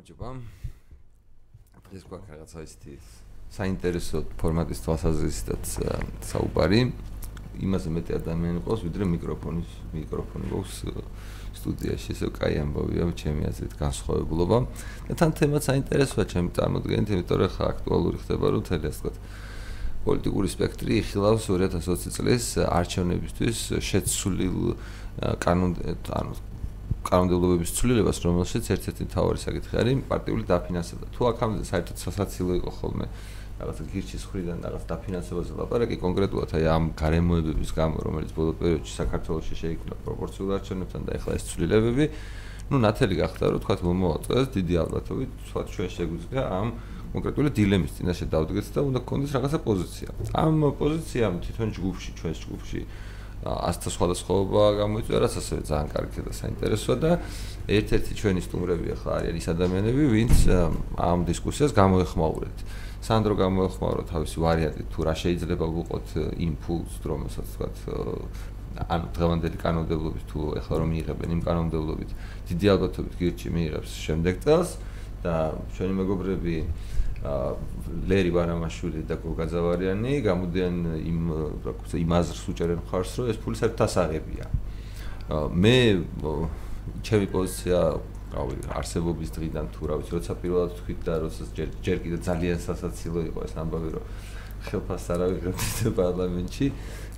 გამარჯობა. დღეს გვაქვს რაღაცა ისეთი საინტერესო ფორმატის თვალსაზრისითაც საუბარი. იმაზე მეტი ადამიანი ყავს, ვიდრე მიკროფონის მიკროფონი გვაქვს სტუდიაში, ესე კაი ამბავია, ჩემი აზრით განსხვავებულობა. და თან თემაც საინტერესოა ჩემი წარმოდგენით, იმიტომ რომ ხა აქტუალური ხდება რომ თელი ასე ვთქვათ პოლიტიკური სპექტრი იხილავს 2020 წლის არჩევნებისთვის შეცვლილ კანონ ანუ კანონმდებლობების ცვლილებას, რომელშიც ერთ-ერთი მთავარი საკითხი არის პარტიული დაფინანსება. თუ აქამდე საერთოდ სასაცილო იყო ხოლმე რაღაცა გირჩის ხრიდან რაღაც დაფინანსებაზე ლაპარაკი კონკრეტულად აი ამ გარემოებების გამო, რომელიც ბოლო პერიოდში საქართველოში შეიქმნა პროპორციულ არჩევნებთან და ეხლა ეს ცვლილებები, ну, ნათელი გახდა, რომ თქვა მომავალ დიდი ალბათობით სხვა ჩვენ შეგვიძლია ამ კონკრეტული დილემის წინაშე დავდგეთ და უნდა გქონდეს რაღაცა პოზიცია. ამ პოზიციამ თვითონ ჯგუფში, ჩვენს ჯგუფში ასთა სხვადასხვაობა გამოიწვია, რაც ასევე ძალიან კარგი და საინტერესოა და ერთ-ერთი ჩვენი სტუმრები ახლა არიან ის ადამიანები, ვინც ამ დისკუსიას გამოეხმაურეთ. სანდრო გამოეხმაურა თავისი ვარიანტი თუ რა შეიძლება ვუყოთ იმპულს, რომელსაც თქვათ ან დღევანდელი კანონმდებლობის თუ ახლა რომ მიიღებენ იმ კანონმდებლობით დიდი ალბათობით გირჩი მიიღებს შემდეგ წელს და ჩვენი მეგობრები ლერი ბარამაშვილი და გოგაძავარიანი გამოდიან იმ რა ქვია იმ აზრს უჭერენ ხარს რომ ეს ფული საერთოდ ასაღებია. მე ჩემი პოზიცია რავი არსებობის დღიდან თუ რა ვიცი როცა პირველად თქვით და როცა ჯერ ჯერ კიდე ძალიან სასაცილო იყო ეს ამბავი რომ ხელფას არ ავიღებთ პარლამენტში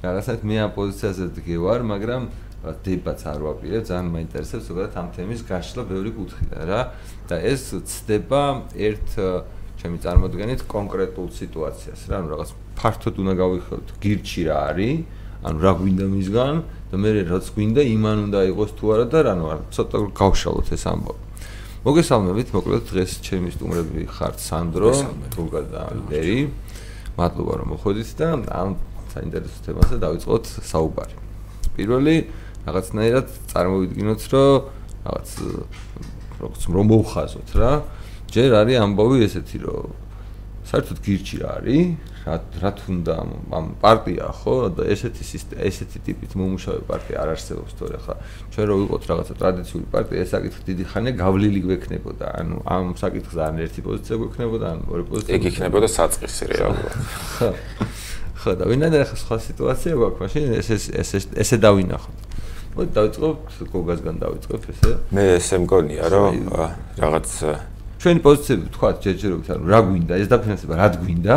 რაღაცა მე ამ პოზიციაზე დგევარ მაგრამ დებატს არ ვაპირებ ძალიან მაინტერესებს ზოგადად ამ თემის გაშლა ბევრი კუთხიდან რა და ეს ცდება ერთ ჩემი წარმოდგენით კონკრეტულ სიტუაციას რა ანუ რაღაც ფართოდ უნდა გავიხსენოთ გირჩი რა არის ანუ რა გვინდა მისგან და მე რაც გვინდა იმან უნდა იყოს თუ არა და რა ნუ არ ცოტა გავშალოთ ეს ამბავი მოგესალმებით მოკლედ დღეს ჩემი სტუმრები ხართ სანდრო თუგა და ლერი. მადლობა რომ მოხვედით და ამ საინტერესო თემაზე დავიწყოთ საუბარი. პირველი რაღაცნაირად წარმოვიდგინოთ რომ რაღაც როგორც რომ მოუხაზოთ რა ჯერ არის ამბავი ესეთი რომ საერთოდ გირჩი რა არის რა რა თუნდა ამ პარტია ხო? და ესეთი ესეთი ტიპით მომუშავე პარტია არ არსებობს თორე ხა. ჩვენ რო ვიყოთ რაღაცა ტრადიციული პარტია ეს საკითხი დიდი ხანია გავლილი გვექნებოდა. ანუ ამ საკითხზე ან ერთი პოზიცია გვექნებოდა ან ორი პოზიცია ეგ იქნებოდა საწყისი რეალურად ხო ხო და ვინაიდან ახლა სხვა სიტუაცია გვაქვს მაშინ ეს ეს ესე დავინახოთ. მოდი დავიწყოთ გოგასგან დავიწყოთ ესე. მე ესე მგონია რომ რაღაც ჩვენი პოზიციები თქვა ჯერჯერობით ანუ რა გვინდა ეს დაფინანსება რა გვინდა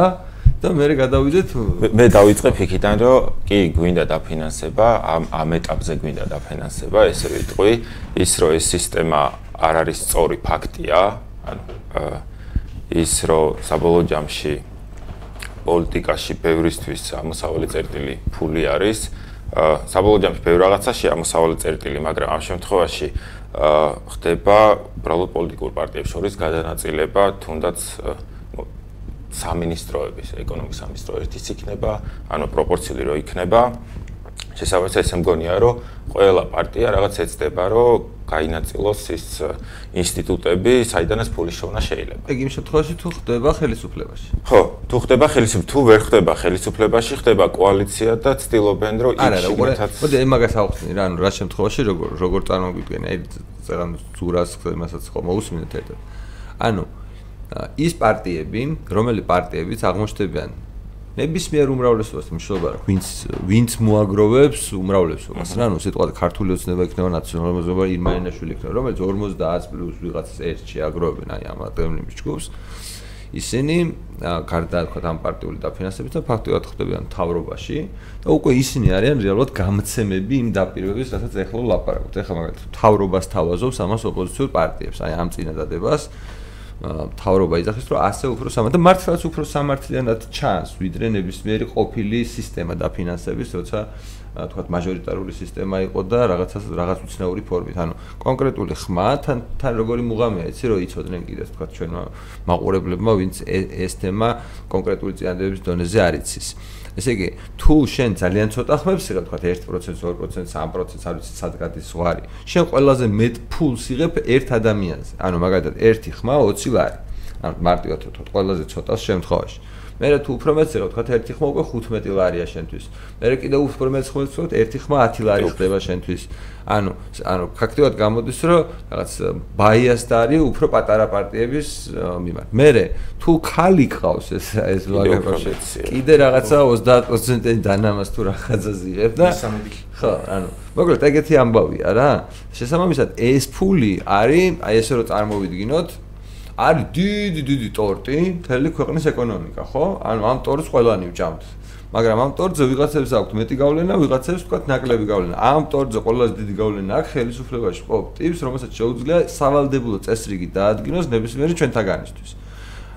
და მე გადავიდეთ მე დავიწყებ იქიდან რომ კი გვინდა დაფინანსება ამ ამ ეტაპზე გვინდა დაფინანსება ესე ვიტყვი ის რომ ეს სისტემა არ არის სწორი ფაქტია ანუ ის რომ საბოლოო ჯამში პოლიტიკაში ბევრისთვის ამოსავალი წერტილი ფული არის საბოლოო ჯამში ბევრ რაღაცაში ამოსავალი წერტილი მაგრამ ამ შემთხვევაში ხდება უბრალოდ პოლიტიკურ პარტიებს შორის გადანაწილება, თუნდაც სამინისტროების, ეკონომიკის სამინისტრო ერთის იქნება, ანუ პროპორციული რო იქნება. შესაძლოა ესე მგონია, რომ ყველა პარტია რაღაც ეცდება, რომ გაინაწილოს ის ინსტიტუტები, საიდანაც ფული შოვნა შეიძლება. ეგ იმ შემთხვევაში თუ ხდება ხელისუფლებაში. ხო, თუ ხდება ხელისუფლება, თუ ვერ ხდება ხელისუფლებაში, ხდება კოალიცია და ცდილობენ, რომ იქ შეგეთაც. მოდი ემაგას ავხსნი რა, ანუ რა შემთხვევაში როგორ როგორ წარმოგვიდგენი, აი წერან ზურას ხმასაც ხო მოусმინეთ ერთად. ანუ ის პარტიები, რომელი პარტიებიც აღმოჩნდებიან ნებისმიერ უმრავლესობას მნიშვნელობა რა ვინც ვინც მოაგროვებს უმრავლესობას რა. ნუ სიტყვა ქართული ოცნება იქნება ნაციონალური მოზრობა ირმანინაშვილი იქნება რომელიც 50 პლუს ვიღაცას ერთში აგროვებენ აი ამ დემნიმის ჯგუფს ისინი გარდა თქვა ამ პარტიული დაფინანსებით და ფაქტობრივად ხდებიან თავრობაში და უკვე ისინი არიან რეალურად გამცემები იმ დაპირებების რასაც ეხლა ლაპარაკობთ. ეხლა მაგალითად თავრობას თავაზობს ამას ოპოზიციურ პარტიებს აი ამ წინადადებას თავრობა იძახის რომ ასე უფრო სამა და მართლაც უფრო სამართლიანად ჩანს ვიდრე ნებისმიერი ყოფილი სისტემა დაფინანსების როცა თქვათ მაჟორიტარული სისტემა იყო და რაღაცა რაღაც უცნაური ფორმით. ანუ კონკრეტული ხმა თან თან როგორი მუღამია? იცი რომ იცოდნენ კიდე თქვათ ჩვენ მაყურებლებმა ვინც ეს თემა კონკრეტული წინადადების დონეზე არ იცის ესე იგი, თუ შენ ძალიან ცოტა ხმებს იღებ, თქვა 1%, 2%, 3%, არ ვიცი, სად გადის ზღვარი. შენ ყველაზე მეტ ფულს იღებ ერთ ადამიანზე. ანუ მაგალითად, ერთი ხმა 20 ლარი. ანუ მარტივად ვთქვათ, ყველაზე ცოტას შემთხვევაში. მე რა თუ უფრო მეც იღებ, თქვა ერთი ხმა უკვე 15 ლარია შენთვის. მე კიდე უფრო მეც ხმა ვთქვათ, ერთი ხმა 10 ლარი ხდება შენთვის. ანუ ანუ ფაქტიურად გამოდის რომ რაღაც ბაიასი არის უფრო პატარა პარტიების მიმართ. მე თუ ხალი ყავს ეს ეს ვაგებაში კიდე რაღაცა 30%-იანი დანამას თუ რაღაცაზე იღებ და ხო ანუ მოკლედ ეგეთი ამბავია რა შესაბამისად ეს ფული არის აი ესე რომ წარმოვიდგინოთ არის დიდი დიდი ტორტი მთელი ქვეყნის ეკონომიკა ხო ანუ ამ ტორტს ყველანი ვჭამთ მაგრამ ამ ტორტზე ვიღაცებს აქვთ მეტი გავლენა, ვიღაცებს თქვა ნაკლები გავლენა. ამ ტორტზე ყველაზე დიდი გავლენა აქვს ხელისუფლებაში ყოფ ტიპს, რომელსაც შეუძლია სავალდებულო წესრიგი დაადგინოს ნებისმიერი ჩვენთაგანისთვის.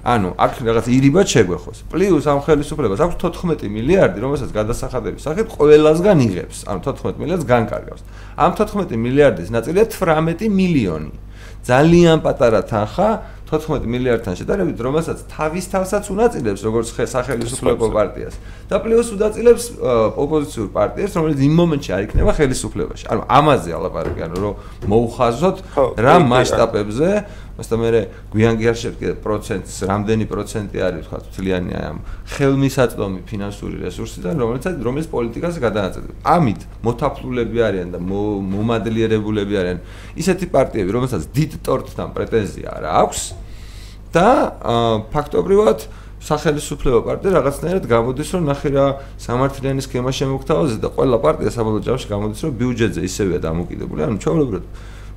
ანუ აქ რაღაც ირიბად შეგვეხოს. პლუს ამ ხელისუფლებას აქვს 14 მილიარდი, რომელსაც გადასახადების სახით ყველასგან იღებს. ანუ 14 მილიარდს განკარგავს. ამ 14 მილიარდის ნაწილია 18 მილიონი. ძალიან პატარა თანხა 14 მილიარდთან შედარებით, რომელსაც თავის თავსაც უნაწილებს როგორც სახელმწიფო პარტიას და პლუს უნაწილებს ოპოზიციურ პარტიას, რომელიც იმ მომენტში არ იქნება ხელისუფლებაში. ანუ ამაზე ალაპარაკი, ანუ რომ მოუხაზოთ რა მასშტაბებზე მასე მე გვიან გიარშებ კიდე პროცენტს, რამდენი პროცენტი არის თქვა თლიანი ამ ხელმისაწვდომი ფინანსური რესურსიდან, რომელიც რომელიც პოლიტიკას გადააწყვეტს. ამით მოთაფლულები არიან და მომადლიერებულები არიან ისეთი პარტიები, რომელსაც დიდ ტორტთან პრეტენზია არ აქვს და ფაქტობრივად სახელმწიფო პარტია რაღაცნაირად გამოდის რომ ნახე რა სამართლიანი სქემა შემოგთავაზეს და ყველა პარტია საბოლოო ჯამში გამოდის რომ ბიუჯეტზე ისევეა დამოკიდებული, ანუ ჩაულებრად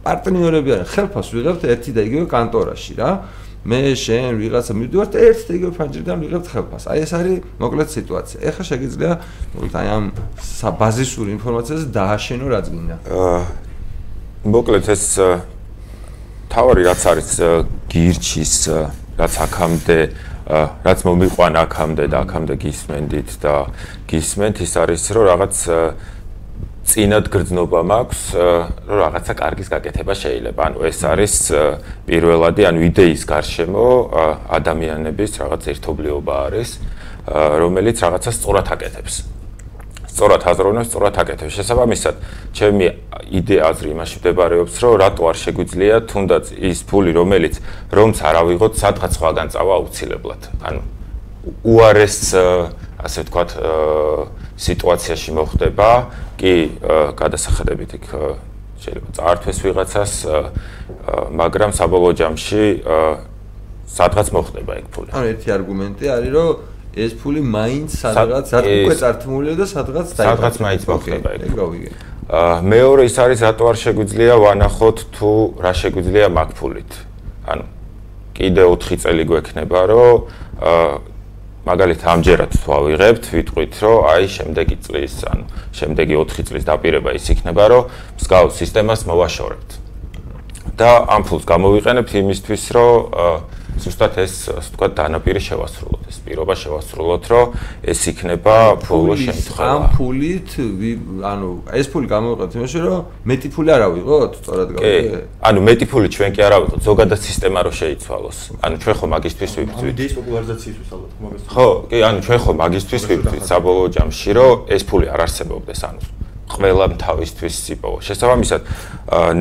პარტნიორები არიან ხელფას ვიღებთ ერთი და იგივე კანტორაში რა. მე შენ ვიღაცა მივდივართ ერთ და იგივე ფანჯრიდან ვიღებთ ხელფას აი ეს არის მოკლედ სიტუაცია. ეხლა შეგიძლია აი ამ ბაზისურ ინფორმაციაზე დააშენო რაც გინდა აა მოკლედ ეს თავარი რაც არის გირჩის რაც აქამდე რაც მომიყვან აქამდე და აქამდე გისმენდით და გისმენთ ის არის რომ რაღაც წინად გრძნობა მაქვს, რომ რაღაცა კარგის გაკეთება შეიძლება. ანუ ეს არის პირველადი, ანუ იდეის გარშემო ადამიანების რაღაც ერთობლიობა არის, რომელიც რაღაცა სწორად აკეთებს. სწორად აზროვნებს, სწორად აკეთებს. შესაბამისად, ჩემი იდეა აზრი იმაში მდებარეობს, რომ რატო არ შეგვიძლია თუნდაც ის ფული, რომელიც რომც არ ავიღოთ, სადღაც სხვაგან წავა აუცილებლად. ანუ უარეს ასე ვთქვათ, სიტუაციაში მოხდება, კი გადასახადებით იქ შეიძლება წაართვეს ვიღაცას, მაგრამ საბოლოო ჯამში სადღაც მოხდება იქ ფული. ანუ ერთი არგუმენტი არის, რომ ეს ფული მაინც სადღაც უკვე წართმულია და სადღაც დაიწყება. სადღაც მაინც მოხდება იქ. აა მეორე ის არის, რატო არ შეგვიძლია ვანახოთ თუ რა შეგვიძლია მაგ ფულით. ანუ კიდე 4 წელი გვექნება, რომ აა მაგალითად ამჯერად თუ ავიღებთ, ვიტყვით, რომ აი შემდეგი წლის, ანუ შემდეგი 4 წლის დაპირება ის იქნება, რომ მსგავს სისტემას მოვაშორებთ. და ამ ფულს გამოვიყენებთ იმისთვის, რომ ზუსტად ეს, ასე ვთქვათ, დანაპირი შევასრულოთ, პირობა შევასრულოთ, რომ ეს იქნება ბოლო შემთხვევა. ამ ფულით, ანუ ეს ფული გამოვიყენოთ იმაში, რომ მეტი ფული არ ავიღოთ, სწორად გავიგე? ანუ მეტი ფული ჩვენ კი არ ავიღოთ, ზოგადად სისტემა რო შეიცვალოს. ანუ ჩვენ ხო მაგისტვის ვიბრძვით. იდეის პოპულარიზაციისთვის ალბათ მაგისტვის. ხო, კი, ანუ ჩვენ ხო მაგისტვის ვიბრძვით საბოლოო ჯამში, რომ ეს ფული არ არსებობდეს, ანუ ყველა თავისთვის იპოვო. შესაბამისად,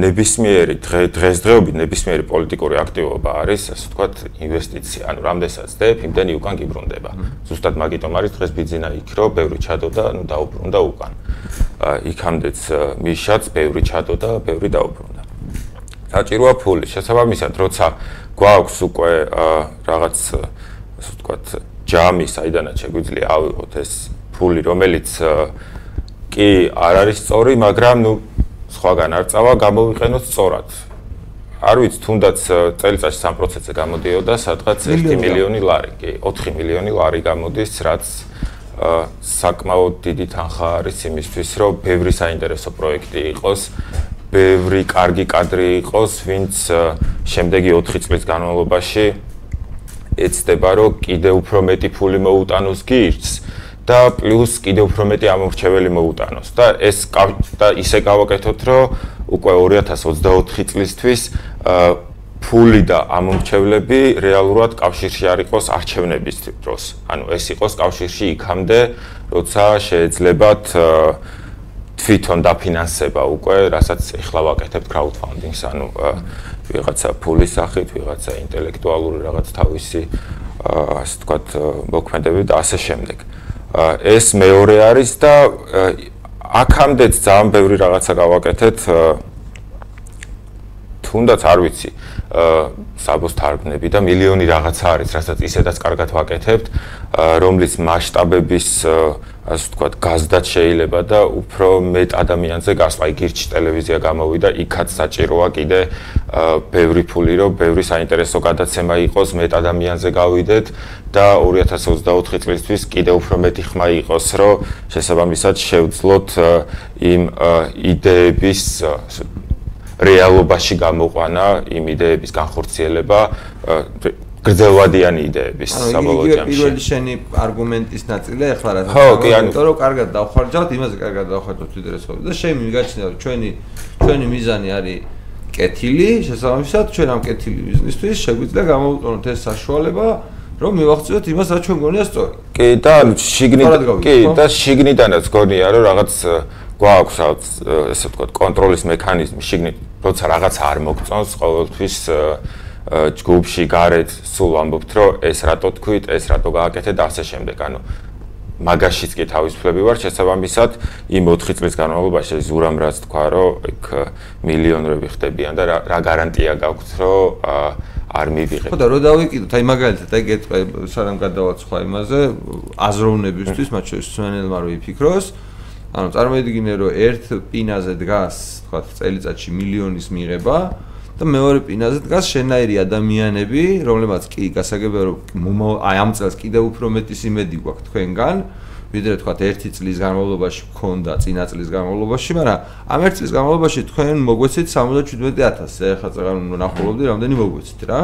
ნებისმიერი დღესდღეობით ნებისმიერი პოლიტიკური აქტივობა არის, ასე ვთქვათ, ინვესტიცია. ანუ რამდენსაც დებ, იმდენი უკან გიბრუნდება. ზუსტად მაგიტომ არის დღეს ბიზნესა იქ, რომ ბევრი ჩადო და ნუ დაუბრუნდა უკან. იქამდეც მიშაც ბევრი ჩადო და ბევრი დაუბრუნდა. საჭიროა ფული. შესაბამისად, როცა გვაქვს უკვე რაღაც ასე ვთქვათ, ჯამი, საიდანაც შეგვიძლია ავიღოთ ეს ფული, რომელიც კი არ არის სწორი, მაგრამ ნუ სხვაგან არ წავა, გამოვიყენოთ სწორად. არ ვიცი, თუნდაც წელიწადში 3%-ზე გამოდიოდა სადღაც 1 მილიონი ლარი, კი, 4 მილიონი ლარი გამოდის, რაც საკმაოდ დიდი თანხა არის იმისთვის, რომ ბევრი საინტერესო პროექტი იყოს, ბევრი კარგი კადრი იყოს, ვინც შემდეგი 4 წლის განმავლობაში ეცდება, რომ კიდე უფრო მეტი ფული მოუტანოს გირჩს. და პლუს კიდევ უფრო მეტი ამორჩეველი მოუტანოს და ეს და ისე გავაკეთოთ რომ უკვე 2024 წლისთვის ფული და ამორჩევლები რეალურად კავშირში არ იყოს არჩევნების დროს. ანუ ეს იყოს კავშირში იქამდე, როცა შეეძლებათ თვითონ დაფინანსება უკვე, რასაც ეხლა ვაკეთებთ crowdfunding-ს, ანუ ვიღაცა ფულის სახით, ვიღაცა ინტელექტუალური რაღაც თავისი ასე ვთქვათ, მოქმედებით და ასე შემდეგ. ეს მეორე არის და აქამდეც ძალიან ბევრი რაღაცა გავაკეთეთ თუნდაც არ ვიცი საბოს თარგმნები და მილიონი რაღაცა არის, რასაც ისედაც კარგად ვაკეთებთ, რომლის მასშტაბების ასე ვთქვათ, გაზდაც შეიძლება და უფრო მეტ ადამიანზე გასვლა. აი გირჩ ტელევიზია გამოვიდა, იქაც საჭიროა კიდე ბევრი ფული, რომ ბევრი საინტერესო გადაცემა იყოს, მეტ ადამიანზე გავიდეთ და 2024 წლისთვის კიდე უფრო მეტი ხმა იყოს, რომ შესაბამისად შევძლოთ იმ იდეების რეალობაში გამოყვანა იმ იდეების განხორციელება გრძელვადიანი იდეების საბოლოო ჯამში. პირველი შენი არგუმენტის ნაწილია ახლა რა. ხო, კი, ანუ იმიტომ რომ კარგად დავხარჯავთ, იმაზე კარგად დავხარჯავთ ვიდრესობი და შენ მიგაჩნია რომ ჩვენი ჩვენი მიზანი არის კეთილი, შესაბამისად ჩვენ ამ კეთილი ბიზნესთვის შეგვიძლია გამოვიყენოთ ეს საშუალება რომ მივახციოთ იმას, რაც ჩვენ გონია სწორი. კი, და შიგნით კი, და შიგნიდანაც გონია რომ რაღაც გვაქვს რაღაც ესე ვთქვათ კონტროლის მექანიზმი შიგნით როცა რაღაცა არ მოგწონს ყოველთვის ჯგუფში გარეთ სულ ამბობთ რომ ეს რატო თქვით ეს რატო გააკეთეთ და ასე შემდეგ ანუ მაგაშიც კი თავისუფლები ვარ შესაბამისად იმ 4 წლის განმავლობაში ზურამ რაც თქვა რომ იქ მილიონრები ხდებიან და რა გარანტია გაქვთ რომ არ მივიღეთ. ხო და რო დავიკიდოთ, აი მაგალითად, აი გეტყვი, სანამ გადავაცხვა იმაზე, აზროვნებისთვის, მათ შორის სვენელმა რო იფიქროს, ანუ წარმოიდგინე რომ ერთ პინაზე დგას თქვა წელიწადში მილიონის მიღება და მეორე პინაზე დგას შენაირი ადამიანები რომლებიც კი გასაგებია რომ აი ამ წელს კიდევ უფრო მეტი სიმედი გვაქვს თქვენგან. ვიდრე თქვა ერთი წლის განმავლობაში გქონდა წინა წლის განმავლობაში მაგრამ ამ ერთ წლის განმავლობაში თქვენ მოგვეცით 77000 ეხლა წეგან ნახულობდი რამდენი მოგვეცით რა?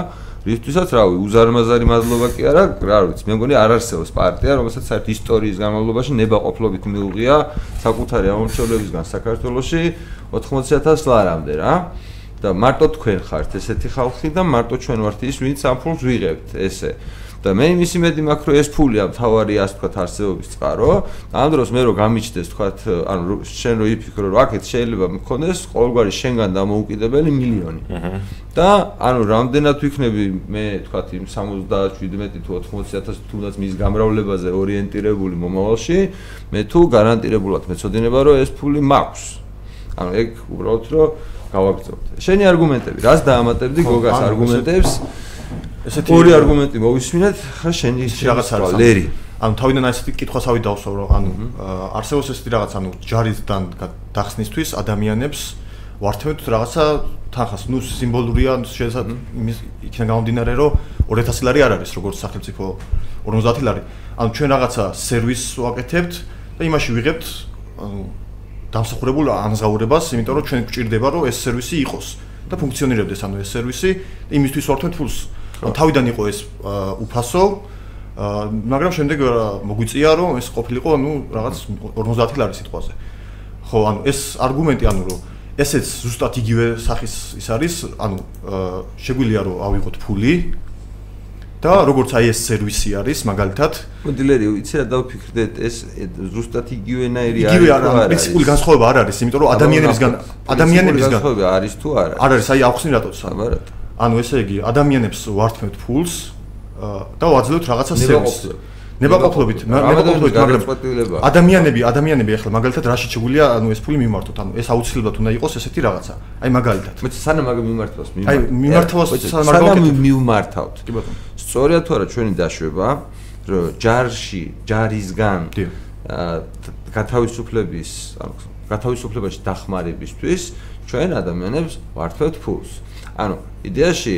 რითვისაც რავი უზარმაზარი მადლობა კი არა რა ვიცი მე მგონი არ არსებობს პარტია რომელსაც საერთოდ ისტორიის განმავლობაში ნებაყოფლობით მიუღია საკუთარი ამორჩევლებისგან საქართველოში 80000 ლარამდე რა და მარტო თქვენ ხართ ესეთი ხალხი და მარტო ჩვენ ვართ ის ვინც ამ ფულს ვიღებთ ესე. და მე იმის იმედი მაქვს რომ ეს ფული ამ თავარი ასე თქვა არსებობის წყარო ამ დროს მე რო გამიჩნდეს თქვა ანუ შენ რო იფიქრო რომ აქეთ შეიძლება მქონდეს ყოველგვარი შენგან დამოუკიდებელი მილიონი. და ანუ რამდენად ვიქნები მე თქვა იმ 77 თუ 80000 თუნდაც მის გამრავლებაზე ორიენტირებული მომავალში მე თუ გარანტირებულად მეცოდინება რომ ეს ფული მაქვს. ანუ ეგ უბრალოდ რომ გავაგზავნოთ შენი არგუმენტები რას დაამატებდი გოგას არგუმენტებს? ესეთი ორი არგუმენტი მოვისმინეთ, ხა შენი რაღაც არის ლერი. ანუ თავიდან ასეთი კითხვასავი დავსვავ, რომ ანუ არსებობს ესეთი რაღაც, ანუ ჯარისთან დახსნისთვის ადამიანებს ვართმევთ რაღაცა თანხას, ნუ სიმბოლურია, შესაძლოა იმის იქიდან გამომდინარე, რომ 2000 ლარი არ არის, როგორც სახელმწიფო 50 ლარი. ანუ ჩვენ რაღაცა სერვისს ვაკეთებთ და იმაში ვიღებთ ანუ დამსახურებულ ანაზღაურებას, იმიტომ რომ ჩვენ გვჭირდება, რომ ეს სერვისი იყოს და ფუნქციონირებდეს ანუ ეს სერვისი, იმისთვის ვართმევთ ფულს. თავიდან იყო ეს უფასო. მაგრამ შემდეგ მოგვიწია რომ ეს ყოფილიყო ანუ რაღაც 50 ლარი სიტყვაზე. ხო ანუ ეს არგუმენტი ანუ რომ ესეც ზუსტად იგივე სახის ის არის ანუ შეგვიძლია რომ ავიღოთ ფული და როგორც აი ეს სერვისი არის მაგალითად მოდილერი იცი რა დავფიქრდეთ ეს ზუსტად იგივენაირი არის იგივე არა პრინციპული განსხვავება არ არის იმიტომ რომ ადამიანებისგან ადამიანებისგან განსხვავება არის თუ არა არ არის აი ახსნი რატოც აბარატ ანუ ესე იგი ადამიანებს ვართმევთ ფულს და ვაძლევთ რაღაცა სერვისს. ნებაყოფლობით, ნებაყოფლობით, მაგრამ ადამიანები, ადამიანები ახლა მაგალითად რაში შეგვიძლია ანუ ეს ფული მიმართოთ, ანუ ეს აუცილებლად უნდა იყოს ესეთი რაღაცა. აი მაგალითად. მე სანამ მაგ მიმართავს მიმართავ. აი მიმართავს სანამ მიმართავთ. კი ბატონო. სწორია თუ არა ჩვენი დაშვება, რომ ჯარში, ჯარისგან გათავისუფლების, ანუ გათავისუფლებაში დახმარებისთვის ჩვენ ადამიანებს ვართმევთ ფულს. ანუ იდეაში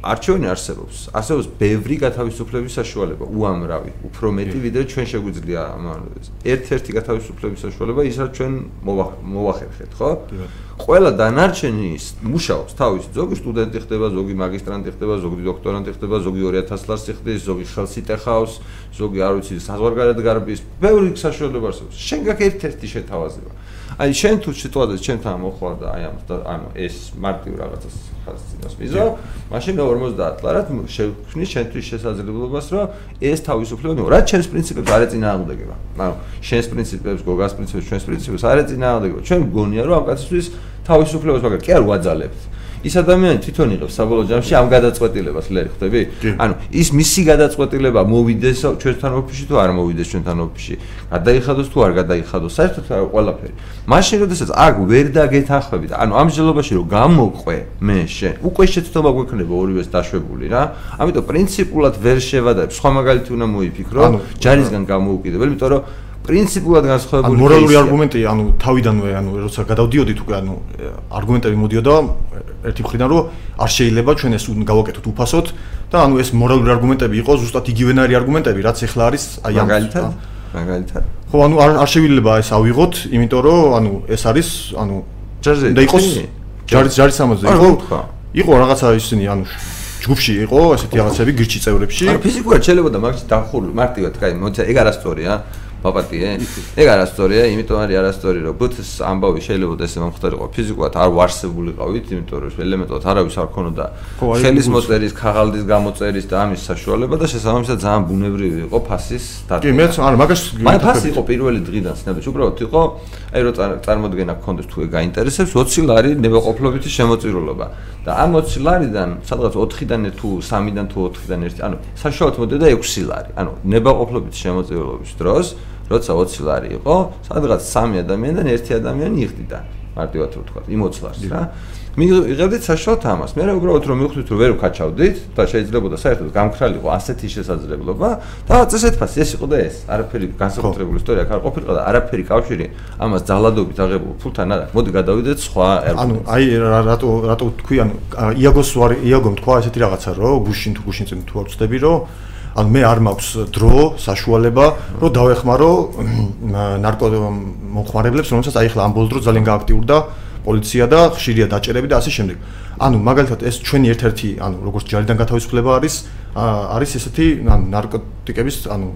არჩევანი არსებობს. არსებობს ბევრი გათავისუფლების საშუალება, უამრავი, უფრო მეტი ვიდრე ჩვენ შეგვიძლია ერთ-ერთი გათავისუფლების საშუალება ის რაც ჩვენ მოვახერხეთ, ხო? ყველა დანარჩენი მუშაობს თავის ზოგი სტუდენტი ხდება, ზოგი მაგისტრანტი ხდება, ზოგი დოქტორანტი ხდება, ზოგი 2000 ლარს იხდის, ზოგი ხელსი ტეხავს, ზოგი არ ვიცი საზღვარგარეთ გარბის, ბევრი საშუალება არსებობს. შენ გაქვს ერთ-ერთი შეთავაზება. აი შენ თუ სიტუაციას ჩემთან მოხვალ და აი ამ ანუ ეს მარტივ რაღაცას ხალხს წინას მიზო, მაშინ 50 ლარად შევქმნი შენთვის შესაძლებლობას, რომ ეს თავისუფლება ნუ რა ჩემს პრინციპებს არ ეწინააღმდეგება. ანუ შენს პრინციპებს, გოგას პრინციპებს, ჩვენს პრინციპებს არ ეწინააღმდეგება. ჩვენ გონია რომ ამ კაცისთვის თავისუფლებას მაგალითად კი არ ვაძალებთ. ის ადამიანი თვითონ იღებს საბოლოო ჯამში ამ გადაწყვეტილებას ლერი ხვდები? ანუ ის მისი გადაწყვეტილება მოვიდეს ჩვენთან ოფისში თუ არ მოვიდეს ჩვენთან ოფისში. გადაიხადოს თუ არ გადაიხადოს, საერთოდ ყველაფერი. მაშინ როდესაც აქ ვერ დაგეთანხმებით, ანუ ამ ჟელობაში რომ გამოყვე მე შენ, უკვე შეცდომა გვექნება ორივეს დაშვებული რა. ამიტომ პრინციპულად ვერ შევადებ, სხვა მაგალითი უნდა მოიფიქრო, ჯარისგან გამოუკიდებელი, იმიტომ რომ პრინციპულად განსხვავებული ანუ მორალური არგუმენტი, ანუ თავიდანვე, ანუ როცა გადავდიოდით უკვე, ანუ არგუმენტები მოდიოდა ერთი მხრიდან, რომ არ შეიძლება ჩვენ ეს გავაკეთოთ უფასოდ და ანუ ეს მორალური არგუმენტები იყო ზუსტად იგივენარი არგუმენტები, რაც ახლა არის აი ამ მაგალითად მაგალითად ხო, ანუ არ არ შეიძლება ეს ავიღოთ, იმიტომ რომ ანუ ეს არის, ანუ ჯარზე და იყოს ჯარის ჯარის ამაზე იყო. იყო რაღაცა ისინი, ანუ ჯგუფში იყო ესეთი რაღაცები გირჩი წევრებში. არა ფიზიკურად შეიძლება და მაგში დახურ მარტივად, კაი, მოიცა ეგ არასწორია. მოპატიე. ეგ არასწორია, იმიტომ არის არასწორი, რომ ბუთს ამბავი შეიძლება ესე მომხდარიყო ფიზიკურად არ ვარსებულიყავით, იმიტომ რომ ელემენტად არავის არ ქონოდა ხელის მოწერის, ქაღალდის გამოწერის და ამის საშუალება და შესაბამისად ძალიან ბუნებრივი იყო ფასის დატვირთვა. კი, მეც არა, მაგას მაგ ფასი იყო პირველი დღიდან ცნებაში, უბრალოდ იყო აი რომ წარმოდგენა გქონდეს თუ ეგ გაინტერესებს 20 ლარი ნებაყოფლობითი შემოწირულობა. და ამ 20 ლარიდან სადღაც 4-დან თუ 3-დან თუ 4-დან ერთი, ანუ საშუალოდ მოდოდა 6 ლარი. ანუ ნებაყოფლობითი შემოწირულობის დროს როცა 20 ლარი იყო, სადღაც 3 ადამიანიდან ერთი ადამიანი იღდიდა. მარტივად რო ვთქვა, იმ 20 ლარს რა. მიიღებდით საშუალო თამას. მე რა უბრალოდ რომ მივხვდით რომ ვერ ვქაჩავდით და შეიძლებოდა საერთოდ გამქრალიყო ასეთი შესაძლებლობა და წესეთ ფასი ეს იყო და ეს. არაფერი განსაკუთრებული ისტორია არ ყოფილიყო და არაფერი კავშირი ამას ძალადობით აღებულ ფულთან არა. მოდი გადავიდეთ სხვა ერგო. ანუ აი რატო რატო თქვი ანუ იაგოს ვარ იაგომ თქვა ესეთი რაღაცა რომ გუშინ თუ გუშინ წინ თუ არ ვწდები რომ ანუ მე არ მაქვს დრო, საშუალება, რომ დავეხმარო ნარკო მოხმარებლებს, რომელსაც აი ახლა ამ ბოლო დრო ძალიან გააქტიურდა პოლიცია და ხშირია დაჭერები და ასე შემდეგ. ანუ მაგალითად ეს ჩვენი ერთ-ერთი, ანუ როგორც ჯარიდან გათავისუფლება არის, არის ესეთი ანუ ნარკოტიკების, ანუ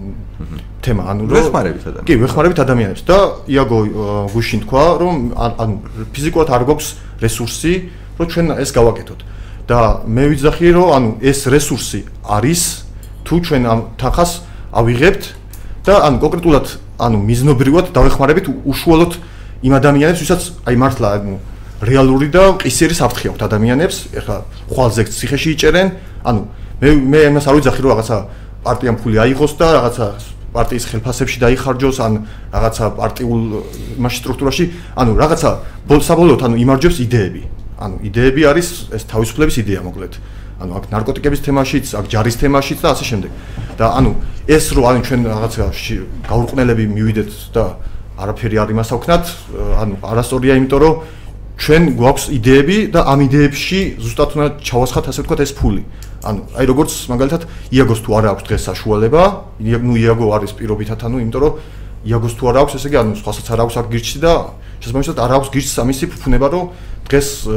თემა, ანუ რომ ვეხმარებით ადამიანებს. კი, ვეხმარებით ადამიანებს და იაგო გუშინ თქვა, რომ ანუ ფიზიკურად არ გვაქვს რესურსი, რომ ჩვენ ეს გავაკეთოთ. და მე ვიძახი, რომ ანუ ეს რესურსი არის თუ ჩვენ ამ თანხას ავიღებთ და ანუ კონკრეტულად ანუ მიზნობრივად დავეხმარებით უშუალოდ იმ ადამიანებს, ვისაც აი მართლა ანუ რეალური და ყისერი საფრთხე აქვთ ადამიანებს, ეხლა ხვალზე ციხეში იჭერენ, ანუ მე მე ამას არ ვიძახი რომ რაღაცა პარტიამ ფული აიღოს და რაღაცა პარტიის ხელფასებში დაიხარჯოს ან რაღაცა პარტიულ მასში სტრუქტურაში, ანუ რაღაცა საბოლოოდ ანუ იმარჯვებს იდეები. ანუ იდეები არის ეს თავისუფლების იდეა მოკლედ. ანუ აქ ნარკოტიკების თემაშიც, აქ ჯარის თემაშიც და ასე შემდეგ. და ანუ ეს რო ანუ ჩვენ რაღაცა გაურყნელები მივიდეთ და არაფერი არ იმას აქვთ, ანუ არასწორია, იმიტომ რომ ჩვენ გვაქვს იდეები და ამ იდეებში ზუსტად უნდა ჩავასხათ ასე ვთქვათ ეს ფული. ანუ აი როგორც მაგალითად იაგოს თუ არ აქვს დღეს საშუალება, ნუ იაგო არის პირობითად ანუ იმიტომ რომ იაგოს თუ არ აქვს ესე იგი ანუ სხვასაც არ აქვს აქ გირჩი და შესაბამისად არ აქვს გირჩს ამისი ფუფუნება რომ დღეს э,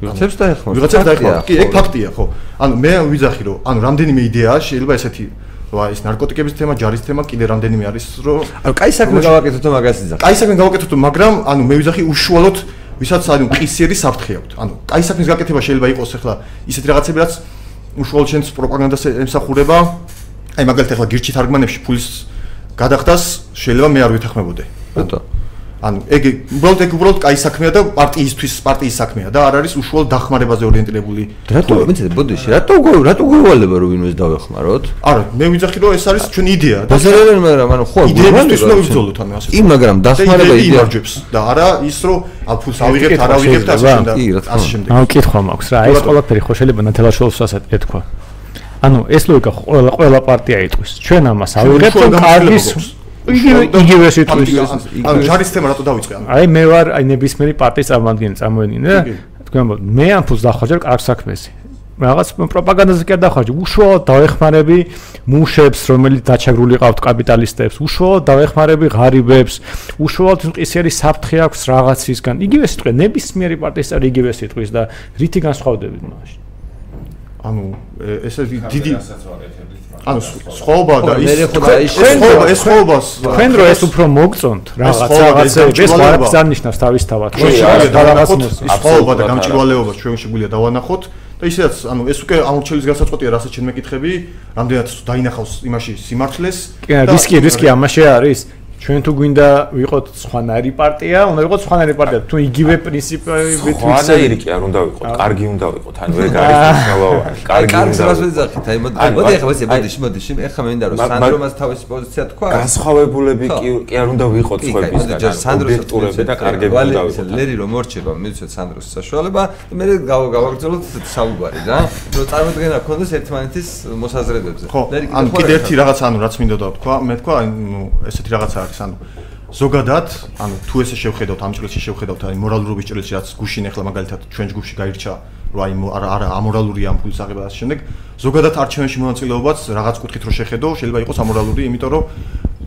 ვიღაცებს დაეხმარება. ვიღაცებს დაეხმარება. კი, ეგ ფაქტია, ხო. ანუ მე ვიძახი, რომ ანუ რამდენიმე იდეაა შეიძლება ესეთი რა ის ნარკოტიკების თემა, ჯარის თემა, კიდე რამდენიმე არის, რომ ანუ კაი საქმე გავაკეთოთ და მაგას ვიძახი. კაი საქმე გავაკეთოთ, მაგრამ ანუ მე ვიძახი უშუალოდ ვისაც ანუ ყისიერი საფრთხე აქვთ. ანუ კაი საქმის გაკეთება შეიძლება იყოს ახლა ისეთი რაღაცები, რაც უშუალოდ შენს პროპაგანდას ემსახურება. აი მაგალითად ახლა გირჩი თარგმანებში ფულის გადახდას შეიძლება მე არ ვითახმებოდე. ბატონო ანუ ეგ უბრალოდ ეგ უბრალოდ კაი საქმეა და პარტიისთვის პარტიის საქმეა და არ არის უშუალოდ დახმარებაზე ორიენტირებული. რატო მეცე ბოდიში რატო რატო გოვალება რომ ვინმეს დავეხმაროთ? არა მე ვიძახი რომ ეს არის ჩვენი იდეა. ბაზარერენ მაგრამ ანუ ხო იდეებისთვის უნდა ვიბრძოლოთ ანუ ასე. კი მაგრამ დახმარება იდეაჯებს და არა ის რომ აფულს ავიღებთ არა ავიღებთ ასე და ასე შემდეგ. ანუ კითხვა მაქვს რა ეს ყველაფერი ხო შეიძლება ნათელაშვილს ეთქვა. ანუ ეს ლოგიკა ყველა ყველა პარტია იტყვის. ჩვენ ამას ავიღებთ კარგის იგივე იგივე სიტყვის ანუ ჯარის თემა რატო დავიწყე ანუ აი მე ვარ აი ნებისმიერი პარტიის წარმომადგენელი წარმოედინე თქვენ მე ამ ფულს დახარჯებ კარგ საქმეზე. რაღაც პროპაგანდაზე კი არ დახარჯე უშუალოდ დაეხმარები მუშებს რომელიც დაჩაგრული ყავთ კაპიტალისტებს. უშუალოდ დაეხმარები ღარიბებს. უშუალოდ ყისერი საფრთხე აქვს რაღაცისგან. იგივე სიტყვე ნებისმიერი პარტიის წევრი იგივე სიტყვის და რითი განსხვავდებით მაშინ ანუ ესე დიდი ანუ სხვაობა და ის სხვაობა ეს სხვაობას თქვენ რო ეს უფრო მოგწონთ რაღაც რაღაცები ეს ხარებს დანიშნავს თავისთავად. ხო რაღაცნაირად ის სხვაობა და გამჭირვალეობა ჩვენ შეგვიძლია დავანახოთ და ისედაც ანუ ეს უკვე ამორჩელის გასაწყვეტია რასაც ჩვენ მეკითხები რამდენად დაინახავს იმაში სიმართლეს კი რისკი რისკი ამაში არის ჩვენ თუ გვინდა ვიყოთ სხვანაირი პარტია, უნდა ვიყოთ სხვანაირი პარტია. თუ იგივე პრინციპებით ვიცით, სხვანაირი კი არ უნდა ვიყოთ, კარგი უნდა ვიყოთ. ანუ ეგ არის მნიშვნელოვანი. კარგი უნდა ვიყოთ. აი მოდი, მოდი ახლა ეს მოდი, მოდი, ახლა მე მინდა რომ სანდრომას თავისი პოზიცია თქვა. განსხვავებულები კი კი არ უნდა ვიყოთ სხვებისგან. ჯერ სანდროს ტურები და კარგები უნდა ვიყოთ. ლერი რომ მორჩება, მიცეთ სანდროს საშუალება, მე გავაგრძელოთ საუბარი რა. რომ წარმოდგენა გქონდეს ერთმანეთის მოსაზრებებზე. ლერი კიდე კიდე ერთი რაღაც ანუ რაც მინდოდა თქვა, მე თქვა, ანუ ესეთი რაღაცა არის, ანუ ზოგადად, ანუ თუ ესე შევხედავთ ამ ჭრილში შევხედავთ აი მორალურობის ჭრილში რაც გუშინ ახლა მაგალითად ჩვენ ჯგუფში გაირჩა რომ აი არა ამორალურია ამ ფულის აღება და ასე შემდეგ ზოგადად არჩევნებში მონაწილეობაც რაღაც კუთხით რო შეხედო შეიძლება იყოს ამორალური იმიტომ რომ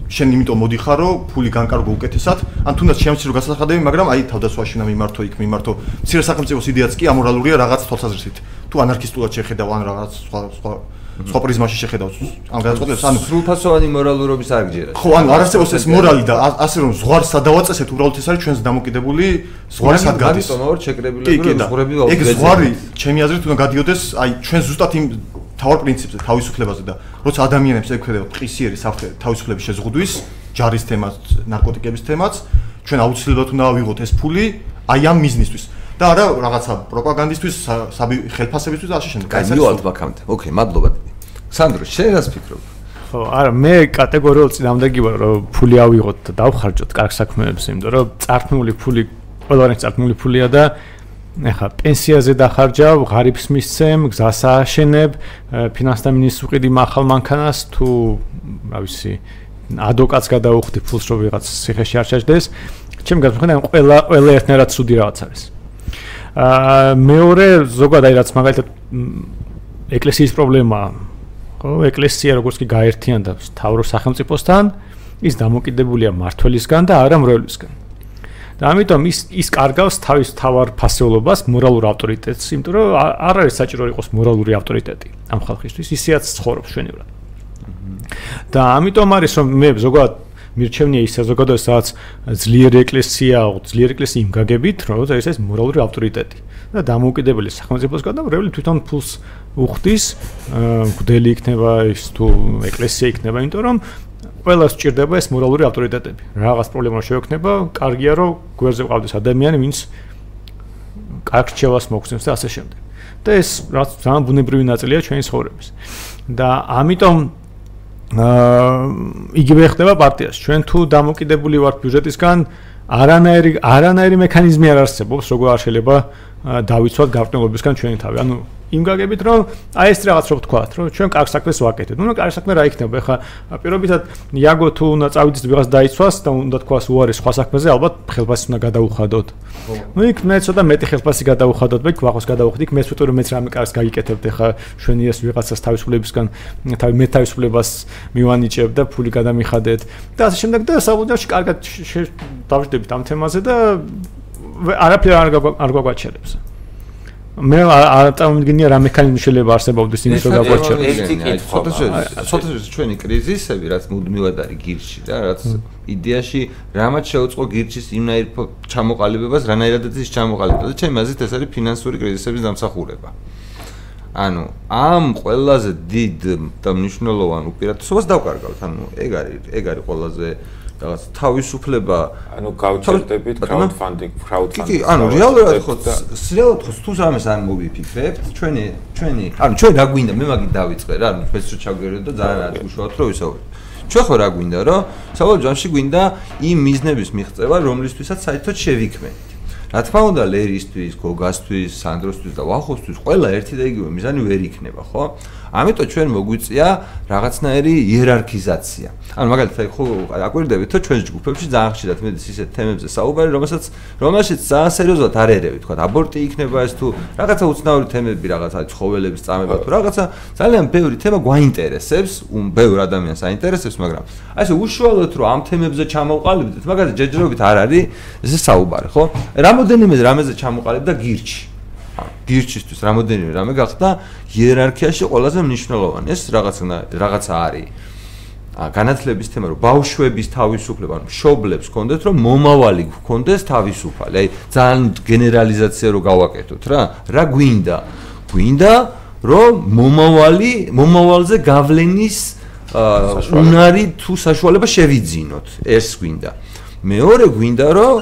შენ იმიტომ მოდიხარ რომ ფული განკარგო უკეთესად. ან თუნდაც შემცი რო გასახადები მაგრამ აი თავდასხმაში უნდა მიმართო იქ მიმართო. მცირე სახელმწიფოს იდეაც კი ამორალურია რაღაც თვალსაზრისით. თუ ანარქისტულად შეხედავ ან რაღაც სხვა სხვა სხვა პრიზმაში შეხედავთ ამ გადაწყვეტილებას ანუ სრულფასოვანი მორალურობის არგჯერა ხო ანუ არ არსებობს ეს მორალი და ასე რომ ზღვარს სადავაწესეთ უბრალოდ ეს არის ჩვენს დამოკიდებული ზღვარი სად გადის ამიტომ ორ შეკრებილები ზღვრები ეგ ზღვარი ჩემი აზრით უნდა გადიოდეს აი ჩვენ ზუსტად იმ თავარ პრინციპზე თავისუფლებაზე და როცა ადამიანებს ექვედებათ ყისიერი საფრთხე თავისუფლების შეზღუდვის ჯარის თემაც ნარკოტიკების თემაც ჩვენ აუცილებლად უნდა ავიღოთ ეს ფული აი ამ მიზნისთვის და არა რაღაცა პროპაგანდისტვის საბი ხელფასებისთვის და ასე შემდეგ. აი, მივალთ ბაქამდე. ოკეი, მადლობა. სანდრო, შენ რას ფიქრობ? ხო, არა, მე კატეგორიულად წინამდები ვარ, რომ ფული ავიღოთ და დავხარჯოთ კარგ საქმეებს, იმიტომ რომ წარქმული ფული ყველანი წარქმული ფულია და ეხა პენსიაზე დახარჯავ, ღარიბს მისცემ, გზას ააშენებ, ფინანსთა მინისტრის უყიდი მახალ მანქანას თუ რა ვიცი, ადვოკატს გადაუხდი ფულს რომ ვიღაც ციხეში არ ჩაჯდეს. ჩემ გასახედან ყველა ყველა ერთნაირად სუდი რაღაც არის. აა მეორე ზოგადად რაც მაგალითად ეკლესიის პრობლემაა ხო ეკლესია როგორც კი გაერთიანდა თავრო სახელმწიფოსთან ის დამოკიდებულია მართლისგან და არა მრევლისგან. და ამიტომ ის ის კარგავს თავის თავარ ფასეულობას მორალურ ავტორიტეტს იმიტომ რომ არ არის საჭირო იყოს მორალური ავტორიტეტი ამ ხალხისთვის ისეაც ცხოვრობს ჩვენივრად და ამიტომ არის რომ მე ზოგადად მირჩევნია ის საზოგადოება სადაც ძლიერი ეკლესია ძლიერი ეკლესია იმ გაგებით რომ ეს ეს მორალური ავტორიტეტი და დამოუკიდებელი სახელმწიფოსგან და მრევლი თვითონ ფულს უხდის. გდელი იქნება ის თუ ეკლესია იქნება იმიტომ რომ ყველას სჭირდება ეს მორალური ავტორიტეტები. რაღაც პრობლემა შეექნება კარგია რომ გვერდზე ყავდეს ადამიანი ვინც კარგ რჩევას მოგცემს და ასე შემდეგ. და ეს რაც ძალიან ბუნებრივი ნაწილია ჩვენი ცხოვრების. და ამიტომ აა იგივე ხდება პარტიას. ჩვენ თუ დამოკიდებული ვართ ბიუჯეტისგან არანაირი არანაირი მექანიზმი არ არსებობს როგორ არ შეიძლება დავიცვათ გარკვეულობისგან ჩვენი თავი. ანუ იმ გაგებით რომ აი ეს რაღაც რო ვთქვათ, რომ ჩვენ კარგ საქმეს ვაკეთებთ. ნუ კარგ საქმე რა იქნება? ეხლა პირობითად იაგო თუ უნდა წავიდეს ვიღაც დაიცვას და უნდა თქვას უარი სხვა საქმეზე, ალბათ ხელფასი უნდა გადაუხადოთ. ნუ იქ მე ცოტა მეტი ხელფასი გადაუხადოთ, მე გვახოს გადაუხდით, იქ მე ვიტყვი რომ მეც რამე კარგს გაიკეთებთ, ეხლა ჩვენი ეს ვიღაცას თავისუფლებისგან თავი მე თავისუფლებას მივანიჭებ და ფული გადამიხადეთ და ასე შემდეგ და საბუნებაში კარგად დავждდებით ამ თემაზე და არაფერ არ არ გაგვაჩერებს. მე არ წარმოგიდგენია რა მექანიზმი შეიძლება არსებობდეს იმის რომ გაგვაჩეროს. ცოტა ცოტა ჩვენი კრიზისები რაც მუდმივად არის გირში და რაც იდეაში რამაც შეუწყო გირჩის იმნაირ ჩამოყალიბებას, რანაირადაც ის ჩამოყალიბდა და ჩემი აზრით ეს არის ფინანსური კრიზისების დამსახურება. ანუ ამ ყველაზე დიდ და მნიშვნელოვან უპირატესობას დავკარგავთ. ანუ ეგ არის ეგ არის ყველაზე რაღაც თავისუფლება ანუ გავჩერდებით crowdfunding crowdfunding კი ანუ რეალურად ხო რეალურად ხო თუ სამეს არ მოვიფიქრებთ ჩვენი ჩვენი ანუ ჩვენ რა გვინდა? მე მაგით დავიწყე რა ანუ ფესტო ჩაგვერდო და ძალიან არ გუშაოთ რომ ვისაუბროთ ჩვენ ხო რა გვინდა რომ საბოლოო ჯამში გვინდა იმ მიზნების მიღწევა რომლისთვისაც საერთოდ შევიქმნით რა თქმა უნდა ლერისთვის, გოგასთვის, სანდროსთვის და ვახოსთვის ყველა ერთი და იგივე მიზანი ვერ იქნება, ხო? ამიტომ ჩვენ მოგვიწია რაღაცნაირი იერარქიზაცია. ანუ მაგალითად ხო აკვირდებით თუ ჩვენს ჯგუფებში ძალიან ხშირად მეც ისეთ თემებზე საუბარი, რომელსაც რომელშიც ძალიან სერიოზულად არ ერევით, თქვა აბორტი იქნება ეს თუ რაღაცა უცნაური თემები, რაღაცა ცხოველების წამება თუ რაღაცა ძალიან ბევრი თემა გვაინტერესებს, უ ბევრ ადამიანს აინტერესებს, მაგრამ აი ესე უშუალოდ რომ ამ თემებზე ჩამოვყალიბდეთ, მაგალითად ჯეჯერობით არ არის ესე საუბარი, ხო? რამოდენიმე რამეზე ჩამოვყალიბდა გირჩი. გირჩისთვის რამოდენიმე რამე გახდა იერარქიაში ყველაზე მნიშვნელოვანი. ეს რაღაცა რაღაცა არის. ა განათლების თემა რომ ბავშვების თავისუფლება, ანუ მშობლებს კონდეთ რომ მომავალი გქონდეს თავისუფალი. აი ძალიან გენერალიზაცია რო გავაკეთოთ რა. რა გვინდა? გვინდა რომ მომავალი, მომავალზე გავლენის უნარი თუ საშუალება შევიძინოთ ეს გვინდა მეორე გვინდა რომ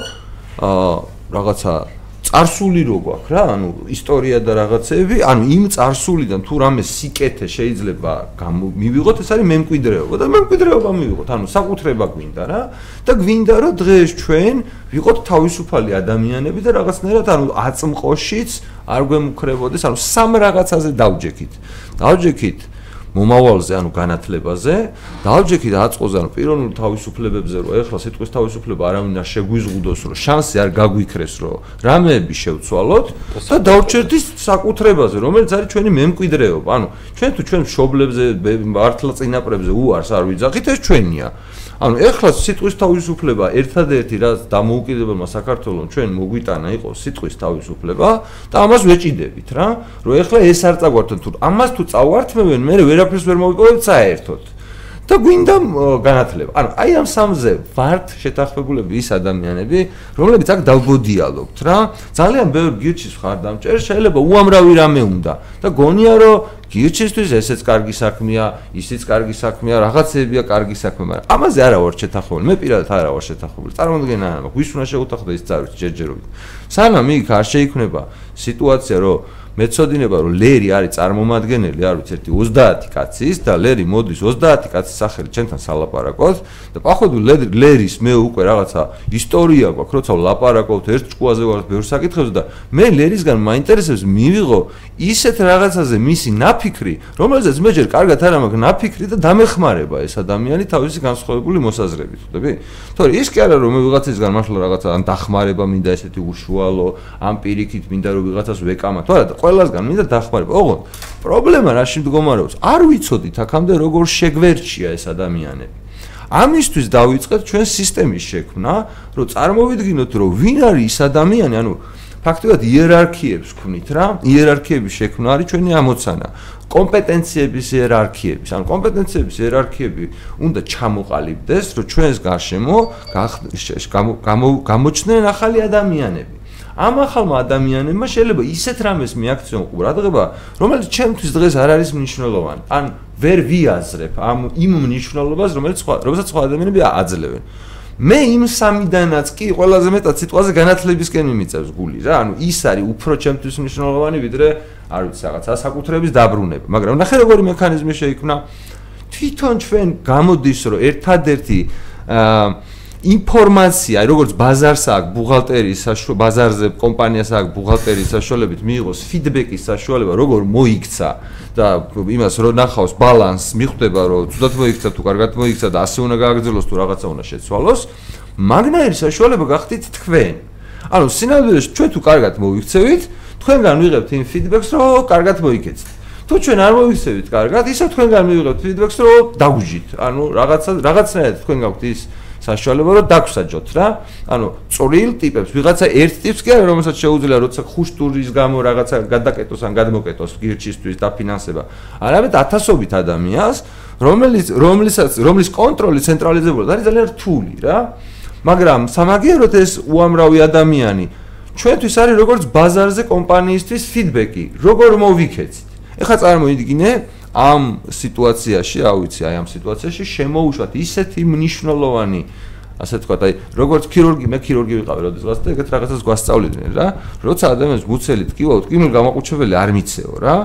რაღაცა царსული რო გვაქვს რა, ანუ ისტორია და რაღაცეები, ანუ იმ царსულიდან თუ რამე სიკეთე შეიძლება მივიღოთ, ეს არის მემკვიდრეობა და მემკვიდრეობა მივიღოთ, ანუ საკუთრება გვინდა რა და გვინდა რომ დღეს ჩვენ ვიყოთ თავისუფალი ადამიანები და რაღაცნაირად ანუ აწმყოშიც არ გვემუქრებოდეს, ანუ სამ რაღაცაზე დავჯექით. დავჯექით მომავალზე, ანუ განათლებაზე, დაავჯექით აწყოზე, ანუ პიროვნულ თავისუფლებებზე, რომ ეხლა სიტყვის თავისუფლება არავინ არ შეგვიზღუდოს, რომ შანსი არ გაგვიქრეს, რომ რამეები შევცვალოთ და დავრჩეთ ის საკუთრებაზე, რომელიც არის ჩვენი მემკვიდრეობა. ანუ ჩვენ თუ ჩვენ მშობლებზე, მართლა წინაპრებზე უარს არ ვიძახით, ეს ჩვენია. ანუ ეხლა სიტყვის თავისუფლება ერთადერთი რაც დამოუკიდებელმა საქართველოს ჩვენ მოგვიტანა იყო სიტყვის თავისუფლება და ამას ვეჭიდებით რა რომ ეხლა ეს არ წაგვართოთ თუ ამას თუ წავართმევენ მე ვერაფერს ვერ მოვიპოვებ საერთოდ და გვინდა განათლება. ანუ აი ამ სამზე ვართ შეთანხმებულები ის ადამიანები, რომლებიც აქ დავბოდიალობთ რა. ძალიან ბევრ გირჩის ხარდამჭერ შეიძლება უამრავი რამე უნდა და გონია რომ გირჩისთვის ესეც კარგი საქმეა, ისიც კარგი საქმეა, რაღაცებია კარგი საქმე, მაგრამ ამაზე არა ვარ შეთანხმებული. მე პირადად არა ვარ შეთანხმებული. წარმოგიდგენ არა, ვის უნდა შეუთანხმო ის წარვით ჯერჯერობით. სანამ იქ არ შეიქმნება სიტუაცია, რომ მეცოდინება რომ ლერი არის წარმომადგენელი არ ვიცი ერთი 30 კაცის და ლერი მოდის 30 კაცის სახელი ჩვენთან სალაპარაკოთ და პახვედუ ლერის მე უკვე რაღაცა ისტორია გვაქვს როცა ლაპარაკობთ ერთ ჭკუაზე ვარ ბევრ საკითხებზე და მე ლერისგან მაინტერესებს მივიღო ისეთ რაღაცაზე მისი ნაფიქრი რომელზეც მე ჯერ კარგად არ მაქვს ნაფიქრი და დამეხმარება ეს ადამიანი თავისი განსხვავებული მოსაზრებით ხვდები? თორე ის კი არა რომ მე ვიღაცისგან მართლა რაღაცა ან დახმარება მინდა ესეთი უშუალო ამ პირიქით მინდა რომ ვიღაცას ვეკამა. თუ არა ყველასგან მინდა დახმარება. ოღონდ პრობლემა რაში მდგომარეობს? არ ვიცოდით აქამდე როგორ შეგვერჩია ეს ადამიანები. ამისთვის დავიწყეთ ჩვენ სისტემის შექმნა, რომ წარმოვიდგინოთ, რომ ვინ არის ის ადამიანი, ანუ ფაქტობრივად იერარქიებს ქმნით რა, იერარქიების შექმნა არის ჩვენი ამოცანა. კომპეტენციების იერარქიების, ანუ კომპეტენციების იერარქიები უნდა ჩამოყალიბდეს, რომ ჩვენს გარშემო გამოჩნდნენ ახალი ადამიანები. ამ ახალმა ადამიანებმა შეიძლება ისეთ რამეს მიაქციონ ყურადღება, რომელიც ჩემთვის დღეს არ არის მნიშვნელოვანი. ან ვერ ვიაზრებ ამ იმ მნიშვნელობას, რომელიც სხვა, რომელსაც სხვა ადამიანები აძლევენ. მე იმ სამიდანაც კი ყველაზე მეტად სიტყვაზე განათლებისკენ მიმიწევს გული რა. ანუ ის არის უფრო ჩემთვის მნიშვნელოვანი, ვიდრე არ ვიცი, რაღაც ასაკუთრების დაბრუნება. მაგრამ ნახე როგორი მექანიზმი შეიქმნა. თვითონ ჩვენ გამოდის, რომ ერთადერთი აა ინფორმაცია, როგორც ბაზარს აქვს ბუღალტერიის საშუალებით, ბაზარზე კომპანიას აქვს ბუღალტერიის საშუალებით მიიღოს ფიდბექის საშუალება, როგორ მოიქცა და იმას რო ნახავს ბალანს, მიხვდება რომ თუდად მოიქცა თუ კარგად მოიქცა და ასე უნდა გააგრძელოს თუ რაღაცა უნდა შეცვალოს, მაგნაირი საშუალება გახდით თქვენ. ანუ სინამდვილეში ჩვენ თუ კარგად მოიქცევით, თქვენგან ვიღებთ იმ ფიდბექს, რომ კარგად მოიქცეთ. თუ ჩვენ არ მოიქცევით კარგად, ისა თქვენგან მივიღებთ ფიდბექს, რომ დაგუჟით. ანუ რაღაცა რაღაცნაირად თქვენ გაქვთ ის საშუალება რომ დაგსაჯოთ რა. ანუ წვრილ ტიპებს, ვიღაცა ერთ ტიპს კი არა, რომელსაც შეუძლია როცა ხუშტურის გამო რაღაცა გადაკეტოს ან გადმოკეტოს გირჩისთვის დაფინანსება. არამედ ათასობით ადამიანს, რომელიც რომლისაც რომლის კონტროლი ცენტრალიზებული არის ძალიან რთული რა. მაგრამ სამაგიეროდ ეს უამრავი ადამიანი ჩვენთვის არის როგორც ბაზარზე კომპანიისთვის ფიდბექი, როგორ მოვიქეცით. ეხლა წარმოიდგინე, ამ სიტუაციაში, რა ვიცი, აი ამ სიტუაციაში შემოუშვათ ისეთი მნიშვნელოვანი ასე თქვა, აი როგორც ქირურგი, მე ქირურგი ვიყავი როდესაც და ეგეთ რაღაცას გვასწავლიდნენ რა. როცა ადამიანს მუცელი ტკივა, ტკივილ გამოყუჩებელი არ მიცეო რა.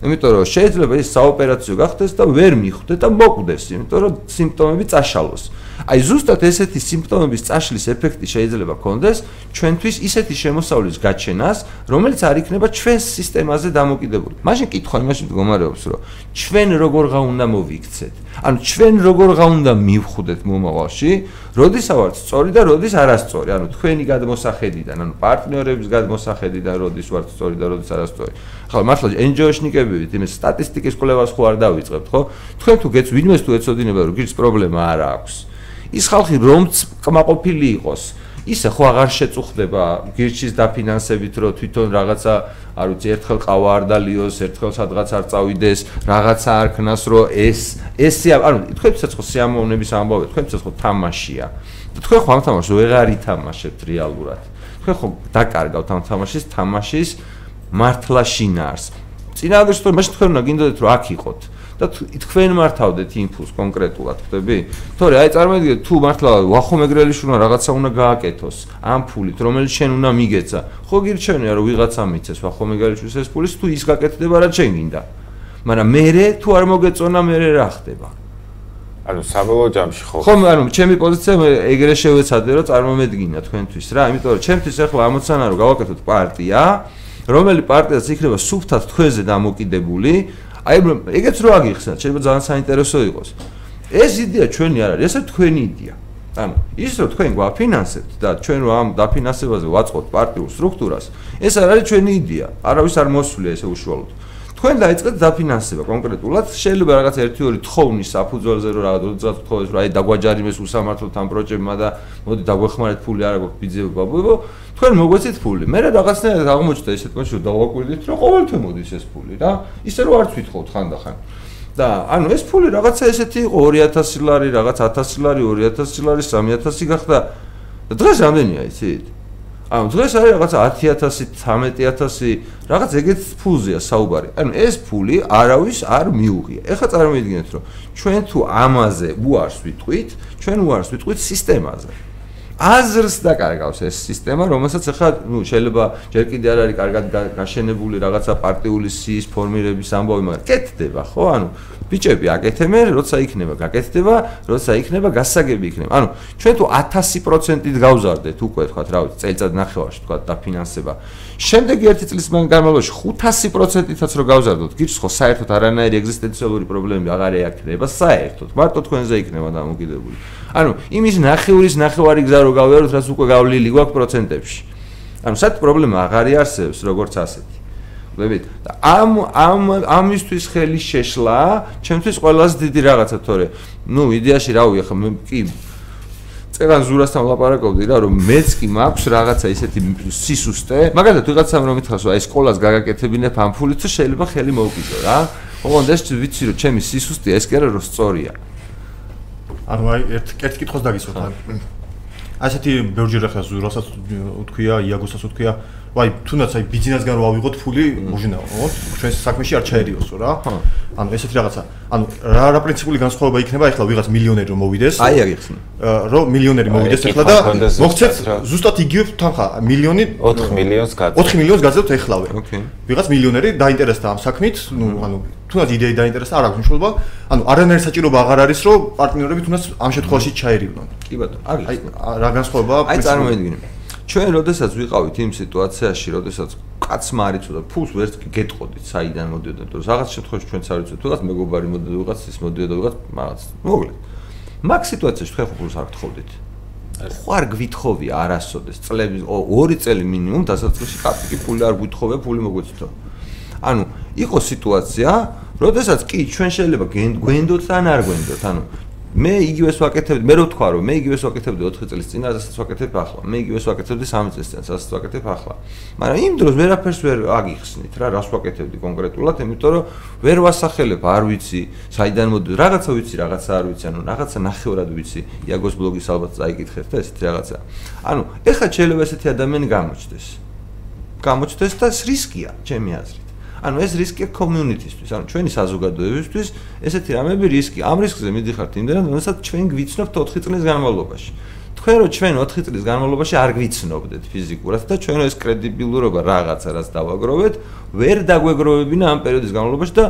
იმიტომ რომ შეიძლება ის საოპერაციო გახდეს და ვერ მიხვდე და მოკვდეს, იმიტომ რომ სიმპტომები წაშალოს. აი ზუსტად ესეთი სიმპტომების წაშლის ეფექტი შეიძლება კონდეს ჩვენთვის ისეთი შემოსავლის გაჩენას, რომელიც არ იქნება ჩვენს სისტემაზე დამოკიდებული. მაშინ კითხვა იმაში მდგომარეობს, რომ ჩვენ როგორღა უნდა მოვიქცეთ? ანუ ჩვენ როგორღა უნდა მივხვდეთ მომავალში, როდის ავართ სწორი და როდის არასწორი? ანუ თქვენი გადმოსახედიდან, ანუ პარტნიორების გადმოსახედიდან როდის ვართ სწორი და როდის არასწორი? ხო, მართლა NGO-შნიკები, იმის სტატისტიკის კვლევას ხო არ დავიწყებთ, ხო? თქვენ თუ გეც ვინმეს თუ ეცოდინება, რომ გიჩ პრობლემა არ აქვს. ის ხალხი რომც კმაყოფილი იყოს. ისე ხო აღარ შეწუხდება გირჩის დაფინანსებით რომ თვითონ რაღაცა არ ვიცი ერთხელ ყავა არ დალიოს ერთხელ სადღაც არ წავიდეს რაღაცა არ ქნას რომ ეს ესე ანუ თქვენცაც ხო სიამოვნების ამბავი თქვენცაც ხო თამაშია. თქვენ ხო ამ თამაშს ვეღარ ითამაშებთ რეალურად. თქვენ ხო დაკარგავთ ამ თამაშის თამაშის მართლა შინაარს წინააღმდეგ რომ მაშინ თქვენ უნდა გინდოდეთ რომ აქ იყოთ და თქვენ მართავდეთ იმპულს კონკრეტულად, ხდები? თორე აი წარმოიდგინეთ თუ მართლა ვახომეგრელიშვილმა რაღაცა უნდა გააკეთოს ამ ფულით, რომელიც შენ უნდა მიგეცა. ხო გირჩენია რომ ვიღაცა მიცეს ვახომეგრელიშვილს ეს ფულის თუ ის გაკეთდება რა შენ გინდა. მაგრამ მე თუ არ მოგეწონა მე რა ხდება? ანუ საბოლოო ჯამში ხო ხო ანუ ჩემი პოზიცია ეგრე შევეცადე რომ წარმომედგინა თქვენთვის რა იმიტომ რომ ჩემთვის ახლა ამოცანა რომ გავაკეთოთ პარტია რომელი პარტიაც იქნება სუფთად თქვენზე დამოკიდებული აი ეგეც რო აგიხსნათ შეიძლება ძალიან საინტერესო იყოს. ეს იდეა ჩვენი არ არის ეს თქვენი იდეა. ანუ ის რომ თქვენ გვაფინანსებთ და ჩვენ რომ ამ დაფინანსებაზე ვაწყობთ პარტიულ სტრუქტურას ეს არ არის ჩვენი იდეა. არავის არ მოსვლია ესე უშუალოდ თქვენ დაიწყეთ დაფინანსება. კონკრეტულად შეიძლება რაღაც 1-2 თხოვნის საფუძველზე რომ რაღაც როდესაც თხოვეს რომ აი დაგვაჯარიმეს უსამართლოდ ამ პროექტებმა და მოდი დაგვეხმარეთ ფული არ აქვს ბიძება ბაბუებო თქვენ მოგვეცით ფული. მე რა რაღაცნაირად აღმოჩნდა ისეთ კონში რომ დავაკვირდით რომ ყოველთვის მოდის ეს ფული რა. ისე რომ არც ვითხოვთ ხანდახან. და ანუ ეს ფული რაღაცა ესეთი იყო 2000 ლარი რაღაც 1000 ლარი 2000 ლარი 3000 გახდა. დღეს რამდენია იცით ანუ დღეს არის რაღაცა 10000 13000 რაღაც ეგეთ ფულზეა საუბარი. ანუ ეს ფული არავის არ მიუღია. ეხლა წარმოიდგინეთ რომ ჩვენ თუ ამაზე უარს ვიტყვით, ჩვენ უარს ვიტყვით სისტემაზე. აზრს დაკარგავს ეს სისტემა, რომელსაც ახლა ნუ შეიძლება ჯერ კიდე არ არის კარგად გაშენებული რაღაცა პარტიული სიის ფორმირების ამბავი, მაგრამ კეთდება, ხო? ანუ ბიჭები აკეთებენ, როცა იქნება გაკეთდება, როცა იქნება გასაგები იქნება. ანუ ჩვენ თუ 1000%-ით გავზარდეთ უკვე თქვა, რა ვიცი, წელიწად ნახევარში თქვა დაფინანსება. შემდეგი ერთი წლის განმავლობაში 500%-ითაც რო გავზარდოთ, გიჩს ხო საერთოდ არანაირი ეგზისტენციალური პრობლემები აღარ ეაქნება საერთოდ. მარტო თქვენზე იქნება დამოკიდებული. ანუ იმის ნახევრის ნახევარი გზა რო გავიაროთ, რაც უკვე გავლილი გვაქვს პროცენტებში. ანუ საერთოდ პრობლემა აღარ იარსებს როგორც ასეთი. ხვდებით? და ამ ამ ამისთვის ხელი შეშლა, ჩემთვის ყველაზე დიდი რაღაცა თორე, ნუ იდეაში რა ვი, ხა მე კი წერან ზურასთან ლაპარაკობდი რა, რომ მეც კი მაქვს რაღაცა ისეთი სისუსტე, მაგალითად ვიღაცამ რომ მითხას, აი სკოლას გაგაკეთებინებ ამ ფულით, შეიძლება ხელი მოუკიდო რა. ოღონდ ეს ვიცი რომ ჩემი სისუსტე ეს კი არა რომ სწორია. ანუ აი ერთ ერთ კითხოს დაგისვათ. ასეთი ბევრჯერ ახლა ზურასაც უთქვია, იაგოსაც უთქვია, ვაი თუნდაც აი ბიზნესგან რო ავიღოთ ფული მოჟინაო ჩვენს საქმეში არ ჩაერიოსო რა. ანუ ესეთი რაღაცა ანუ რა რა პრინციპული განსხვავება იქნება? ახლა ვიღაც მილიონერი რომ მოვიდეს. აი აგიხსნი რომ მილიონერი მოვიდეს ახლა და მოხცეთ ზუსტად იგივე თანხა მილიონი 4 მილიონს გაძლევთ. 4 მილიონს გაძლევთ ეხლავე. ვიღაც მილიონერი დაინტერესდა ამ საქმით ნუ ანუ თუნდაც იდეა დაინტერესდა არ აქვს მნიშვნელობა. ანუ არანაირი საჭიროება აღარ არის რომ პარტნიორები თუნდაც ამ შემთხვევაში ჩაერივნონ კი ბატონო აგიხსნი აი რა განსხვავება აი წარმოედგინე ჩვენ როდესაც ვიყავით იმ სიტუაციაში, როდესაც კაცმა არ იცოდა ფულს ვერც გეტყოდით, საიდან მოდიოდა, იმიტომ რომ რაღაც შემთხვევაში ჩვენც არ ვიცით, თუნდაც მეგობარი მოდიოდა ვიღაც, ის მოდიოდა ვიღაც, რაღაც. მოკლედ. მაგ სიტუაციაში თქვენ ხო ფულს არ გთხოვდით. ხო არ გვითხოვი არასოდეს, წლების ორი წელი მინიმუმ დასაწყისში კაცი კი ფული არ გვითხოვე, ფული მოგვეწითო. ანუ იყო სიტუაცია, როდესაც კი ჩვენ შეიძლება გვენდოთ ან არ გვენდოთ, ანუ მე იგივეს ვაკეთებდი, მე რო თქვა რომ მე იგივეს ვაკეთებდი 4 წლის წინ, ასაც ვაკეთებ ახლა. მე იგივეს ვაკეთებდი 3 წლის წინ, ასაც ვაკეთებ ახლა. მაგრამ იმ დროს ვერაფერს ვერ აგიხსნით რა, რას ვაკეთებდი კონკრეტულად, იმიტომ რომ ვერ ვასახელებ, არ ვიცი, საიდან მოდი, რაღაცა ვიცი, რაღაცა არ ვიცი, ანუ რაღაცა ნახევრად ვიცი. იაგოს ბლოგის ალბათ წაიკითხეთ და ესეთი რაღაცა. ანუ ეხლა შეიძლება ესეთი ადამიანი გამოჩნდეს. გამოჩნდეს და ეს რისკია, ჩემი აზრით. ანუ ეს რისკია კომიუნიტისთვის, ანუ ჩვენი საზოგადოებისთვის ესეთი რამები რისკი. ამ რისკზე მიდიხართ იმდენად, როდესაც ჩვენ გვიცნობთ 4 წლის განმავლობაში. თქვენ რო ჩვენ 4 წლის განმავლობაში არ გვიცნობდეთ ფიზიკურად და ჩვენ ეს კრედიბილურობა რაღაცა რაც დავაგროვეთ, ვერ დაგვეგროვებინა ამ პერიოდის განმავლობაში და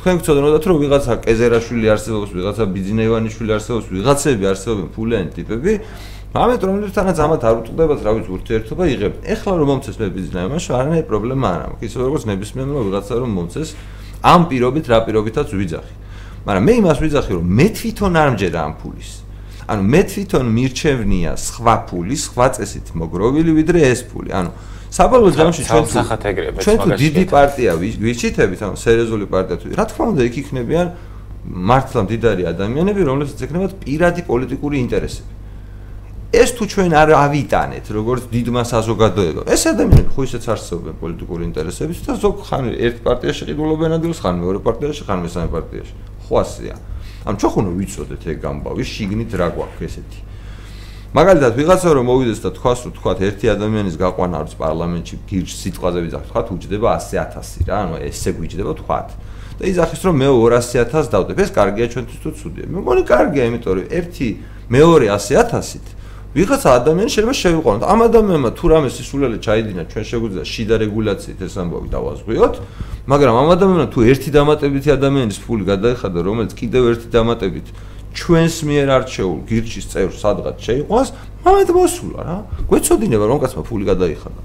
თქვენ გწოდნოდათ რომ ვიღაცა კეზერაშვილი არსებობს, ვიღაცა ბიძინეივანიშვილი არსებობს, ვიღაცები არსებობენ ფულიანი ტიპები, ამეთ რომელთანაც ამათ არ უწყდებათ რა ვიცი ურთიერთობა იღებ. ეხლა რომ მომცეს მე ბიზნესმა, მაშინ არანაირი პრობლემა არ აქვს. ისე როგორც ნებისმიერმა ვიღაცა რომ მომცეს ამ პირობით რა პირობითაც ვიძახი. მაგრამ მე იმას ვიძახი რომ მე თვითონ არ მჯერა ამ ფულის. ანუ მე თვითონ მირჩევნია სხვა ფული, სხვა წესით მოგროვილი ვიდრე ეს ფული. ანუ საბოლოო ჯამში ჩვენ ჩვენ თუ დიდი პარტია ვიჩითებით, ანუ სერიოზული პარტია თუ რა თქმა უნდა იქ იქნებიან მართლა მდიდარი ადამიანები, რომლებსაც ექნებათ პირადი პოლიტიკური ინტერესები. ეს თუ ჩვენ არ ავიტანეთ როგორც დიდმა საზოგადოებამ ეს ადამიანები ხო ისეც არსებობენ პოლიტიკური ინტერესებით და ზოგ ხან ერთ პარტიაში ყიდულობენ ადგილს ხან მეორე პარტიაში ხან მესამე პარტიაში. ხო ასეა. ამ ხო ვიცოდეთ ეგ ამბავი შიგნით რა გვაქვს ესეთი. მაგალითად ვიღაცა რომ მოვიდეს და თქვას რომ თქვათ ერთი ადამიანის გაყვანა არის პარლამენტში გირჩ სიტყვაზე ვიძახ თქვათ უჯდება 100000 რა ანუ ესე გვიჯდება თქვათ. და იძახის რომ მე 200000 დავდებ. ეს კარგია ჩვენთვის თუ ცუდია? მე მგონი კარგია, იმიტომ რომ ერთი მეორე 100000-ით ვიღაცა ადამიანი შეიძლება შევიყვანოთ. ამ ადამიანმა თუ რამე სისულელე ჩაიდინა, ჩვენ შეგვიძლია შიდა რეგულაციით ეს ამბავი დავაზღვიოთ, მაგრამ ამ ადამიანმა თუ ერთი დამატებითი ადამიანის ფული გადაიხადა, რომელიც კიდევ ერთი დამატებით ჩვენს მიერ არჩეულ გირჩის წევრ სადღაც შეიყვანს, მამეთ მოსულა რა. გვეცოდინება რომ კაცმა ფული გადაიხადა.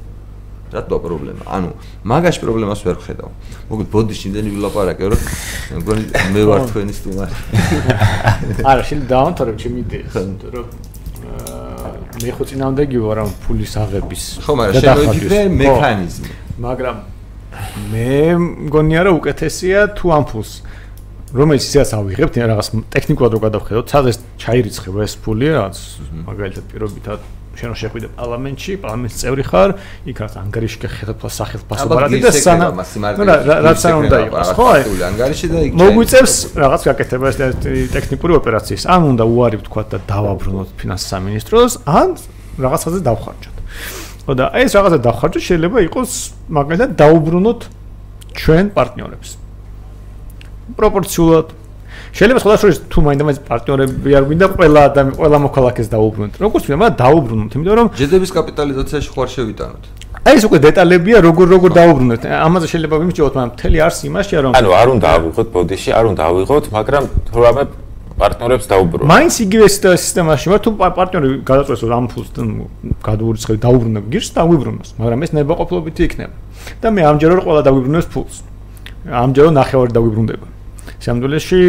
რატო პრობლემა? ანუ მაგაში პრობლემას ვერ ხედავ. მოგეთ ბოდი შინდენი ვილაპარაკე რომ მგონი მე ვარ თქვენი სტუმარი. არა, შეიძლება დავამთავრებ ჩემი იდეა, რომ მე ხო წინამდები ვარ ამ ფულის აღების. ხო, მაგრამ შემოიჭრე მექანიზმი. მაგრამ მე მგონია რომ უკეთესია თუ ამ ფულს რომელიც ისეაც ავიღებთ, რაღაც ტექნიკურად რო გადავხედოთ, სადაც ჩაირიცხება ეს ფული, რაღაც მაგალითად პირობითად შენ რო შეხვიდე პარლამენტში, პარლამენტის წევრი ხარ, იქ რაც ანგარიში გეხედა სახელმწიფო და სანა რაც არ უნდა იყოს, ხო? ანგარიში და იქ მოგვიწევს რაღაც გაკეთება ეს ტექნიკური ოპერაციის. ან უნდა უარი ვთქვა და დავაბრუნოთ ფინანსის სამინისტროს, ან რაღაცაზე დავხარჯოთ. ხო და ეს რაღაცა დავხარჯოთ შეიძლება იყოს მაგალითად დაუბრუნოთ ჩვენ პარტნიორებს. პროპორციულად შეიძლება სხვადასხვა თუ მაინდამაინც პარტნიორები არ გვინდა ყველა ადამი ყველა მოქალაქეს დაუბრუნოთ. როგორც ვინდა, დაუბრუნოთ, იმიტომ რომ ჯედების კაპიტალიზაციაში ხوار შევიტანოთ. აი ეს უკვე დეტალებია, როგორ როგორ დაუბრუნოთ. ამაზე შეიძლება ვიმსჯელოთ, მაგრამ მთელი არსი იმაშია, რომ ანუ არ უნდა ავიღოთ ბოდიში, არ უნდა ავიღოთ, მაგრამ თუ რამე პარტნიორებს დაუბრუნოთ. მაინც იგივე სისტემაში ვარ, თუ პარტნიორი გადაწყვეტს რომ ამ ფულს გადაურიცხებ, დაუბრუნებ გირს, დაუბრუნოს, მაგრამ ეს ნებაყოფლობითი იქნება. და მე ამჯერად ყველა დაგვიბრუნებს ფულს. ამჯერად ნახევარი დაგვიბრუნდება. სამდულეში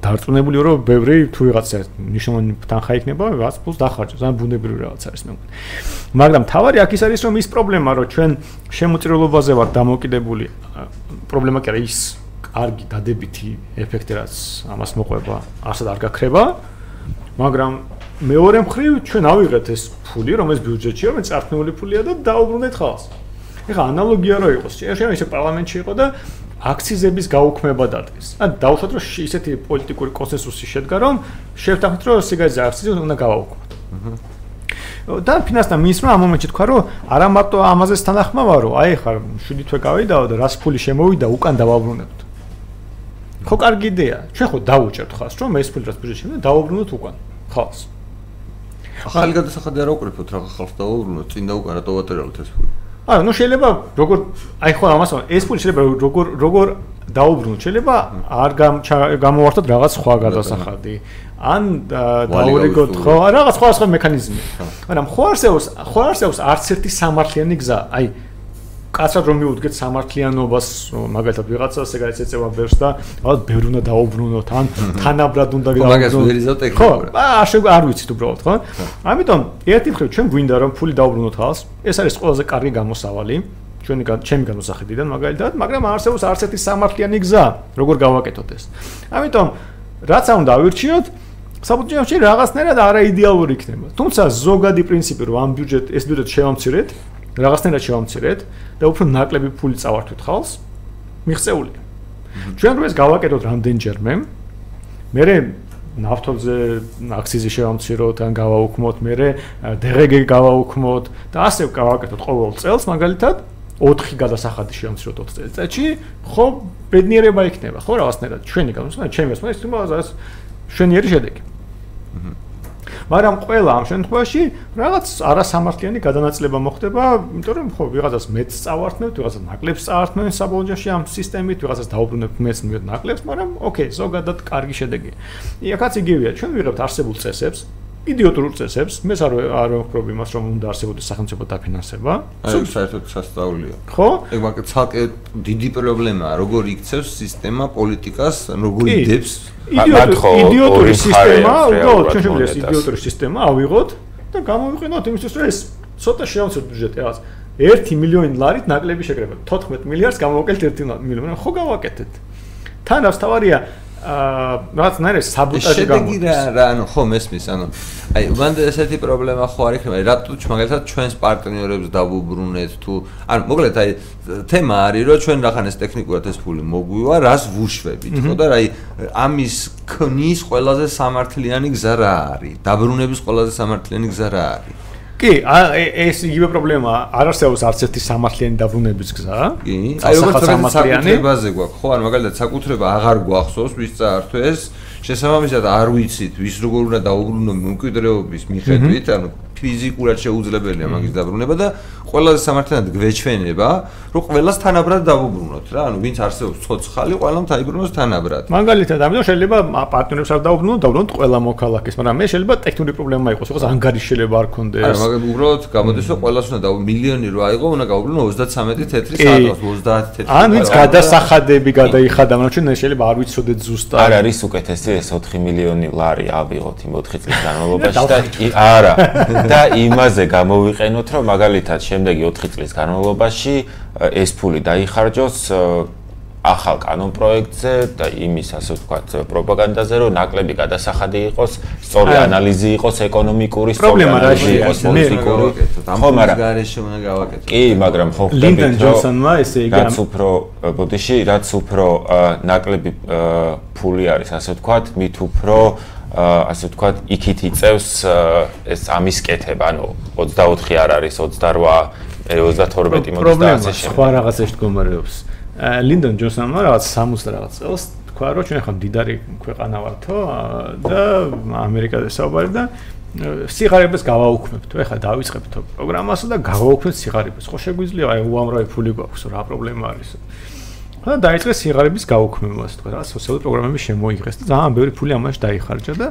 დარწმუნებული რომ ბევრი თუ ვიღაცა ნიშნული თანხა იქნება, რაღაც ფულს დახარჯოს, ან ბუნებრივი რაღაც არის მე მგონი. მაგრამ თავარი აქ ის არის რომ ის პრობლემა რომ ჩვენ შემოწირულობაზე ვარ დამოკიდებული, პრობლემა კი არა ის კარგი დადებითი ეფექტი რაც ამას მოყვება, ასად არ გაქრება. მაგრამ მეორე მხრივ ჩვენ ავიღეთ ეს ფული, რომელიც ბიუჯეტშია, რომელიც წარქმეული ფულია და დაუბრუნდეთ ხალხს. ეხლა ანალოგია რო იყოს, შეიძლება ისე პარლამენტში იყო და აქციზების გაუქმება დადგეს. ან დავუშვათ რომ ისეთი პოლიტიკური კონსენსუსი შედგა რომ შევთანხმდით რომ სიგარეტის აქციზი უნდა გავაუქმოთ. და ფინანსთა მინისტრმა ამ მომენტში თქვა რომ არა მარტო ამაზე თანახმავა რომ აი ხარ 7 თვე გავიდაო და რას ფული შემოვიდა უკან დავაბრუნებთ. ხო კარგი იდეა. ჩვენ ხო დაუჭერთ ხას რომ ეს ფული რაც ბიუჯეტში შემოვიდა დავაბრუნოთ უკან. ხალხს. ახალი გადასახადი არ აუკრიფოთ რა ხალხს დავაბრუნოთ წინ და უკან რატო ვატერალოთ ეს ფული. აა ნუ შეიძლება როგორ აი ხო ამას ეს ფული შეიძლება როგორ როგორ დაუბრუნოთ შეიძლება არ გამოვართოთ რაღაც სხვა გადასახადი. ან დაურიგოთ ხო რაღაც სხვა სხვა მექანიზმი. მაგრამ ხო არსებობს ხო არსებობს არც ერთი სამართლიანი გზა. აი კაცად რომ მიუდგეთ სამართლიანობას მაგალითად ვიღაცას ეგ არის ეწევა ბევრს და ალბათ ბევრი უნდა დაუბრუნოთ ან თანაბრად უნდა დაუბრუნოთ მაგას ვერიზავ ტექნიკურად ხო არ არ ვიცით უბრალოდ ხო? ამიტომ ერთი მხრივ ჩვენ გვინდა რომ ფული დაუბრუნოთ ხალხს ეს არის ყველაზე კარგი გამოსავალი. ჩვენი ჩემი განსახედიდან მაგალითად მაგრამ არსებობს არც ერთი სამართლიანი გზა როგორ გავაკეთოთ ეს. ამიტომ რაც არ უნდა ავირჩიოთ საბუთში რაღაცნაირად არაიდეალური იქნება. თუმცა ზოგადი პრინციპი რომ ამ ბიუჯეტ ეს ბიუჯეტ შევამცირეთ რაღაცნაირად შევამცირეთ და უფრო ნაკლები ფული წავართვით ხალხს მიღწეული. ჩვენ რო ეს გავაკეთოთ რამდენჯერმე. მე ნავთობზე აქციზი შევამციროთ ან გავაუქმოთ, მე დღეგე გავაუქმოთ და ასე გავაკეთოთ ყოველ წელს მაგალითად 4 გადასახადი შევამციროთ 4 წელიწადში, ხო ბედნიერება იქნება, ხო რაღაცნაირად. ჩვენი განსხვავება, ჩემი ეს თუმცა შვენიერი შედეგი. აჰა მაგრამ ყველა ამ შემთხვევაში რაღაც არასამართლიანი გადანაწილება მოხდება, იმიტომ რომ ხო ვიღაცას მეც წავართმევთ, ვიღაცას ნაკლებს წავართმევთ საბოლოოში ამ სისტემით, ვიღაცას დაუბრუნებთ მეც მივეთ ნაკლებს, მაგრამ ოკეი, ზოგადად კარგი შედეგია. იქაც იგივეა, ჩვენ ვიღებთ არსებულ წესებს, იდიოტურ წესებს, მე არ არ ვხდები იმას, რომ უნდა არსებობდეს სახელმწიფო დაფინანსება. აი, საერთოდ სასწაულია. ხო? ეგ მაგ ცალკე დიდი პრობლემაა, როგორ იქცევს სისტემა პოლიტიკას, როგორ იდებს იდიოტური სისტემა, უბრალოდ ჩვენ შეგვიძლია იდიოტური სისტემა ავიღოთ და გამოვიყენოთ იმისთვის, რომ ეს ცოტა შეავცოთ ბიუჯეტი რაღაც 1 მილიონი ლარით ნაკლები შეკრება. 14 მილიარდს გამოვაკეთეთ 1 მილიონი. ხო გავაკეთეთ. თან რაც თავარია აა რაც ნაირად საბუტაჟი გამოდის. შედეგი რა რა ანუ ხო მესმის ანუ აი მანდ ესეთი პრობლემა ხო არ იქნება რატო მაგალითად ჩვენს პარტნიორებს დავუბრუნეთ თუ ანუ მოკლედ აი თემა არის რომ ჩვენ რახან ეს ტექნიკურად ეს ფული მოგვივა რას ვუშვებით ხო და აი ამის ქნის ყველაზე სამართლიანი გზა რა არის? დაბრუნების ყველაზე სამართლიანი გზა რა არის კი, ეს იგივე პრობლემაა. არ არსებობს არც ერთი სამართლიანი დაბრუნების გზა. კი. აი როგორც საკუთრებაზე გვაქვს, ხო, ან მაგალითად საკუთრება აღარ გვახსოვს, ვის წაართვეს, შესაბამისად არ ვიცით, ვის როგორ უნდა დაუბრუნო მემკვიდრეობის მიხედვით, ანუ ფიზიკურად შეუძლებელია მაგის დაბრუნება და ყველაზე სამართლიანად გვეჩვენება, რომ ყველას თანაბრად დავუბრუნოთ რა, ანუ ვინც არსებობს ცოცხალი, ყველამ დაიბრუნოს თანაბრად. მაგალითად, ამიტომ შეიძლება პარტნიორებს არ დავუბრუნოთ, დავუბრუნოთ ყველა მოქალაქეს, მაგრამ მე შეიძლება ტექნიკური პრობლემა იყოს, იყოს ანგარი შეიძლება არ კონდეს. არა, მაგრამ უბრალოდ გამოდის, რომ ყველას უნდა დაუ მილიონი რო აიღო, უნდა გავუბრუნო 33 თეთრი საათს, 30 თეთრი. ან ვინც გადასახადები გადაიხადა, მაგრამ ჩვენ შეიძლება არ ვიცოდეთ ზუსტად. არ არის უკეთესი ეს 4 მილიონი ლარი ავიღოთ იმ 4 წლის განმავლობაში და არა და იმაზე გამოვიყენოთ, რომ მაგალითად შემდეგი 4 წლის განმავლობაში ეს ფული დაიხარჯოს ახალ კანონ პროექტზე და იმის ასე ვთქვათ პროპაგანდაზე რომ ნაკლები გადასახადი იყოს, სწორი ანალიზი იყოს ეკონომიკური, სწორი ანალიზი იყოს პოლიტიკური. ხო, მაგრამ გარეშე უნდა გავაკეთო. კი, მაგრამ ხო ხდებით რომ ლინდენ ჯონსონმა ესე იგი რაც უფრო ბოდიში, რაც უფრო ნაკლები ფული არის ასე ვთქვათ, მით უფრო ასე ვთქვათ, იქით იწევს ეს ამის კეთება, ანუ 24 არ არის 28, 32 მოდის და ასე შემდეგ. სხვა რაღაცაში მდგომარეობს. ლინდონ ჯონსონმა რაღაც 60 რაღაც წელს თქვა, რომ ჩვენ ახლა მდიდარი ქვეყანა ვართო და ამერიკაზე საუბარი და სიღარიბეს გავაუქმებთ. ეხლა დავიწყებთ პროგრამასა და გავაუქმებთ სიღარიბეს. ხო შეგვიძლია აი უამრავი ფული გვაქვს, რა პრობლემა არის? და დაიწყეს სიღარიბის გაუქმება, ასე თქვა, რა სოციალური პროგრამები შემოიღეს და ძალიან ბევრი ფული ამაში დაიხარჯა და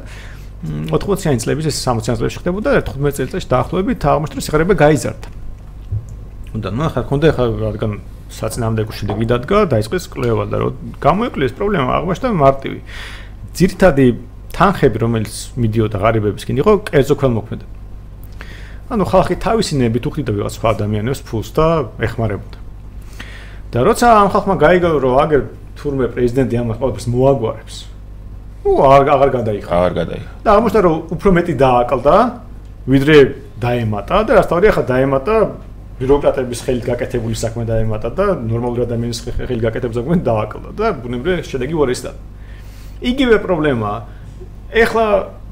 80-იანი წლების ეს 60-იანი წლებში ხდებოდა და 15 წელიწადში დაახლოებით აღმოჩნდა სიღარიბე გაიზარდა. და ნუ ახლა ქონდა ახლა რადგან საწინააღმდეგო შედეგი დადგა, დაიწყეს კვლევა და რომ გამოიკვლიეს პრობლემა აღმოჩნდა მარტივი. ძირითადი თანხები, რომელიც მიდიოდა ღარიბებისკენ, იყო კერძო ქველმოქმედა. ანუ ხალხი თავისი ნებით უხდიდა ვიღაც სხვა ადამიანებს ფულს და ეხმარებოდა. და როცა ამ ხალხმა გაიგო რომ აგერ თურმე პრეზიდენტი ამას ყველაფერს მოაგვარებს ნუ არ აღარ გადაიხა აღარ გადაიხა და აღმოჩნდა რომ უფრო მეტი დააკლდა ვიდრე დაემატა და რასთავი ახლა დაემატა ბიუროკრატების ხელით გაკეთებული საქმე დაემატა და ნორმალური ადამიანის ხელით გაკეთებული საქმე დააკლდა და ბუნებრივია შედეგი უარეს და იგივე პრობლემაა ეხლა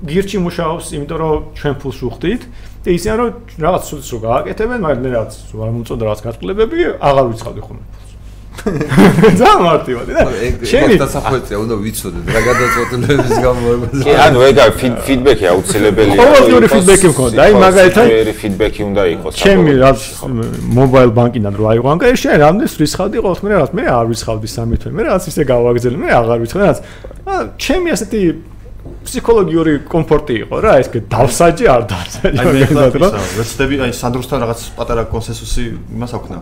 გირჩი მუშაობს იმიტომ რომ ჩვენ ფულს უხდით და ისე რომ რაღაც სულს რო გააკეთებენ მაგრამ მე რაღაც არ მომწონდა რაღაც გასკლებები აღარ ვიცხავდი ხოლმე და მარტივად და შენი დასახვეწია უნდა ვიცოდეთ რა გადაწყვეტილების გამოება კი ანუ ეგა ფიდბექი აუცილებელია ყოველდღიური ფიდბექი მქონდა აი მაგალითად ფერი ფიდბექი უნდა იყოს ჩემი რა მობაილ ბანკიდან რო აიღო ანკა შენ რამდენს რისხავდი ყოველთვის მე რაღაც მე არ რისხავდი სამი თვე მე რაღაც ისე გავაგზელე მე აღარ ვიცხავ რაღაც ჩემი ასეთი ფსიქოლოგიური კომფორტი იყო რა ეს დავსაჯი არ დავსაჯი აი მე ხლა ვეცდები აი სანდროსთან რაღაც პატარა კონსენსუსი იმას აქვს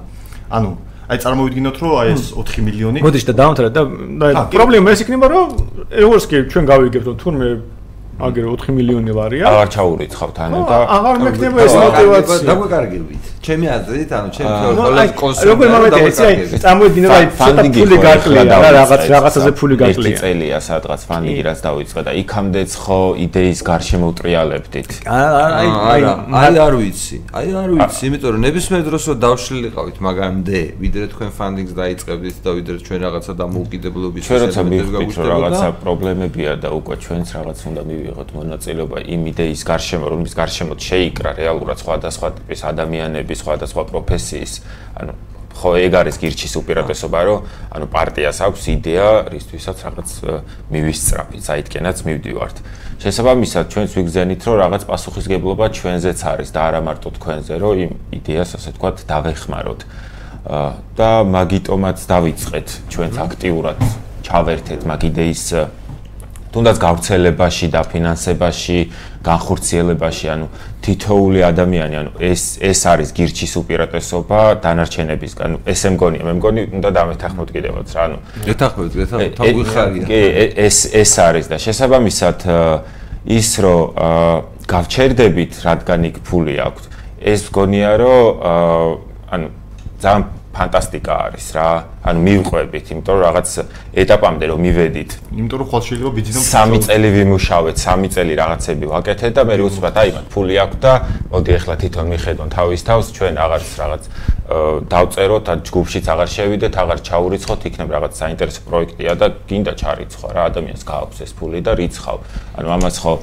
ანუ აი წარმოვიდგინოთ რომ აი ეს 4 მილიონი მოდიში და დავამთავრეთ და პრობლემა ეს იქნება რომ ევორს კი ჩვენ გავიგებთ რომ თურმე აგერ 4 მილიონი ლარია აღარ ჩაურიცხავთ ანუ და აღარ მექნება ეს мотивация დაგვეკარგებით ჩემი აზრით ანუ ჩემი ხოლმე კონსერვატორი როგორ მომენტია ეს აი წამოიდინება აი ცოტა ფული გაკლია რა რაღაც რაღაცაზე ფული გაკლია ერთი წელია სადღაც ფანდინგი რაც დაიწყე და იქამდეც ხო იდეის გარშემო უტრიალებდით. აი აი აი არ ვიცი. აი არ ვიცი იმიტომ რომ ნებისმიერ დროს რომ დავშლილიყავით მაგამდე ვიდრე თქვენ ფანდინგს დაიწყებდით და ვიდრე ჩვენ რაღაცა დამოუკიდებლობის შესაძლებლობებს გავუშვით რაღაცა პრობლემებია და უკვე ჩვენც რაღაც უნდა მივი მივიღოთ მონაწილეობა იმ იდეის გარშემო, რომლის გარშემო შეიკრა რეალურად სხვადასხვა ტიპის ადამიანების, სხვადასხვა პროფესიის, ანუ ხო ეგ არის გირჩის უპირატესობა, რომ ანუ პარტიას აქვს იდეა, რისთვისაც რაღაც მივისწრაფი, საითკენაც მივდივართ. შესაბამისად, ჩვენც ვიგზენით, რომ რაღაც პასუხისგებლობა ჩვენზეც არის და არა მარტო თქვენზე, რომ იმ იდეას ასე თქვათ დავეხმაროთ. და მაგიტომაც დავიწყეთ ჩვენც აქტიურად ჩავერთეთ მაგ იდეის თუნდაც გავრცელებაში და ფინანსებაში, განხორციელებაში, ანუ თითოეული ადამიანი, ანუ ეს ეს არის გირჩის უპირატესობა დანარჩენების, ანუ ესე მგონია, მე მგონი უნდა დამეთახმოთ კიდევაც რა, ანუ ეთახმოთ, ეთახმოთ, თავგვიხარია. კი, ეს ეს არის და შესაბამისად ის რომ გავჩერდებით, რადგან იქ ფული აქვს, ეს მგონია რომ ანუ ძალიან ფანტასტიკა არის რა. ანუ მივყვებით, იმიტომ რომ რაღაც ეტაპამდე რომ მივედით. იმიტომ რომ ხვალ შეიძლება ბიძინო 3 წელი ვიმუშავეთ, 3 წელი რაღაცები ვაკეთეთ და მე უცბად აი მაგ ფული აქვს და მოდი ახლა თვითონ მიხედონ თავის თავს, ჩვენ აღარც რაღაც დავწეროთ და ჯგუფშიც აღარ შევიდეთ, აღარ ჩაურიცხოთ, იქნებ რაღაც საინტერესო პროექტია და გინდა ჩარიცხო რა ადამიანს გააქვს ეს ფული და რიცხავ. ანუ ამას ხო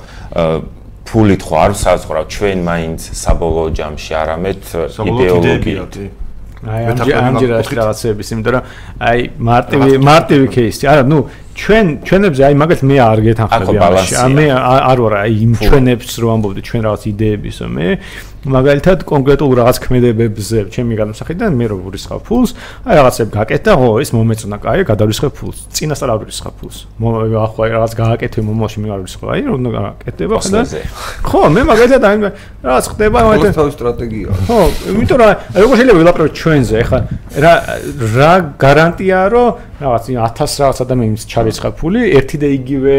ფულით ხო არ ვსაზღვრავ ჩვენ მაინც საბოლოო ჯამში არამედ იდეოლოგიით აი ამჯერად რაღაცეების, იმიტომ რომ აი მარტივი მარტივი кейსი. არა, ну ჩვენ ჩვენებზე აი მაგალითად მე არ გეთანხმები ამაში. მე არ ვარ აი იმ ჩვენებს რო ამბობდი ჩვენ რაღაც იდეებისო მე მაგალითად კონკრეტულ რაღაც ქმედებებზე ჩემი განსახიდან მე რო ვურისხავ ფულს, აი რაღაცებ გაკეთდა, ხო, ეს მომეწონა, კაი, გადავრისხავ ფულს. წინასწარ არ ვურისხავ ფულს. ახლა რაღაც გააკეთე მომოში მე არ ვურისხავ, აი რომ გაკეთდება ხო და ხო, მე მაგალითად აი რაღაც ხდება მაგალითად თავის სტრატეგია. ხო, იმიტომ რომ როგორ შეიძლება ვილაპრო ჩვენზე, ახლა რა რა გარანტია რომ რაღაც 1000 რაღაც ადამიანის ჩარიცხა ფული ერთი და იგივე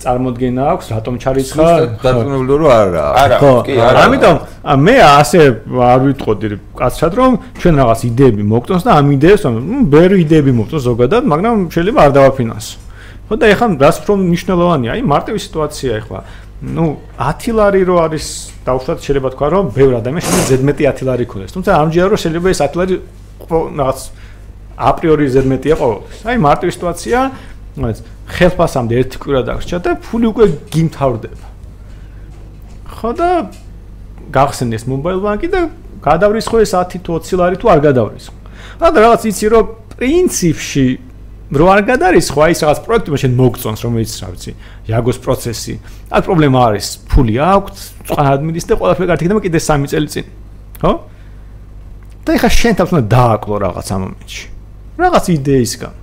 წარმოქმნა აქვს რატომ ჩარიცხა? დარწმუნებული რომ არა არა კი არა ამიტომ მე ასე არ ვიტყოდი კაცად რომ ჩვენ რაღაც იდეები მოგწონს და ამ იდეებს ბევრი იდეები მოგწონს ზოგადად მაგრამ შეიძლება არ დავაფინანსო ხო და ეხლა რას უფრო მნიშვნელოვანია აი მარტივი სიტუაცია ეხლა. ну 10 ლარი რო არის დავუშვათ შეიძლება თქვა რომ ბევრი ადამიანი შეიძლება ზედმეტი 10 ლარი ქონდეს. თუმცა ამჯერად რო შეიძლება ეს 10 ლარი რაღაც აპრიორი ზედმეტია ყოველთვის აი მარტივი სიტუაცია მაგაც ხელფასამდე ერთი კვირა დაგრჩა და ფული უკვე გიმთავრდება. ხო და გახსენდეს მობაილ ბანკი და გადავრისხო ეს 10 თუ 20 ლარი თუ არ გადავრისხო. და რაღაც იცი რომ პრინციპში რო არ გადარისხო, აი ეს რაღაც პროექტი მაშინ მოგწონს, რომელიც რა ვიცი, იაგოს პროცესი. აქ პრობლემა არის, ფული აქვს, სხვა ადმინისტრე ყველაფერი კარგი იქნება კიდე 3 წელი წინ. ხო? და ეხა შენ თავს უნდა დააკლო რაღაც ამ მომენტში. რაღაც იდეისგან.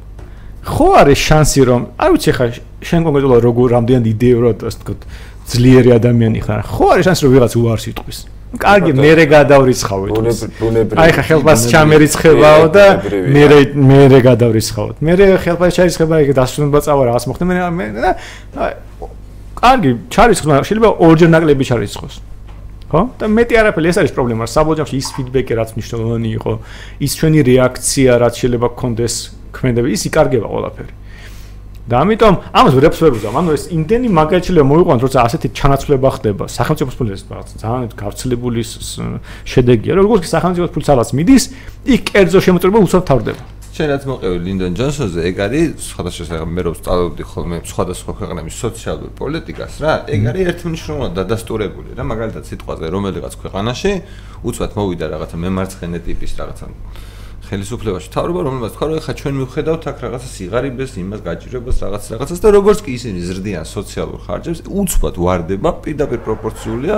ხო არის შანსი რომ არ ვიცი ხა შენ კონკრეტულად როგორ რამდენად იდეურად ასე თქო ძლიერი ადამიანი ხარ. ხო არის შანსი რომ ვიღაც უარს იტყვის კარგი მე გადავრიცხავთ აი ხა ხელფას ჩამერიცხებაო და მე მე გადავრიცხავთ. მე ხელფას ჩარიცხება იქ დასვენება წავა რაღაც მოხდა მე მე კარგი ჩარიცხვა შეიძლება ორჯერ ნაკლები ჩარიცხოს ხო? და მეტი არაფერი ეს არის პრობლემა. საბოლოოში ის ფიდბექი რაც მნიშვნელოვანი იყო, ის ჩვენი რეაქცია რაც შეიძლება გქონდეს ქმედები ის იკარგება ყველაფერი. და ამიტომ ამას ვერაფერს ვერ უზამ. ანუ ეს იმდენი მაგალითია მოიყვანს, როცა ასეთი ჩანაცვლება ხდება, სახელმწიფოს ფულის რაღაც ძალიან გავრცელებული შედეგია. როგორც კი სახელმწიფოს ფულს ალას მიდის, იქ კერძო შემოწმება უცებ თავდება. შენ რაც მოყევი ლინდონ ჯონსონზე, ეგ არის სხვადასხვა რაღაცა მე რომ სწავლობდი ხოლმე სხვადასხვა ქვეყნების სოციალურ პოლიტიკას რა, ეგ არის ერთმნიშვნელოვნად დადასტურებული რა, მაგალითად სიტყვაზე რომელიღაც ქვეყანაში უცბად მოვიდა რაღაცა მემარცხენე ტიპის რაღაცა ხელისუფლებაში თავრობა, რომელმაც თქვა, რომ ხა ჩვენ მივხედავთ აქ რაღაცა სიღარიბეს, იმას გაჭირებას, რაღაც რაღაცას და როგორც კი ისინი ზრდიან სოციალურ ხარჯებს, უცბად واردება პირდაპირ პროპორციულია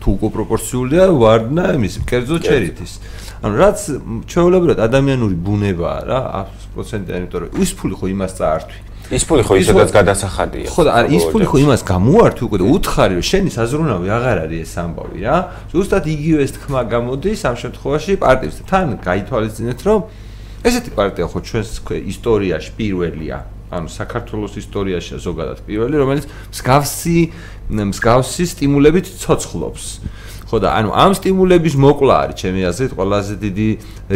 თუ უპროპორციულია واردნა იმის, კერძო ჩერითის. ანუ რაც ჩვეულებრივად ადამიანური ბუნებაა რა 100%-იანი იმიტომ რომ ის ფული ხო იმას წაართვი ის ფული ხო ისედაც გადასახადია. ხო და არა ის ფული ხო იმას გამოართვი უკვე და უთხარი რომ შენი საზრუნავი აღარ არის ეს ამბავი რა. ზუსტად იგივე თქმა გამოდის ამ შემთხვევაში პარტიებს თან გაითვალისწინეთ რომ ესეთი პარტია ხო ჩვენს ისტორიაში პირველია. ანუ საქართველოს ისტორიაში ზოგადად პირველი რომელიც მსგავსი მსგავსი სტიმულებით ცოცხლობს. ხო და ანუ ამ სტიმულების მოკლა არის ჩემი აზრით ყველაზე დიდი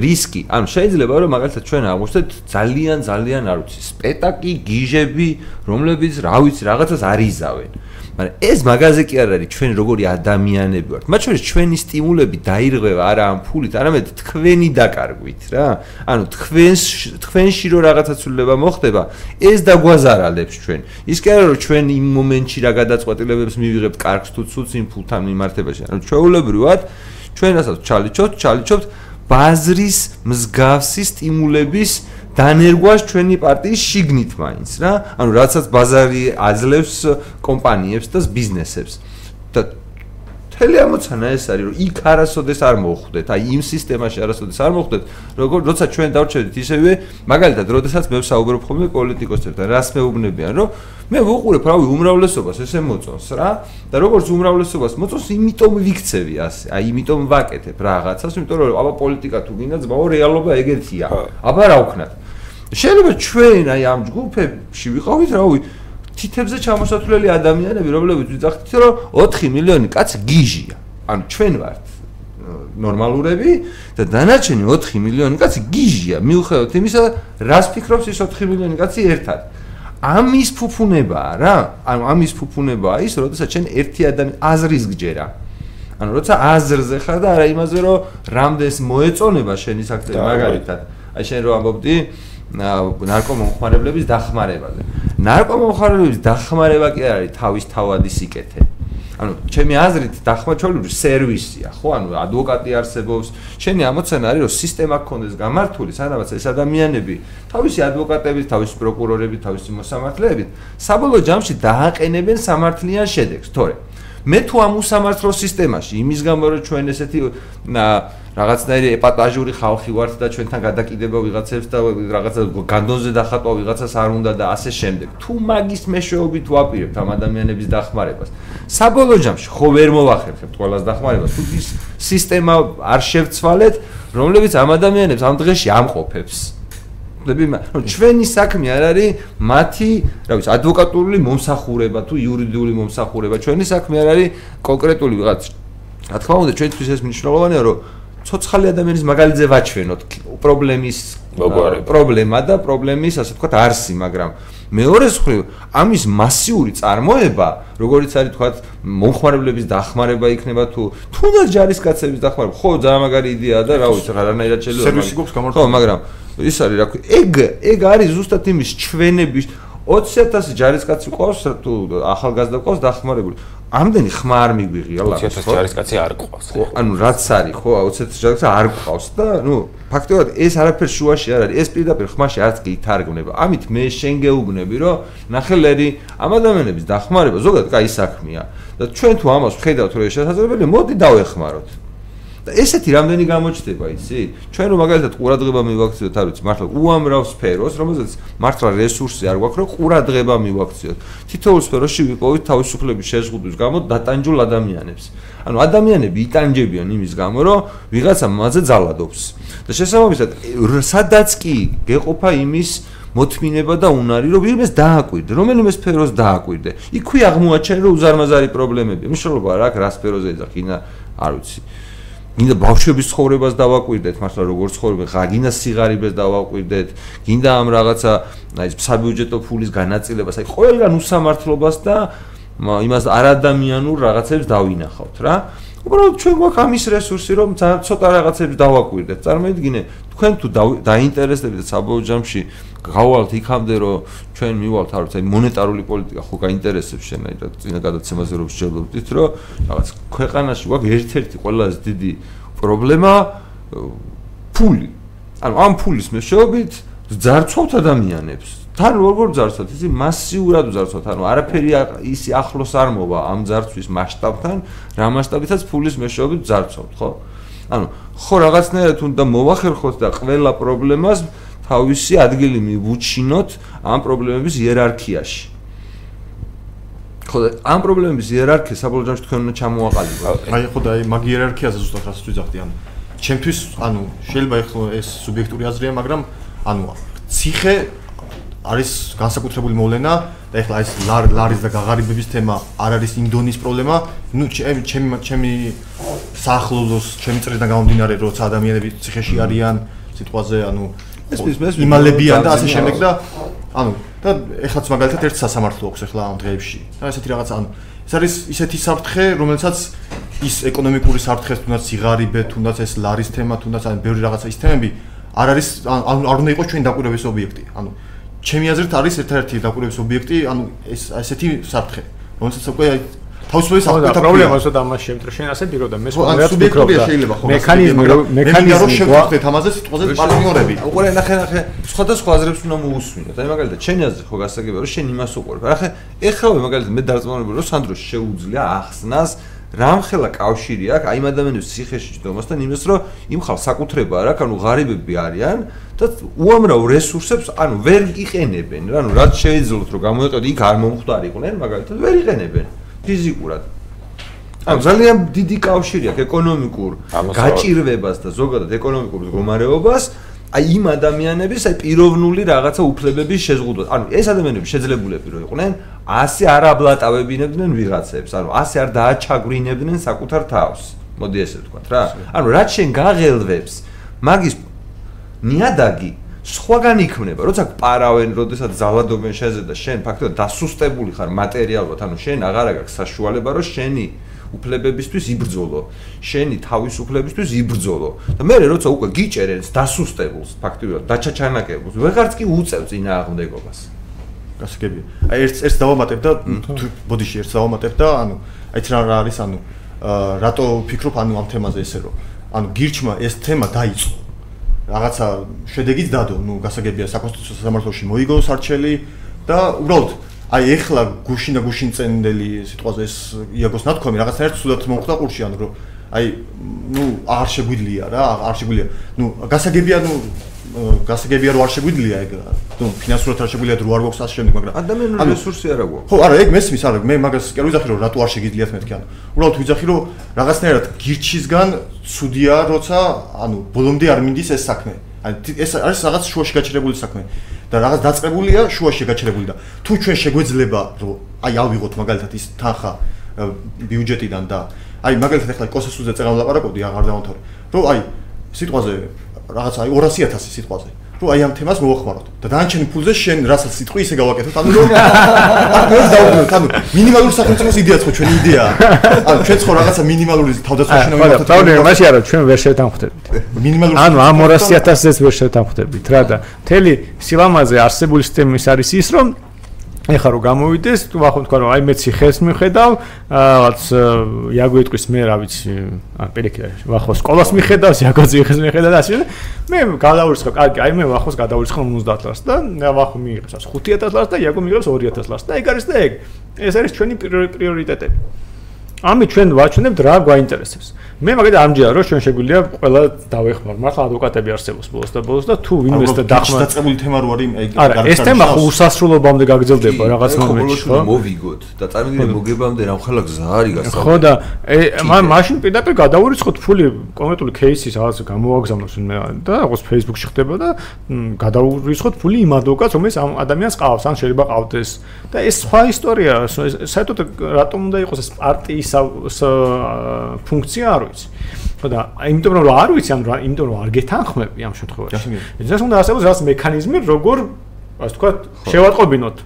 რისკი. ანუ შეიძლება რომ მაგალითად ჩვენ აღვწეთ ძალიან ძალიან არ ვიცი სპეტაკი, გიჟები, რომლებიც რა ვიცი რაღაცას არიზავენ. მაგრამ ეს მაღაზია კი არ არის ჩვენ როგორი ადამიანები ვართ. მათ შორის ჩვენი სტიმულები დაირღვევა არა ამ ფულით, არამედ თქვენი დაკარგვით რა. ანუ თქვენს თქვენში რო რაღაცა ცვლილება მოხდება, ეს დაგვაზარალებს ჩვენ. ის კი არა რომ ჩვენ იმ მომენტში რა გადაწყვეტილებებს მივიღებთ კარგს თუ ცუც იმ ფულთან მიმართებაში. ანუ ჩვეულებრივად ჩვენ რასაც ჩალიჩობთ, ჩალიჩობთ ბაზრის მსგავსი სტიმულების დანერგვას ჩვენი პარტიის შიგნით მაინც რა. ანუ რაცაც ბაზარი აძლევს კომპანიებს და ბიზნესებს. და მთელი ამოცანა ეს არის, რომ იქ არასოდეს არ მოხვდეთ, აი იმ სისტემაში არასოდეს არ მოხვდეთ, როგორ როცა ჩვენ დავრჩებით ისევე, მაგალითად, როდესაც მე ვსაუბრობ ხოლმე პოლიტიკოსებთან, რას მეუბნებიან, რომ მე ვუყურებ, რავი, უმრავლესობას ესე მოწონს რა, და როგორც უმრავლესობას მოწონს, იმიტომ ვიქცევი ასე, აი იმიტომ ვაკეთებ რაღაცას, იმიტომ რომ აბა პოლიტიკა თუ გინდა, ძმაო, რეალობა ეგეთია. აბა რა ვქნათ? შეიძლება ჩვენ აი ამ ჯგუფებში ვიყავით, რავი, თითებზე ჩამოსათვლელი ადამიანები, რომლებიც ვიძახით, რომ 4 მილიონი კაცი გიჟია. ანუ ჩვენ ვართ ნორმალურები და დანარჩენი 4 მილიონი კაცი გიჟია. მიუხედავად იმისა, რას ფიქრობს ის 4 მილიონი კაცი ერთად. ამის ფუფუნებაა რა. ანუ ამის ფუფუნებაა ის, როდესაც ჩვენ ერთი ადამიანი აზრის გჯერა. ანუ როცა აზრზე ხარ და არა იმაზე, რომ რამდენს მოეწონება შენი საქმე მაგალითად. აი შენ რო ამბობდი, ნარკომომხმარებლების დახმარებაზე. ნარკომომხმარებლების დახმარება კი არის თავის თავადი სიკეთე. ანუ ჩემი აზრით დახმარჩოლური სერვისია, ხო? ანუ ადვოკატი არსებობს. შენი ამოცანა არის რომ სისტემა გქონდეს გამართული, სანამ ეს ადამიანები თავისი ადვოკატებით, თავისი პროკურორებით, თავისი მოსამართლეებით საბოლოო ჯამში დააყენებენ სამართლიან შედეგს, თორე მე თუ ამ უსამართლო სისტემაში იმის გამო რომ ჩვენ ესეთი რაღაცნაირი ეპატაჟური ხალხი ვართ და ჩვენთან გადაკიდება ვიღაცებს და რაღაცა განდონზე დახატვა ვიღაცას არ უნდა და ასე შემდეგ. თუ მაგის მეშვეობით ვაპირებთ ამ ადამიანების დახმარებას, საბოლოო ჯამში ხო ვერ მოვახერხებთ ყველას დახმარებას, თუ ის სისტემა არ შევცვალეთ, რომლებიც ამ ადამიანებს ამ დღეში ამყოფებს. ხდები, რომ ჩვენი საქმე არ არის მათი, რა ვიცი, ადვოკატურული მომსახურება თუ იურიდიული მომსახურება, ჩვენი საქმე არ არის კონკრეტული ვიღაც. რა თქმა უნდა, ჩვენთვის ეს მნიშვნელოვანია, რომ ცოცხალი ადამიანის მაგალითზე ვაჩვენოთ. პრობლემის პრობლემა და პრობლემის ასე თქვა არსი, მაგრამ მეორე მხრივ ამის მასიური წარმოება, როგორიც არის თქვა მომხმარებლების დახმარება იქნება თუ თუნდაც ჯარისკაცების დახმარება, ხო ძალიან მაგარი იდეაა და რა ვიცი, რანაირად შეიძლება სერვისი გვაქვს გამართული. ხო, მაგრამ ის არის რა ქვია, ეგ ეგ არის ზუსტად იმის ჩვენების 20000 ჯარისკაცი ყავს თუ ახალგაზრდა ყავს დახმარებული. ამდენი ხმა არ მიგვიღია ლაპ. 20000 ჯარისკაცი არ ყავს. ხო, ანუ რაც არის, ხო, 20000 ჯარისკაცი არ ყავს და ნუ ფაქტობრივად ეს არაფერ შუაში არ არის. ეს პირდაპირ ხმაში არც კი ითარგმნება. ამით მე შენ გეუბნები, რომ ნახელერი ამ ადამიანების დახმარება ზოგადად კაი საქმეა. და ჩვენ თუ ამას ვხედავთ, რომ ეს შესაძლებელია, მოდი დავეხმაროთ. და ესეთი რამდენი გამოჩდება, იცი? ჩვენ რომ მაგალითად ყურადღება მივაქციოთ, არ ვიცი, მართლა უამრავ სფეროს, რომელზეც მართლა რესურსი არ გვაქვს, რომ ყურადღება მივაქციოთ. თითოეულ სფეროში ვიპოვით თავისუფლების შეზღუდვის გამო დატანჯულ ადამიანებს. ანუ ადამიანები იტანჯებიან იმის გამო, რომ ვიღაცა მასზე ძალადობს. და შესაბამისად, სადაც კი გეყოფა იმის მოთმინება და უნარი, რომ ვიღმეს დააკვირდე, რომელიმე სფეროს დააკვირდე. იქვე აღმოაჩენ, რომ უზარმაზარი პრობლემებია. მნიშვნელობა რა აქვს რა სფეროზე ეძახინა, არ ვიცი. გინდა ბავშვების ცხოვრებას დავაკვირდეთ, მართლა როგორ ცხოვრობენ, ღაგინა სიგარიბეს დავაკვირდეთ, გინდა ამ რაღაცა აი საბიუჯეტო ფულის განაწილებას, აი ყველგან უსამართლობას და იმას არადამიანურ რაღაცებს დავინახავთ რა. უბრალოდ ჩვენ გვაქვს ამის რესურსი, რომ ცოტა რაღაცებს დავაკვირდეთ. წარმოიდგინე, თქვენ თუ დაინტერესდებით საბოლოო ჯამში გავალთ იქამდე რომ ჩვენ მივალთ არ ვიცი მონეტარული პოლიტიკა ხო გაინტერესებს შენ აი და წინა გადაცემაზე რომ შეძლობთ რომ რაღაც ქვეყანაში გვაქვს ერთ-ერთი ყველაზე დიდი პრობლემა ფული. ანუ ამ ფულის მეშვეობით ძარცვავთ ადამიანებს. თან როგორ ძარცვავთ ისი მასიურად ძარცვავთ. ანუ არაფერი ისი ახლოს არ მოვა ამ ძარცვის მასშტაბთან რა მასშტაბითაც ფულის მეშვეობით ძარცვავთ ხო? ანუ ხო რაღაცნაირად უნდა მოვახერხოთ და ყველა პრობლემას თავისი ადგილი მივუჩინოთ ამ პრობლემების იერარქიაში. ხო, ამ პრობლემების იერარქია საბოლოო ჯამში თქვენ უნდა ჩამოაყალიბოთ. აი ხო და აი მაგ იერარქიაზე ზუსტად რას ვიძახდი, ანუ ჩემთვის, ანუ შეიძლება ეხლა ეს სუბიექტური აზრია, მაგრამ ანუ ციხე არის განსაკუთრებული მოვლენა და ეხლა ეს ლარის და გაღარიბების თემა არ არის ინდონის პრობლემა. ნუ ჩემი ჩემი ჩემი საახლოვოს ჩემი წრიდან გამომდინარე, როცა ადამიანები ციხეში არიან, სიტყვაზე, ანუ ეს ის მე იმალებიან და ასე შემდეგ და ანუ და ეხლაც მაგალითად ერთ სასამართლო აქვს ეხლა ამ დღეებში. და ესეთი რაღაც ანუ ეს არის ისეთი საფრთხე რომელსაც ის ეკონომიკური საფრთხე თუნდაც სიგარიბე თუნდაც ეს ლარის თემა თუნდაც ან ბევრი რაღაცა ის თემები არ არის ანუ არ უნდა იყოს ჩვენი დაკვირვების ობიექტი. ანუ ჩემი აზრით არის ერთ-ერთი დაკვირვების ობიექტი ანუ ეს ესეთი საფრთხე რომელსაც უკვე თავისუფლების აქტი პრობლემა ზუსტად ამას შემთხვევაში შენ ასე პიროდა მე სხვა სუბიექტურია შეიძლება ხო მექანიზმი მექანიზმი რომ შევხვდეთ ამაზე სიტყვაზე პარტნიორები უყურე ნახე ნახე სხვადასხვა აზრებს უნდა მოусმინოთ აი მაგალითად შენ აზრი ხო გასაგებია რომ შენ იმას უყურებ. ახლა ეხლა მაგალითად მე დარწმუნებული რომ სანდრო შეუძლია ახსნას რამხელა კავშირი აქვს აი ადამიანების ციხეში ჯდომასთან იმას რომ იმ ხალხ საკუთრება რა ანუ ღარიბები არიან და უამრავ რესურსებს ანუ ვერ იყენებენ. ანუ რაც შეიძლება რომ გამოიყენოთ იქ არ მომხდარიყვნენ მაგალითად ვერ იყენებენ ფიზიკურად. ანუ ძალიან დიდი კავშირი აქვს ეკონომიკურ გაჭირვებას და ზოგადად ეკონომიკურ მდგომარეობას აი იმ ადამიანების აი პიროვნული რაღაცა უფლებების შეზღუდვა. ანუ ეს ადამიანები შეძლებულები რო იყვნენ, ასე არ აბლატავებინებდნენ ვიღაცებს, ანუ ასე არ დააჩაგვრინებდნენ საკუთარ თავს. მოდი ესე ვთქვა რა. ანუ რაც შენ გაღელვებს, მაგის ნიადაგი სხვაგან იქმნება, როცა პარავენ, როდესაც ზალადობენ შეზე და შენ ფაქტობრივად დასუსტებული ხარ მატერიალურად, ანუ შენ აღარ აქვს საშუალება, რომ შენი უფლებებისთვის იბრძოლო, შენი თავისუფლებისთვის იბრძოლო. და მე როცა უკვე გიჭერენ დასუსტებულს, ფაქტობრივად დაჩაჩანაკებულს, ვეღარც კი უწევ წინააღმდეგობას. გასაგებია. აი ერთ ერთ დავამატებ და ბოდიში ერთ დავამატებ და ანუ აი რა რა არის ანუ რატო ვფიქრობ ანუ ამ თემაზე ესე რომ ანუ გირჩმა ეს თემა დაიწყო. რაღაცა შედეგიც დადო, ნუ გასაგებია საკონსტიტუციო სამართლოში მოიგო სარჩელი და უბრალოდ აი ეხლა გუშინა გუშინ წენდელი სიტყვაზე ეს იაგოს ნათქვამი რაღაცნაირად ცუდად მომხდა ყურში, ანუ რომ აი ნუ არ შეგვიძლია რა, არ შეგვიძლია. ნუ გასაგებია ნუ გასაგებია რომ არ შეგვიძლია ეგ ну ფინანსურად არ შეგვიძლია რო არ გვაქვს ასე შემდეგ მაგრამ ადამიანური რესურსი არა გვაქვს. ხო არა ეგ მესმის არა მე მაგას კი არ ვიძახი რომ რატო არ შეგიძლიათ მეთქი ანუ უბრალოდ ვიძახი რომ რაღაცნაირად გირჩისგან ცუდია როცა ანუ ბოლომდე არ მინდის ეს საქმე. აი ეს არის რაღაც შუაში გაჩერებული საქმე. და რაღაც დაწყებულია შუაში გაჩერებული და თუ ჩვენ შეგვეძლება რომ აი ავიღოთ მაგალითად ის თანხა ბიუჯეტიდან და აი მაგალითად ახლა კოსესუზე წერა ვლაპარაკობდი აღარ დავამთავრე. რომ აი სიტყვაზე რაღაცა აი 200000 სიტყვაზე რომ აი ამ თემას მოახმაროთ. და დანარჩენი ფულზე შენ რასაც სიტყვი ისე გავაკეთოთ. ანუ რომ ანუ დავუბრუნოთ ანუ მინიმალური სახელმწიფოს იდეაც ხო ჩვენი იდეაა ანუ ჩვენ ხო რაღაცა მინიმალური თავდაცვა შენ ვთქვათ და მაშინ არა ჩვენ ვერ შევთანხმდებით მინიმალური ანუ ამ 200000-ს ვერ შევთანხმდებით რა და მთელი სილამაზე არსებული სისტემის არის ის რომ ეხლა რომ გამოვიდეს, თუ ახლა თქვა რომ აი მე ციხეს მიხედავ, რაღაც იაგვეტყვის მე რა ვიცი, ან პერიქი ახლა სკოლას მიხედავს, იაგო ციხეს მიხედავ და ასე. მე გადავურცხავ, კარგი, აი მე ახლა გადავურცხავ 50 ლარს და ახლა მიიღებს 5000 ლარს და იაგო მიიღებს 2000 ლარს და ეგ არის და ეგ. ეს არის ჩვენი პრიორიტეტები. ამი ჩვენ ვაჩვენებთ რა გვაინტერესებს. მე მაგალითად ამჯერა რომ ჩვენ შეგვიძლია ყველა დავეხმარ. მართლა ადვოკატები არსებობს ბოლოს და ბოლოს და თუ ვინმეს და დახმა დაწყებული თემა რო არის აი არა ეს თემა ხო უსასრულობამდე გაგრძელდება რაღაც მომენტში ხო? მოვიგოთ და წარმოგიდგენთ მოგებამდე რა ხალხ გზა არის გასაგებია ხო და მაშინ პირდაპირ გადავურიცხოთ ფული კონკრეტული кейსის რაღაც გამოაგზავნოს და რაღაც Facebook-ში ხდება და გადავურიცხოთ ფული იმ ადვოკატს რომელიც ამ ადამიანს ყავს ან შეიძლება ყავდეს. და ეს სხვა ისტორია საერთოდ რატომ უნდა იყოს ეს პარტიის ფუნქცია? არ ვიცი. ხო და იმიტომ რომ არ ვიცი ამ იმიტომ რომ არ გეთანხმები ამ შემთხვევაში. ეს უნდა არსებობს რაღაც მექანიზმი, როგორ ასე ვთქვათ, შევატყობინოთ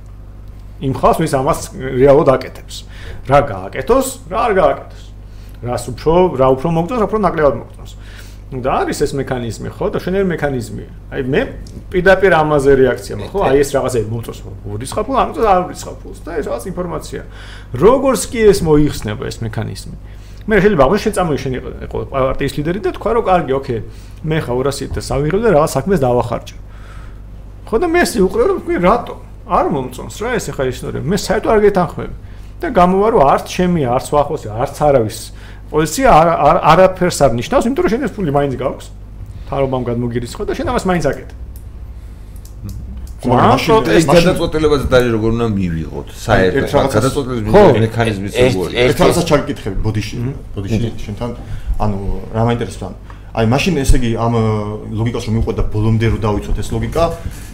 იმ ხალხს, ვინც ამას რეალურად აკეთებს. რა გააკეთოს, რა არ გააკეთოს. რას უფრო, რა უფრო მოგწონს, რა უფრო ნაკლებად მოგწონს. და არის ეს მექანიზმი, ხო? და შენერ მექანიზმი. აი მე პირდაპირ ამაზე რეაქცია მაქვს, ხო? აი ეს რაღაცა მომწონს, ურისხაფო, ამიტომ არ ურისხაფოს და ეს რაღაც ინფორმაცია. როგორც კი ეს მოიხსნება ეს მექანიზმი. მე შეიძლება აღნიშნე შენ წამოიშენი იყო პარტიის ლიდერი და თქვა რომ კარგი, ოკეი, მე ხა 200 და სავიღებ და რაღაც საქმეს დავახარჯო. ხო და მე ეს უყურე რომ თქვი რატო? არ მომწონს რა ეს ხა ისტორია. მე საერთოდ არ გეთანხმები. და გამოვა რომ არც ჩემი, არც ვახოსი, არც არავის პოზიცია არ არაფერს არ ნიშნავს, იმიტომ რომ შენ ეს ფული მაინც გაქვს. თარობამ გადმოგირიცხო და შენ ამას მაინც აკეთებ. მაშინ ეს გადაწყვეტილებაზე დაჟე როგორ უნდა მივიღოთ? საერთოდ გადაწყვეტილების მექანიზმის როგორი ერთ რაღაცას ჩაგკითხები ბოდიში ბოდიში შენთან ანუ რა მაინტერესებს ან აი მაშინ ესე იგი ამ ლოგიკას რომ მიყვედა ბოლომდე რომ დავიცოთ ეს ლოგიკა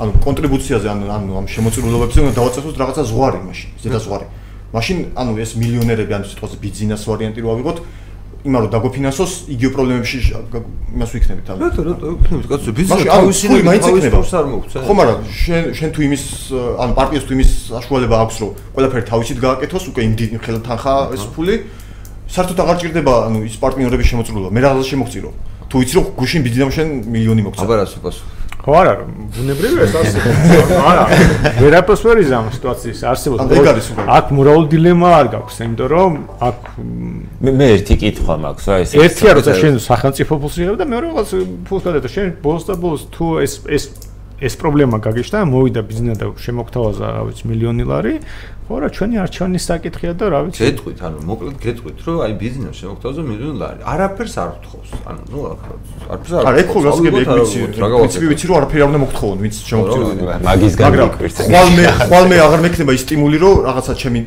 ანუ კონტრიბუციაზე ან ანუ ამ შემოწირულობებზე უნდა დავაწესოთ რაღაცა ზღვარი მაშინ ზედა ზღვარი. მაშინ ანუ ეს მილიონერები ანუ სიტყვაზე ბიზნეს ვარიანტი რო ავიღოთ იმან რომ დაგოფინანსოს იგივე პრობლემებში იმას ვიქნებით ანუ რატო რატო ვიქნებით? კაცო ბიზნესი თავისი მაინც იქნება არ მოგწე ხო მაგრამ შენ შენ თუ იმის ანუ პარტიას თუ იმის საშუალება აქვს რომ ყველაფერი თავისით გააკეთოს უკვე იმ ხელთან თანხა ეს ფული საერთოდ აღარ ჭირდება ანუ ის პარტნიორების შემოწირულობა მე რაღაცა შემოგწირო? თუ იცი რომ გუშინ ბიზნესში მილიონი მოგწე აბა რა სუპას ხო არა ბუნებრივია ეს ასე. არა ვერაფერს ვერ იზამ სიტუაციის არსებობს. აქ მორალ დილემა არ გაქვს იმიტომ რომ აქ მე მე ერთი კითხვა მაქვს რა ეს ერთი არა შენ სახელმწიფო ფულს იღებ და მეორე რაღაც ფულს გადადა შენ ბოლოს და ბოლოს თუ ეს ეს ეს პრობლემა გაგიშთა მოვიდა ბიზნესა და შემოგთავაზა რა ვიცი მილიონი ლარი ხო რა ჩვენი არჩევნის საკითხია და რა ვიცი გეტყვით ანუ მოკლედ გეტყვით რომ აი ბიზნეს შემოგთავაზა მილიონი ლარი არაფერს არ ვთხოვს ანუ ნუ არაფერს არ არა ეხო გასაგები ეგ ვიცი პრინციპი ვიცი რომ არაფერი არ უნდა მოგთხოვონ ვინც შემოგთავაზა მაგისგან მიკვირდა ხვალ მე ხვალ მე აღარ მექნება ის სტიმული რომ რაღაცა ჩემი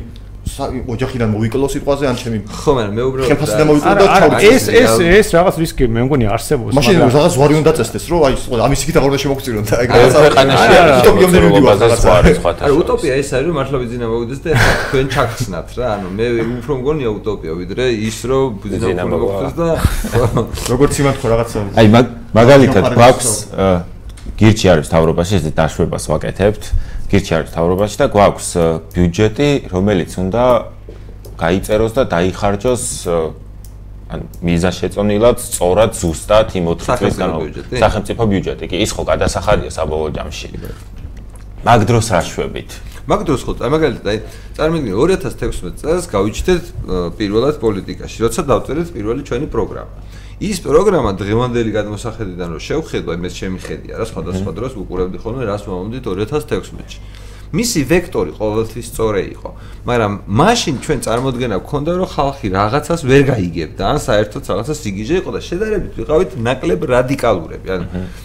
ოჯახიდან მოვიკლო სიტყვაზე ან ჩემი ხო მაგრამ მე უბრალოდ ხელფასიდან მოვიკლო და ჩავდი. ეს ეს ეს რაღაც რისკი მე მგონი არსებობს მაგრამ მაშინ რაღაც ზვარი უნდა წესდეს რომ აი ამის იქით აღარ უნდა შემოგწირონ და ეგ რაღაცა ქვეყანაში უტოპიამდე მივიდივარ რაღაცა. არა უტოპია ეს არის რომ მართლა ბიზნესა მოვიდეს და თქვენ ჩაგხსნათ რა ანუ მე უფრო მგონია უტოპია ვიდრე ის რომ ბიზნესა მოვიდეს და როგორც იმათ ხო რაღაცა აი მაგალითად გვაქვს გირჩი არის თავრობაში ეს დაშვებას ვაკეთებთ გირჩი არის თავრობაში და გვაქვს ბიუჯეტი რომელიც უნდა გაიწეროს და დაიხარჯოს ან მიზაშეწონილად სწორად ზუსტად იმ 4 წლის განმავლობაში. სახელმწიფო ბიუჯეტი კი ის ხო გადასახადია საბოლოო ჯამში. მაგ დროს რა შვებით? მაგ დროს ხო, მაგალითად, აი, წარმოგიდგენთ 2016 წელს გავიჩნდეთ პირველად პოლიტიკაში, როცა დავწერეთ პირველი ჩვენი პროგრამა. ის პროგრამა დღევანდელი გადმოსახედიდან რომ შევხედო, იმეს შემიხედია რა სხვადასხვა დროს უყურებდი ხოლმე რას მომდით 2016-ში. მისი ვექტორი ყოველთვის სწორი იყო, მაგრამ მაშინ ჩვენ წარმოადგენა გქონდა რომ ხალხი რაღაცას ვერ გაიგებდა, ან საერთოდ რაღაცა სიგიჟე იყო და შედარებით ვიყავით ნაკლებ რადიკალურები, ან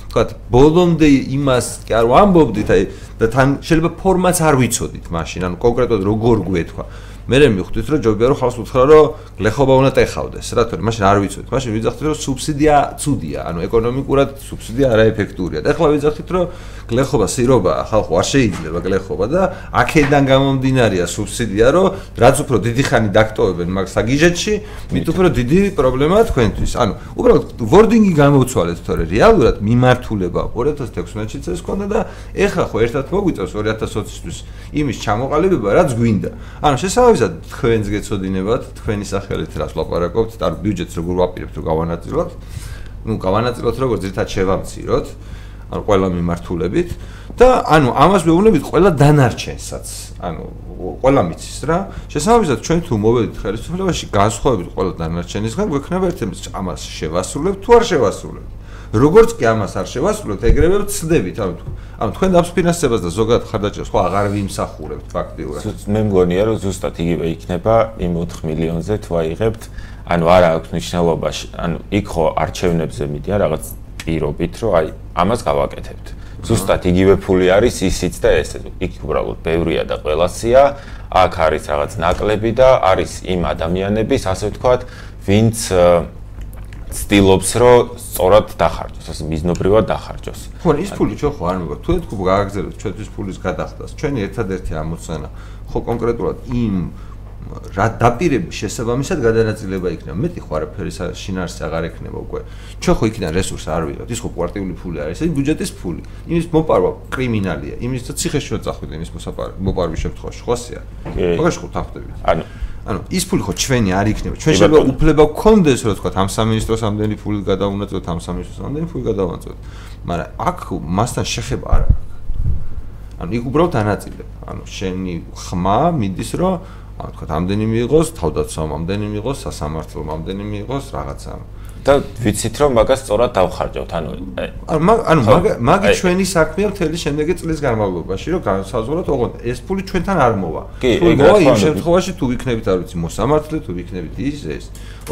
თქვათ, ბოლომდე იმას კი არ ვამბობდით, აი და თან შეიძლება ფორმაც არ ვიცოდით მაშინ, ანუ კონკრეტულად როგორ გვეთქვა. მე მივხვდით რომ ჯობია რომ ხალხს უთხრა რომ გლეხობა უნდა ტეხავდეს რა თქმა უნდა მაშინ არ ვიცოდით მაშინ ვიძახით რომ სუბსიდია ცუდია ანუ ეკონომიკურად სუბსიდია არაეფექტურია. და ახლა ვიძახით რომ გლეხობა სირობა ხალხო არ შეიძლება გლეხობა და აქედან გამომდინარეა სუბსიდია რომ რაც უფრო დიდი ხანი დაქტოვებენ მაგ საგიჟეთში მით უფრო დიდი პრობლემაა თქვენთვის. ანუ უბრალოდ ვორდინგი გამოვცვალეთ თორე რეალურად მიმართულება 2016 წელს ქონდა და ეხლა ხო ერთად მოგვიწევს 2020-ისთვის იმის ჩამოყალიბება რაც გვინდა. ანუ შესაძლოა თქვენს გეცოდინებათ თქვენი სახელით რას ლაპარაკობთ და ბიუჯეტს როგორ ვაპირებთ რომ გავანაწილოთ? ну გავანაწილოთ როგორ ზირთად შევამციროთ ანუ ყველა მიმართულებით. და ანუ ამას მეუბნებით ყველა დანარჩენსაც ანუ ყველა მიცის რა. შესაბამისად ჩვენ თუ მოვედით ხელისუფლებაში განსხვავებით ყველა დანარჩენისგან გვექნება ერთ-ერთი ამას შევასრულებთ თუ არ შევასრულებთ. როგორც კი ამას არ შევასრულებთ, ეგრევე ვწდებით, ანუ ანუ თქვენ დაფინანსებას და ზოგადად ხარდაჭერას ხო აღარ ვიმსახურებთ ფაქტიურად. მე მგონია, რომ ზუსტად იგივე იქნება იმ 4 მილიონზე თუ აიღებთ, ანუ არა აქვს მნიშვნელობა, ანუ იქ ხო არჩევნებზე მიდია რაღაც პირობით, რომ აი ამას გავაკეთებთ. ზუსტად იგივე ფული არის ისიც და ესე. იქ უბრალოდ ბევრია და ყველასია. აქ არის რაღაც ნაკლები და არის იმ ადამიანების, ასე ვთქვათ, ვინც ცდილობს რომ სწორად დახარჯოს, ასე მიზნობრივად დახარჯოს. ხო, ის ფული ჩვენ ხო არ მეგონა. თუ თქვი გააგზავნოთ ჩვენთვის ფულის გადახდას, ჩვენი ერთადერთი ამოცანა ხო კონკრეტულად იმ რა დაპირების შესაბამისად გადანაწილება იქნება. მეტი ხო არაფერი შინაარსი აღარ ექნება უკვე. ჩვენ ხო იქიდან რესურსი არ ვიღებთ, ის ხო კვარტიული ფული არის, ეს ბიუჯეტის ფული. იმის მოპარვა კრიმინალია. იმის და ციხეში რო წახვიდე იმის მოპარვის შემთხვევაში, ხოსია. მაგაში ხო თახტები. ანუ ანუ ის ფული ხო ჩვენი არ იქნება. ჩვენ შეიძლება უფლება გქონდეს, რომ თქვა ამ სამინისტროს ამდენი ფული გადავუნაწილოთ, ამ სამინისტროს ამდენი ფული გადავუნაწილოთ. მაგრამ აქ მასთან შეხება არ აქვს. ანუ იქ უბრალოდ ანაწილებ. ანუ შენი ხმა მიდის, რომ ანუ თქვა ამდენი მიიღოს, თავდაცვამ ამდენი მიიღოს, სასამართლომ ამდენი მიიღოს, რაღაცა. და ვიცით რომ მაგას სწორად დავხარჯავთ ანუ ანუ ანუ მაგი ჩვენი საქმეა მთელი შემდეგი წლის განმავლობაში რომ განსაზღვროთ ოღონდ ეს ფული ჩვენთან არ მოვა. თუ მოვა იმ შემთხვევაში თუ ვიქნებით არ ვიცი მოსამართლე თუ ვიქნებით ის ეს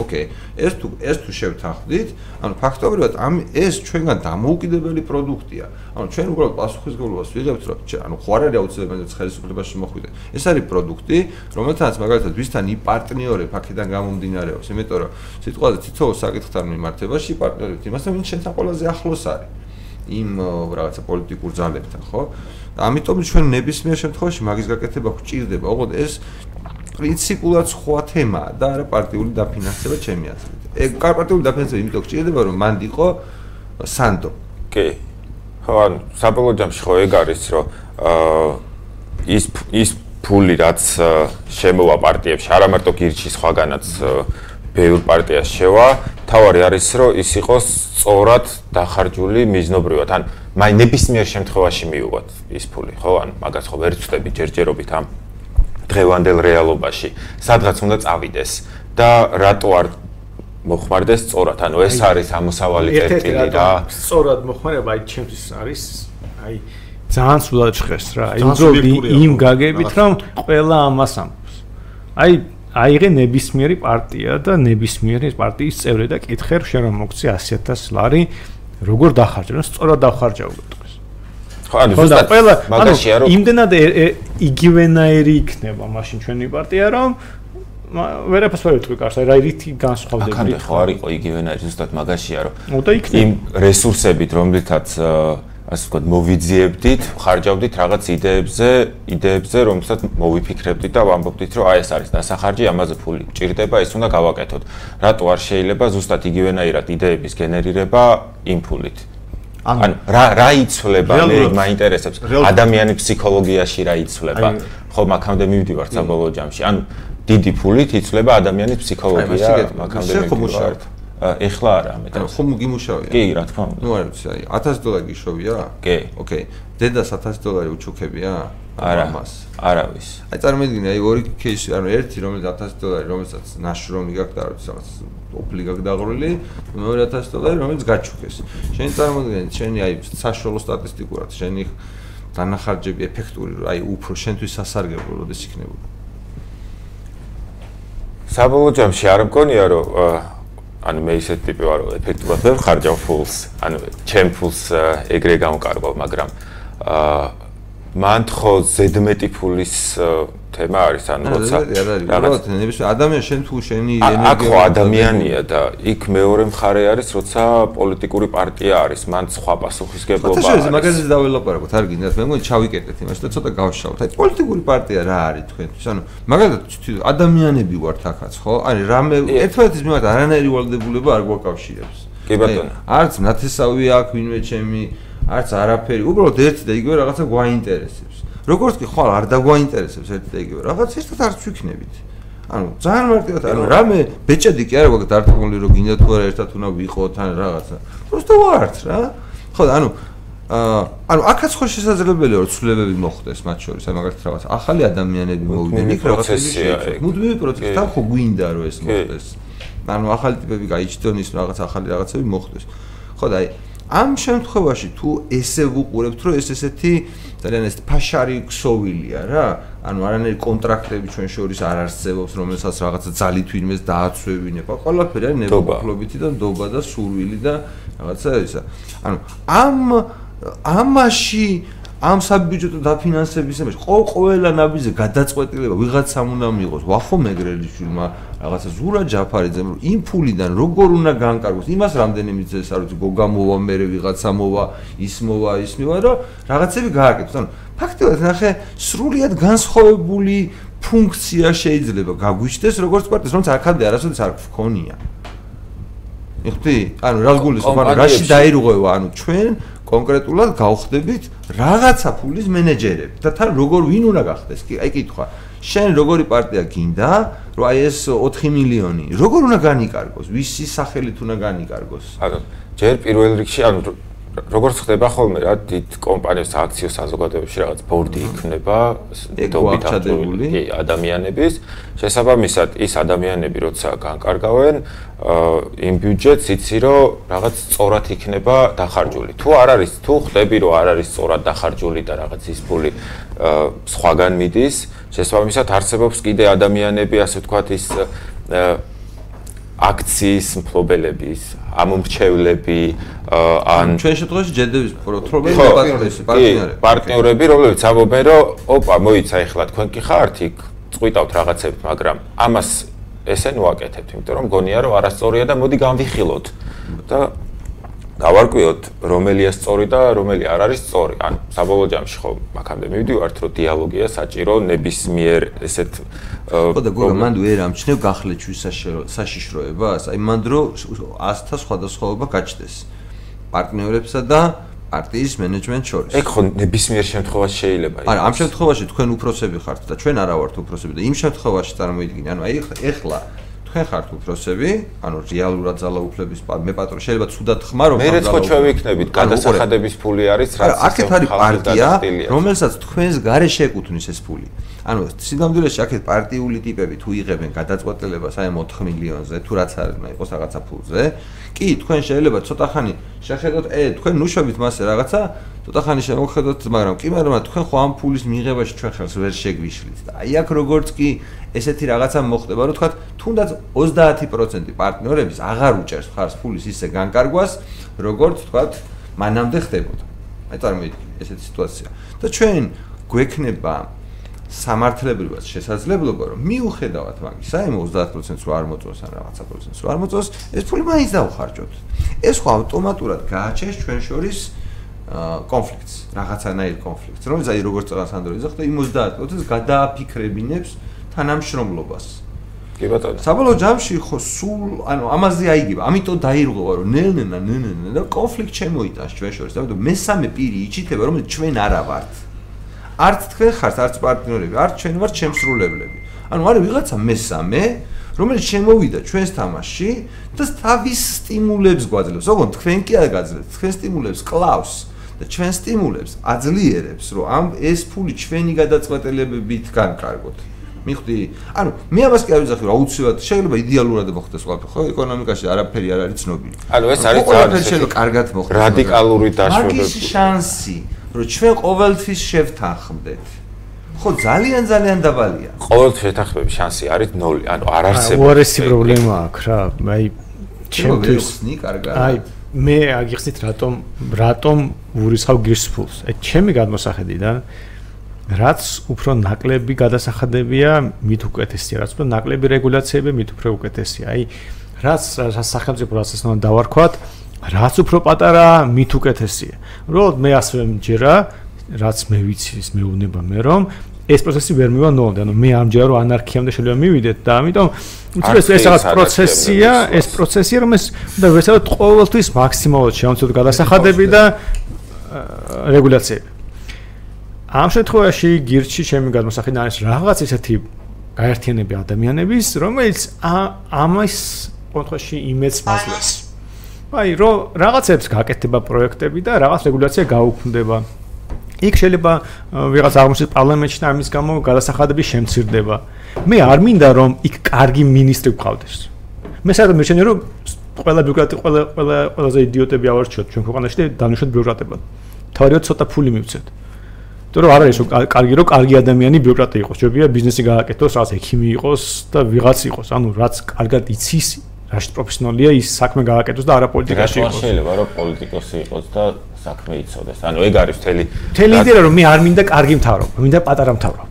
ოკეი ეს თუ ეს თუ შევთანხმდით ანუ ფაქტობრივად ამ ეს ჩვენგან დამოუკიდებელი პროდუქტია. ანუ ჩვენ უბრალოდ პასუხისგებლობას ვიღებთ რომ ანუ ხო არ არის აუცილებელი ხელისუფლებაში მოხვიდე ეს არის პროდუქტი რომელთანაც მაგალითად ვისთან ი პარტნიორებ აქედან გამომდინარეობს. იმიტომ რომ სიტყვაზე თითოეულ საკითხთან მიმართებაში პარტნიორებთ იმასთან ვინც შენთან ყველაზე ახლოს არის. იმ რაღაცა პოლიტიკურ ძალებთან ხო? ამიტომ ჩვენ ნებისმიერ შემთხვევაში მაგის გაკეთება გვჭირდება. ოღონდ ეს პრინციპულად სხვა თემაა და არა პარტიული დაფინანსება ჩემი აზრით. ეგ პარტიული დაფინანსება იმიტომ გჭირდება რომ მანდიყო სანდო. კი. ხო, ანუ საბოლოო ჯამში ხო ეგ არის რომ ის ის ფული რაც შემოვა პარტიებში, არა მარტო გირჩი სხვაგანაც ბევრ პარტიას შევა, თავარი არის რომ ის იყოს სწორად დახარჯული მიზნობრივად. ან მაი ნებისმიერ შემთხვევაში მიუღოთ ის ფული, ხო? ან მაგას ხო ვერ ვწდები ჯერჯერობით ამ დღევანდელ რეალობაში. სადღაც უნდა წავიდეს და რატო არ მოხმარდეს სწორად? ანუ ეს არის ამოსავალი წერტილი რა. სწორად მოხმარება? აი ჩემთვის არის აი ძალიან სულად ჭხეს რა. აი უძოდი იმ გაგებით რომ ყველა ამას ამბობს. აი აიღე ნებისმიერი პარტია და ნებისმიერი პარტიის წევრი და კითხერ შენ რომ მოგცი 100000 ლარი როგორ დახარჯე რა სწორად დახარჯავ ხო ანუ ზუსტად ყველა მაგაშია რომ იმდენად იგივენაერი იქნება მაშინ ჩვენი პარტია რომ ვერაფერს ვერ ვიტყვი კარს რა რითი განსხვავდება აქამდე ხო არ იყო იგივენაერი ზუსტად მაგაშია რომ იმ რესურსებით რომლითაც ასე ვთქვათ მოვიძიებდით ხარჯავდით რაღაც იდეებზე იდეებზე რომელსაც მოვიფიქრებდით და ვამბობდით რომ აი ეს არის დასახარჯი ამაზე ფული გჭირდება ეს უნდა გავაკეთოთ. რატო არ შეიძლება ზუსტად იგივენაირად იდეების გენერირება იმ ფულით ანუ რა რა იცვლება მე მაინტერესებს. ადამიანის ფსიქოლოგიაში რა იცვლება? ხო მაგამდე მივდივარ საბოლოო ჯამში. ანუ დიდი ფულით იცვლება ადამიანის ფსიქოლოგია მაგამდე მივდივარ ეხლა არა მე და ხომ გიმუშავია კი რა თქმა უნდა. ნუ არ ვიცი აი 1000 დოლარი გიშოვია? კი. ოკეი. დედას 1000 დოლარი უჩუქებია არა მას არავის აი წარმოიდგინე აი ორი кейსი ანუ ერთი რომელიც 1000 დოლარი რომელსაც ნაშრომი გაქვს და რაღაც ოფლი გაქვს დაღრული მეორე 1000 დოლარი რომელიც გაჩუქეს. შენ წარმოიდგინე შენი აი საშუალო სტატისტიკურად შენი დანახარჯები ეფექტური აი უფრო შენთვის სასარგებლო როდეს იქნებოდა? საბოლოო ჯამში არ მგონია რომ ანუ მე ისეთ ტიპი ვარ რომ ეფექტურად ვერ ხარჯავ ფულს ანუ ჩემ ფულს ეგრე გამყარგავ მაგრამ აა მან თხო ზედმეტი ფულის თემა არის ანუ როცა რაღაც ადამიანს შენ თუ შენი ენერგია აქ ხო ადამიანია და იქ მეორე მხარე არის როცა პოლიტიკური პარტია არის მან სხვა პასუხისგებლობა არის. ხო მაგაზე დაველაპარაკოთ არ გინდათ მე მგონი ჩავიკეტეთ იმას და ცოტა გავშალოთ აი პოლიტიკური პარტია რა არის თქვენთვის? ანუ მაგალითად ადამიანები ვართ ახაც ხო? აი რამე ერთმანეთის მიმართ არანაირი ვალდებულება არ გვაკავშირებს. კი ბატონო. არც ნათესავი აქვს ვინმე ჩემი არც არაფერი უბრალოდ ერთი და იგივე რაღაცა გვაინტერესებს როგორც კი ხვალ არ დაგვაინტერესებს ერთი და იგივე რაღაც ერთად არც ვიქნებით ანუ ძალიან მარტივად ანუ რამე ბეჭედი კი არა გვაქვს დარტყმული რომ გინდა თუ არა ერთად უნდა ვიყოთ ან რაღაცა просто ვართ რა ხო ანუ აა ანუ აქაც ხო შესაძლებელია რომ ცვლილებები მოხდეს მათ შორის აი მაგალითად რაღაც ახალი ადამიანები მოვიდნენ იქ რაღაცები შეიძლება მუდმივი პროცესი თან ხო გვინდა რომ ეს მოხდეს ანუ ახალი ტიპები გაიჩნდნენ ის რაღაც ახალი რაღაცები მოხდეს ხო და აი ამ შემთხვევაში თუ ესე ვუყურებთ რომ ეს ესეთი ძალიან ეს ფაშარი ქსოვილია რა ანუ არანაირი კონტრაქტები ჩვენ შორის არ არსებობს რომელსაც რაღაცა ძალით ვინმეს დააცვევინება ყველაფერი არის ნებობლობითი და ნდობა და სურვილი და რაღაცა ისა ანუ ამ ამაში ამ საბიუჯეტო დაფინანსებისაში ყო ყველა ნაბიჯზე გადაწყვეტილება ვიღაცამ უნდა მიიღოს. ვახო მეგრელიშვილმა რაღაცა ზურა ჯაფარიძემ რომ იმ ფულიდან როგორ უნდა განკარგოს? იმას რამდენი მიწეს არ ვიცი გოგა მოვა მე ვიღაცა მოვა ის მოვა ის მივა რომ რაღაცები გააკეთოს. ანუ ფაქტობრივად ნახე სრულიად განსხვავებული ფუნქცია შეიძლება გაგვიჩნდეს როგორც პარტიის რომელიც აქამდე არასოდეს არ გქონია იხდი ანუ რა გულისხმობ? ანუ რაში დაირღვევა? ანუ ჩვენ კონკრეტულად გავხდებით რაღაცა ფულის მენეჯერები. და თან როგორ ვინ უნდა გახდეს? კი აი კითხვა. შენ როგორი პარტია გინდა? რომ აი ეს 4 მილიონი. როგორ უნდა განიკარგოს? ვისი სახელით უნდა განიკარგოს? ანუ ჯერ პირველ რიგში ანუ როგორც ხდება ხოლმე რა დიდ კომპანიას აქციო საზოგადოებაში რაღაც ბორდი იქნება დობით აღჭურვილი ადამიანების. შესაბამისად ის ადამიანები როცა განკარგავენ იმ ბიუჯეტს იცი რომ რაღაც სწორად იქნება დახარჯული. თუ არ არის თუ ხდები რომ არ არის სწორად დახარჯული და რაღაც ის ფული სხვაგან მიდის შესაბამისად არსებობს კიდე ადამიანები ასე ვთქვათ ის აქციის მფლობელების, ამომრჩევლები, ან ჩვენ შემთხვევაში ჯედების მფლობელები და პარტნიორები. პარტნიორები, რომლებიც ამბობენ, რომ ოპა, მოიცა ეხლა თქვენ კი ხართ იქ, წვიტავთ რაღაცებს, მაგრამ ამას ესე ნუაკეთებთ, იმიტომ რომ გონია რომ არასწორია და მოდი განვიხილოთ. და გავარკვიოთ რომელია სწორი და რომელი არ არის სწორი. ან საბოლოო ჯამში ხო მაგამდე მივდივართ რომ დიალოგია საჭირო ნებისმიერ ესეთ ხო და გოგო მანდ ვერ ამჩნევ გახლეჩვის საშიშროებას. აი მანდ რო 100-თა სხვადასხვაობა გაჩნდეს პარტნიორებსა და პარტიის მენეჯმენტ შორის. ეგ ხო ნებისმიერ შემთხვევაში შეიძლება იყოს. არა, ამ შემთხვევაში თქვენ უფროსები ხართ და ჩვენ არა ვართ უფროსები და იმ შემთხვევაში წარმოიდგინე, ანუ აი ეხლა თქვენ ხართ უფროსები, ანუ რეალურად ძალაუფლების მე პატრონ შეიძლება თუდად ხმარო მე რეცხო ჩვენ ვიქნებით, გადასახადების ფული არის, რაც აქეთ არის პარტია, რომელსაც თქვენს გარეშე ეკუთვნის ეს ფული. ანუ სინამდვილეში აქეთ პარტიული ტიპები თუ იღებენ გადაწყვეტილებას აი 4 მილიონზე, თუ რაც არის, მე იყოს რაღაცა ფულზე, კი, თქვენ შეიძლება ცოტა ხანი შეხედოთ, ე, თქვენ ნუშვებით მასე რაღაცა ცოტა ხანი შემოხედოთ, მაგრამ კი, მაგრამ თქვენ ხო ამ ფულის მიღებაში ჩვენ ხელს ვერ შეგვიშლით და აი აქ როგორც კი ესეთი რაღაცა მოხდება, რომ თქვა თუნდაც 30% პარტნიორების აღარ უჭერს ხარს ფულის ისე განკარგვას, როგორც თქვა მანამდე ხდებოდა. აი წარმოიდგინე ესეთი სიტუაცია. და ჩვენ გვექნება სამართლებრივად შესაძლებლობა რომ მიუხედავად მაგისა, იმ 30%-ს არ მოწონს ან რაღაცა პროცენტს არ მოწონს, ეს ფული მაინც დავხარჯოთ. ეს ხო ავტომატურად გააჩენს ჩვენ შორის კონფლიქტს, რაღაცანაირ კონფლიქტს, რომელიც აი როგორც წელს ანდროიზე ხდა იმ 30%-ს გადააფიქრებინებს თანამშრომლობას. კი ბატონო. საბოლოო ჯამში ხო სულ ანუ ამაზე აიგება. ამიტომ დაირღვევა რომ ნელ-ნელა ნელ-ნელა და კონფლიქტ შემოიტანს ჩვენ შორის. ამიტომ მესამე პირი იჩითება რომ ჩვენ არა ვართ. არც თქვენ ხართ, არც პარტნიორები, არც ჩვენ ვართ შემსრულებლები. ანუ არის ვიღაცა მესამე რომელიც შემოვიდა ჩვენს თამაშში და თავის სტიმულებს გვაძლევს. ოღონდ თქვენ კი არ გაძლევთ, თქვენ სტიმულებს კლავს და ჩვენ სტიმულებს აძლიერებს, რომ ამ ეს ფული ჩვენი გადაწყვეტილებებით განკარგოთ. მიხვდი? ანუ მე ამას კი არ ვიზახი, რომ აუცილებლად შეიძლება იდეალურად მოხდეს ყველაფერი, ხო? ეკონომიკაში არაფერი არ არის ცნობილი. ანუ ეს არის ყველაფერი შეიძლება კარგად მოხდეს. რადიკალური დაშვებები. მაგის შანსი, რომ ჩვენ ყოველთვის შევთანხმდეთ. ხო, ძალიან ძალიან დაბალია. ყოველთვის შეთანხმების შანსი არის 0, ანუ არ არსებობს. უარესი პრობლემა აქვს რა, აი ჩემთვის ნი კარგა. აი მე აგიხსნით რატომ რატომ ურისხავ გირსფულს. აი ჩემი გადმოსახედიდან რაც უფრო ნაკლები გადასახადებია, მით უკეთესია, რაც უფრო ნაკლები რეგულაციები, მით უფრო უკეთესია. აი რაც რაც სახელმწიფო რაც ეს უნდა დავარქვათ, რაც უფრო პატარა, მით უკეთესია. უბრალოდ მე ასე მჯერა, რაც მე ვიცი, ის მეუბნება მე რომ ეს პროცესი ვერ მივა ნოლამდე, ანუ მე ამჯერა რომ ანარქიამდე შეიძლება მივიდეთ და ამიტომ უცებ ეს რაღაც პროცესია, ეს პროცესია რომ ეს და ვეცადოთ ყოველთვის მაქსიმალურად შევამცოთ გადასახადები და რეგულაციები. ამ შემთხვევაში გირჩი ჩემი გადმოსახედიდან არის რაღაც ისეთი გაერთიანები ადამიანების, რომელიც ამას კონტროლში იმედს მაძლევს. აი, რომ რაღაცებს გაკეთება პროექტები და რაღაც რეგულაცია გაუქმდება. იქ შეიძლება ვიღაც აღმოჩნდეს პარლამენტში და ამის გამო გადასახადები შემცირდება. მე არ მინდა რომ იქ კარგი ministri გყავდეს. მე საერთოდ მეჩვენე რომ ყველა ბიუროკრატი ყველა ყველა ყველაზე იდიოტები ავარჩიოთ ჩვენ ქვეყანაში და დანიშნოთ ბიუროკრატებად. თავარიო ცოტა ფული მივცეთ. იმიტომ რომ არ არის რომ კარგი რომ კარგი ადამიანი ბიუროკრატი იყოს, შეიძლება ბიზნესი გააკეთოს, რაღაც ექიმი იყოს და ვიღაც იყოს, ანუ რაც კარგად იცის რაში პროფესიონალია ის საქმე გააკეთოს და არა პოლიტიკაში იყოს. შეიძლება რომ პოლიტიკოსი იყოს და საქმე იცოდეს. ანუ ეგ არის მთელი მთელი იდეა რომ მე არ მინდა კარგი მთავრობა, მინდა პატარა მთავრობა.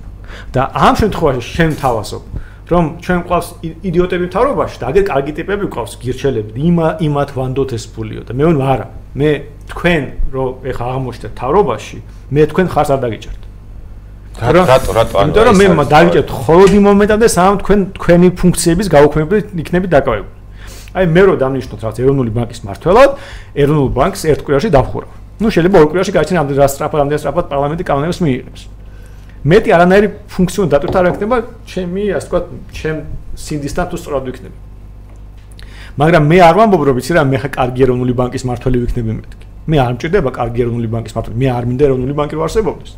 და ამ შემთხვევაში შენ თავასო რომ ჩვენ ყავს იდიოტები მთავრობაში და აგერ კარგი ტიპები ყავს გირჩელები იმა იმათ ვანდოთ ეს ფულიო და მე ვარ არა მე თქვენ რომ ეხა აღმოჩნდეთ მთავრობაში მე თქვენ ხარს არ დაგიჭერთ რატო რატო ანუ იმიტომ რომ მე დაგიჭერთ ხოლოდ იმ მომენტამდე სამ თქვენ თქვენი ფუნქციების გაუქმებული იქნებით დაკავებული აი მე რო დამნიშნოთ რაღაც ეროვნული ბანკის მართველად, ეროვნულ ბანკს ერთ კვირაში დავხურავ. ну შეიძლება ორ კვირაში გაიცნო ამდენ რა სტრაფად ამდენ სტრაფად პარლამენტი კანონებს მიიღებს. მეტი არანაირი ფუნქციონი დატვირთვა არ ექნება ჩემი ასე ვთქვათ ჩემ სინდისთან თუ სწორად ვიქნები. მაგრამ მე არ ვამბობ ვიცი რა მე ხა კარგი ეროვნული ბანკის მართველი ვიქნები მეთქი. მე არ მჭირდება კარგი ეროვნული ბანკის მართველი. მე არ მინდა ეროვნული ბანკი რო არსებობდეს.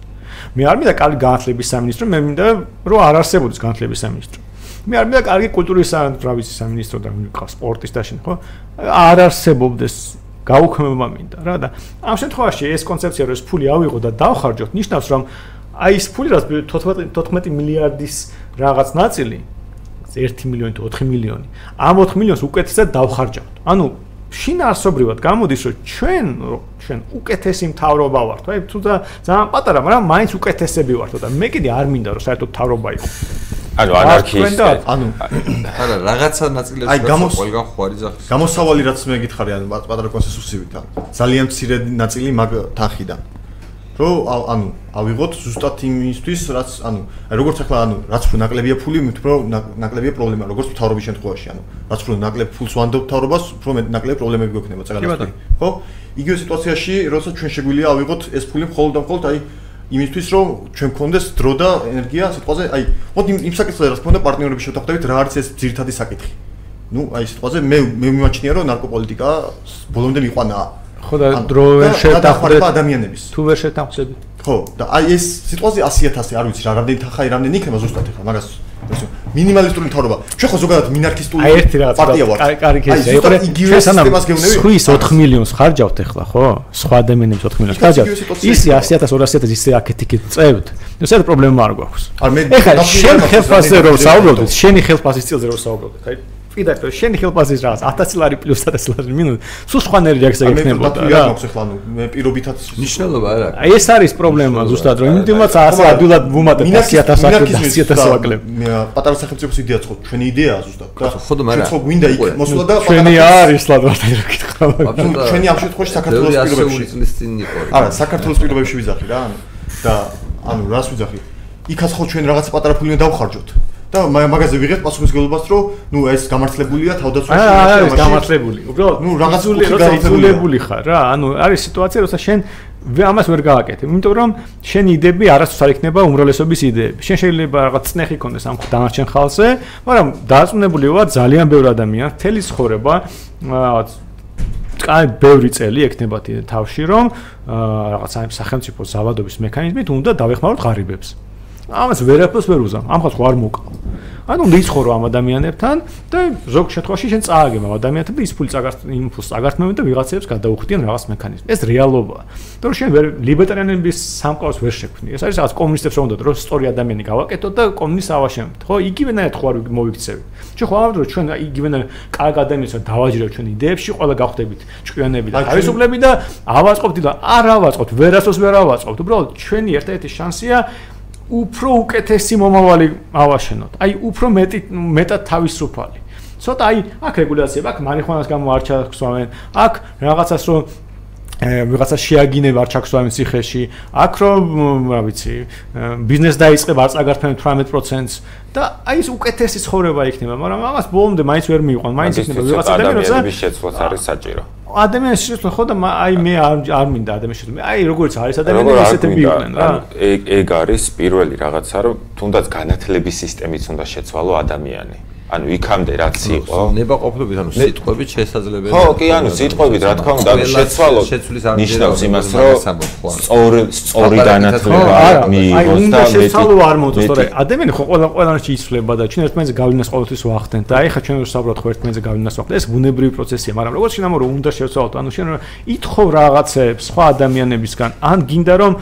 მე არ მინდა კარგი განათლების სამინისტრო, მე მინდა რომ არ არსებობდეს განათლების სამინისტრო. მე არ მინდა კარგი კულტურის რა ვიცი სამინისტრო და მიყავს სპორტის დაშენ ხო? არ არსებობდეს გაუქმება მინდა რა და ამ შემთხვევაში ეს კონცეფცია რომ ეს ფული ავიღო და დავხარჯოთ ნიშნავს რომ აი ეს ფული რაც 14 14 მილიარდის რაღაც ნაწილი 1 მილიონი თუ 4 მილიონი ამ 4 მილიონს უკეთესად დავხარჯავთ. ანუ შინაარსობრივად გამოდის, რომ ჩვენ ჩვენ უკეთესი მთავრობა ვართ. აი თუ და ძალიან პატარა, მაგრამ მაინც უკეთესები ვართ და მე კიდე არ მინდა რომ საერთოდ მთავრობა იყო. ანუ ანარქისტი. ანუ არა რაღაცა ნაწილებში აი ყველგან ხوارიძახის. გამოსავალი რაც მე გითხარი, ანუ პატარა კონსენსუსივით. ძალიან მცირე ნაწილი მაგ თანხიდან. რომ ანუ ავიღოთ ზუსტად იმისთვის რაც ანუ როგორც ახლა ანუ რაც უფრო ნაკლებია ფული მით უფრო ნაკლებია პრობლემა როგორც მთავრობის შემთხვევაში ანუ რაც უფრო ნაკლებ ფულს ვანდობ მთავრობას უფრო ნაკლებ პრობლემები გვექნება წეგანას ხო? იგივე სიტუაციაში როცა ჩვენ შეგვიძლია ავიღოთ ეს ფული მხოლოდ და მხოლოდ აი იმისთვის რომ ჩვენ გქონდეს დრო და ენერგია სიტყვაზე აი მოდი იმ საკითხზე რაც გქონდა პარტნიორების შევთანხმდებით რა არის ეს ძირითადი საკითხი. ну აი სიტყვაზე მე მე მიმაჩნია რომ ნარკოპოლიტიკა ბოლომდე მიყვანა ხო და დრო ვერ შეთანხმდეთ ადამიანების თუ ვერ შეთანხმდები ხო და აი ეს სიტყვაზე 100000 არ ვიცი რა რამდენი თანხა რამდენი იქნება ზუსტად ახლა მაგას მინიმალისტური მთავრობა. ჩვენ ხო ზოგადად მინარქისტული პარტია ვართ. კეისია. იყო იგივე სისტემას გეუბნები. სხვის 4 მილიონს ხარჯავთ ახლა, ხო? სხვა ადამიანებს 4 მილიონს ხარჯავთ. ისი 100000 200000 ისე აქეთ-იქით წევთ. ნუ საერთოდ პრობლემა არ გვაქვს. ეხლა შენ ხელფასზე რო საუბრობთ, შენი ხელფასის წილზე რო საუბრობთ, აი რომ შენი ხელფასის რაღაც 1000 ლარი პლუს 1000 ლარი მინუს სულ სხვანაირი რეაქცია გექნებოდა რა. მე ხო ახლა ნუ მე პირობითაც ნიშნულობა არა. აი ეს არის პრობლემა ზუსტად რომ იმდენმაც ასე ადვილად ვუმატებ 100000 აკრე 100000 აკლებ. მე პატარა სახელმწიფოს იდეა ხო ჩვენი იდეაა ზუსტად. ხო და მაგრამ ხო გვინდა იქ მოსულა და ჩვენი არის ლადვართ რა კითხვა. ჩვენი ამ შემთხვევაში საქართველოს პირობებში. არა საქართველოს პირობებში ვიზახი რა ანუ და ანუ რას ვიზახი? იქაც ხო ჩვენ რაღაც პატარა ფული უნდა დავხარჯოთ. და მაგაზე ვიღეთ პასუხისგებლობას, რომ ნუ ეს გამართლებულია თავდაცვაში. აა, ეს გამართლებული. უბრალოდ, ნუ რაღაც გამართლებული ხარ რა. ანუ არის სიტუაცია, როცა შენ ამას ვერ გააკეთებ, იმიტომ რომ შენი იდეები არასდროს არ იქნება უმრავლესობის იდეები. შენ შეიძლება რაღაც წნეხი კონდეს ამ დანარჩენ ხალხზე, მაგრამ დაწუნებული ვარ ძალიან ბევრი ადამიანი, თელი ცხოვრება, რაღაც კაი ბევრი წელი ექნებათ თავში რომ რაღაც აი სახელმწიფო ზავადობის მექანიზმით უნდა დავეხმაროთ ღარიბებს. ამას ვერაფერს ვერ უზამ. ამ ხალხს არ მოკავ. ანუ ლიცხოვრო ამ ადამიანებთან და ზოგ შემთხვევაში შენ წააგებ ამ ადამიანთან და ის ფული წაგართ იმ ფულს წაგართმევენ და ვიღაცებს გადაუხდიან რაღაც მექანიზმი. ეს რეალობაა. და რომ შენ ვერ ლიბერტარიანების სამყაროს ვერ შექმნი. ეს არის რაღაც კომუნისტებს რომ უნდა რომ სწორი ადამიანი გავაკეთოთ და კომუნისტს ავაშენებთ. ხო, იგივენაირად ხო არ მოვიქცევით. ჩვენ ხო არ ვარ ჩვენ იგივენაირად კარგ ადამიანს რომ დავაჯერებთ ჩვენ იდეებში, ყველა გავხდებით ჭკვიანები და თავისუფლები და ავაწყობთ და არ ავაწყობთ, ვერასოს ვერ ავაწყობთ. უბრალოდ ჩვენი ერთ-ერთი შანსია უფრო უკეთესი მომავალი ავაშენოთ. აი უფრო მეტი მეტად თავისუფალი. ცოტა აი აქ რეგულაციები, აქ მარიხუანას გამო არ ჩაქსვამენ, აქ რაღაცას რომ ვიღაცა შეაგინება არ ჩაქსვამენ ციხეში, აქ რომ რა ვიცი, ბიზნეს დაიწყებ არ წაგართმევენ 18%-ს და აი ეს უკეთესი ცხოვრება იქნება, მაგრამ ამას ბოლომდე მაინც ვერ მიიყვან, მაინც იქნება ვიღაცა ადამიანი, როცა ადამიანების შეცვლაც არის საჭირო. ადამიანის შეცვლა ხო და აი მე არ არ მინდა ადამიანის შეცვლა. აი როგორც არის ადამიანები ისეთები იყვნენ რა. ეგ ეგ არის პირველი რაღაცა რომ თუნდაც განათლების სისტემიც უნდა შეცვალო ადამიანი. ანუ იქამდე რაც იყო. ნებაყოფლობით ანუ სიტყვებით შესაძლებელია ხო კი ანუ სიტყვებით რა თქმა უნდა შეცვალო შეცვლის არ ნიშნავს იმას რომ სწორი სწორი განათლება მიიღოს და მეტი შეცვალო არ მოწოს თორე ადამიანი ხო ყველა ყველანში იცვლება და ჩვენ ერთმანეთს გავლენას ყოველთვის ვახდენთ და აი ხა ჩვენ ვსაუბრობთ ხო ერთმანეთს გავლენას ვახდენთ ეს ბუნებრივი პროცესია მაგრამ როგორც ამო რომ უნდა შევცვალოთ ანუ შენ ითხოვ რაღაცებს სხვა ადამიანებისგან ან გინდა რომ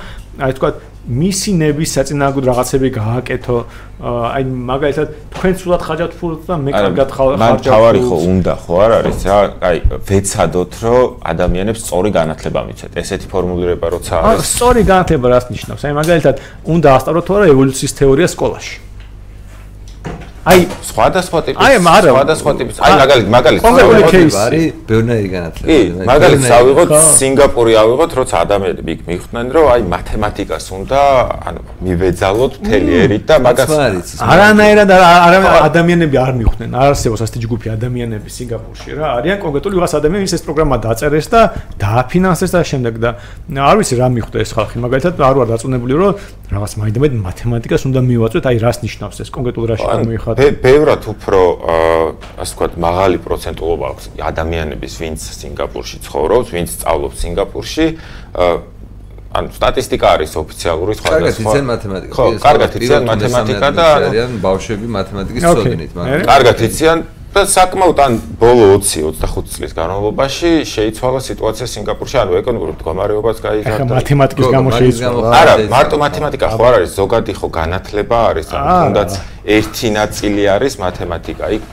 აი თქვა მისი ნების საწინააღმდეგო რაღაცები გააკეთო. აი მაგალითად თქვენ სულად ხარჯავთ ფულს და მე კარგად ხარჯავ მან თავარი ხო უნდა ხო არ არის რა აი ვეცადოთ რომ ადამიანებს სწორი განათლება მიცეთ. ესეთი ფორმულირება როცა არის. სწორი განათლება რას ნიშნავს? აი მაგალითად უნდა ასწავლოთ რა ევოლუციის თეორია სკოლაში აი სხვადასხვა ტიპის აი არა. სხვადასხვა ტიპის. აი მაგალითად მაგალითად კონკრეტული кейსი არის ბევრნაირი განათლება. კი მაგალითად ავიღოთ სინგაპური ავიღოთ როცა ადამიანები იქ მიხვდნენ რომ აი მათემატიკას უნდა ანუ მივეძალოთ მთელი ერით და მაგას არანაირად არა ადამიანები არ მიხვდნენ არ არსებობს ასეთი ჯგუფი ადამიანები სინგაპურში რა. არიან კონკრეტული ვიღაც ადამიანები ის ეს პროგრამა დაწერეს და დააფინანსეს და შემდეგ და არ ვიცი რა მიხვდა ეს ხალხი. მაგალითად არ ვარ დაწუნებული რომ რაღაც მაინდა მათემატიკას უნდა მივაწვეთ. აი რას ნიშნავს ეს კონკრეტულ რაში გამოიხადა ბევრად უფრო ასე ვთქვათ მაღალი პროცენტულობა აქვს ადამიანების ვინც სინგაპურში ცხოვრობს, ვინც სწავლობს სინგაპურში ანუ სტატისტიკა არის ოფიციალური სხვა და სხვა. კარგად იციან მათემატიკა. ხო, კარგად იციან მათემატიკა და არიან ბავშვები მათემატიკის წოდნით, მაგრამ კარგად იციან და საკმაოდ ან ბოლო 20-25 წლის განმავლობაში შეიცვალა სიტუაცია სინგაპურში, ანუ ეკონომიკური მდგომარეობაც გაიზარდა. ახლა მათემატიკის გამო შეიცვალა. არა, მარტო მათემატიკა ხო არ არის, ზოგადი ხო განათლება არის, ანუ თუნდაც ერთი ნაწილი არის მათემატიკა. იქ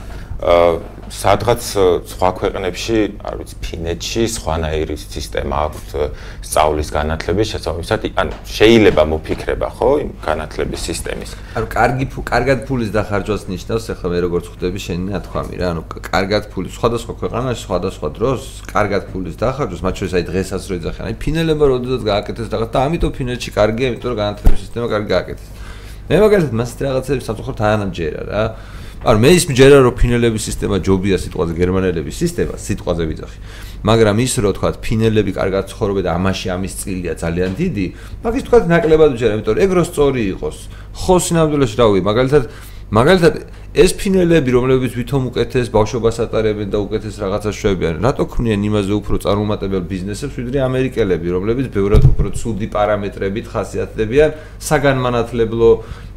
სადღაც სხვა ქვეყნებში, არ ვიცი, ფინეთში სხვანაირი სისტემა აქვს სწავლის განათლების შესაძლებლად, ანუ შეიძლება მოფიქრება, ხო, იმ განათლების სისტემის. ანუ კარგი კარგად ფულის დახარჯვას ნიშნავს, ახლა მე როგორც ხვდები შენი ნათქვამი რა, ანუ კარგად ფული სხვადასხვა ქვეყანაში, სხვადასხვა დროს, კარგად ფულის დახარჯვას, მათ შორის აი დღესაც რო ეძახიან, აი ფინელებმა როდესაც გააკეთეს რაღაც და ამიტომ ფინეთში კარგია, იმიტომ რომ განათლების სისტემა კარგი გააკეთეს. მე მაგალითად მას რაღაცებს სამწუხაროდ აანამჯერა რა. ანუ მე ის მჯერა რომ ფინელების სისტემა ჯობია სიტყვაზე გერმანელების სისტემა სიტყვაზე ვიძახი. მაგრამ ის რომ თქვა ფინელები კარგად ცხოვრობენ და ამაში ამის წილია ძალიან დიდი მაგის თქვა ნაკლებად ვჯერა იმიტომ რომ ეგრო სწორი იყოს ხო სინამდვილეში რა ვი მაგალითად მაგალითად ეს ფინელები რომლებიც ვითომ უკეთეს ბავშვობას ატარებენ და უკეთეს რაღაცას შვებიან რატო ქმნიან იმაზე უფრო წარმომატებელ ბიზნესებს ვიდრე ამერიკელები რომლებიც ბევრად უფრო ცუდი პარამეტრებით ხასიათდებიან საგანმანათლებლო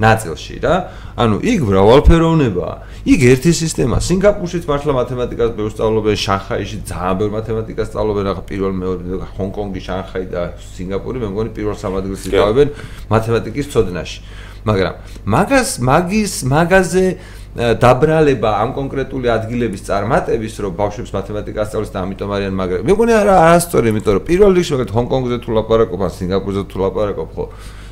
ნაწილში რა? ანუ იქ მრავალფეროვნებაა იქ ერთი სისტემა. სინგაპურშიც მართლა მათემატიკას ბევრ სწავლობენ შანხაიში ძალიან ბევრ მათემატიკას სწავლობენ ახლა პირველ მეორე ჰონკონგი შანხაი და სინგაპური მე მგონი პირველ სამ ადგილს იკავებენ მათემატიკის ცოდნაში მაგრამ მაგას მაგის მაგაზე დაბრალება ამ კონკრეტული ადგილების წარმატების რომ ბავშვებს მათემატიკას სწავლის და ამიტომ არიან მაგრამ მე მგონი არა არასწორი იმიტომ რომ პირველ რიგში მაგალითად ჰონკონგზე თუ ლაპარაკობ ან სინგაპურზე თუ ლაპარაკობ ხო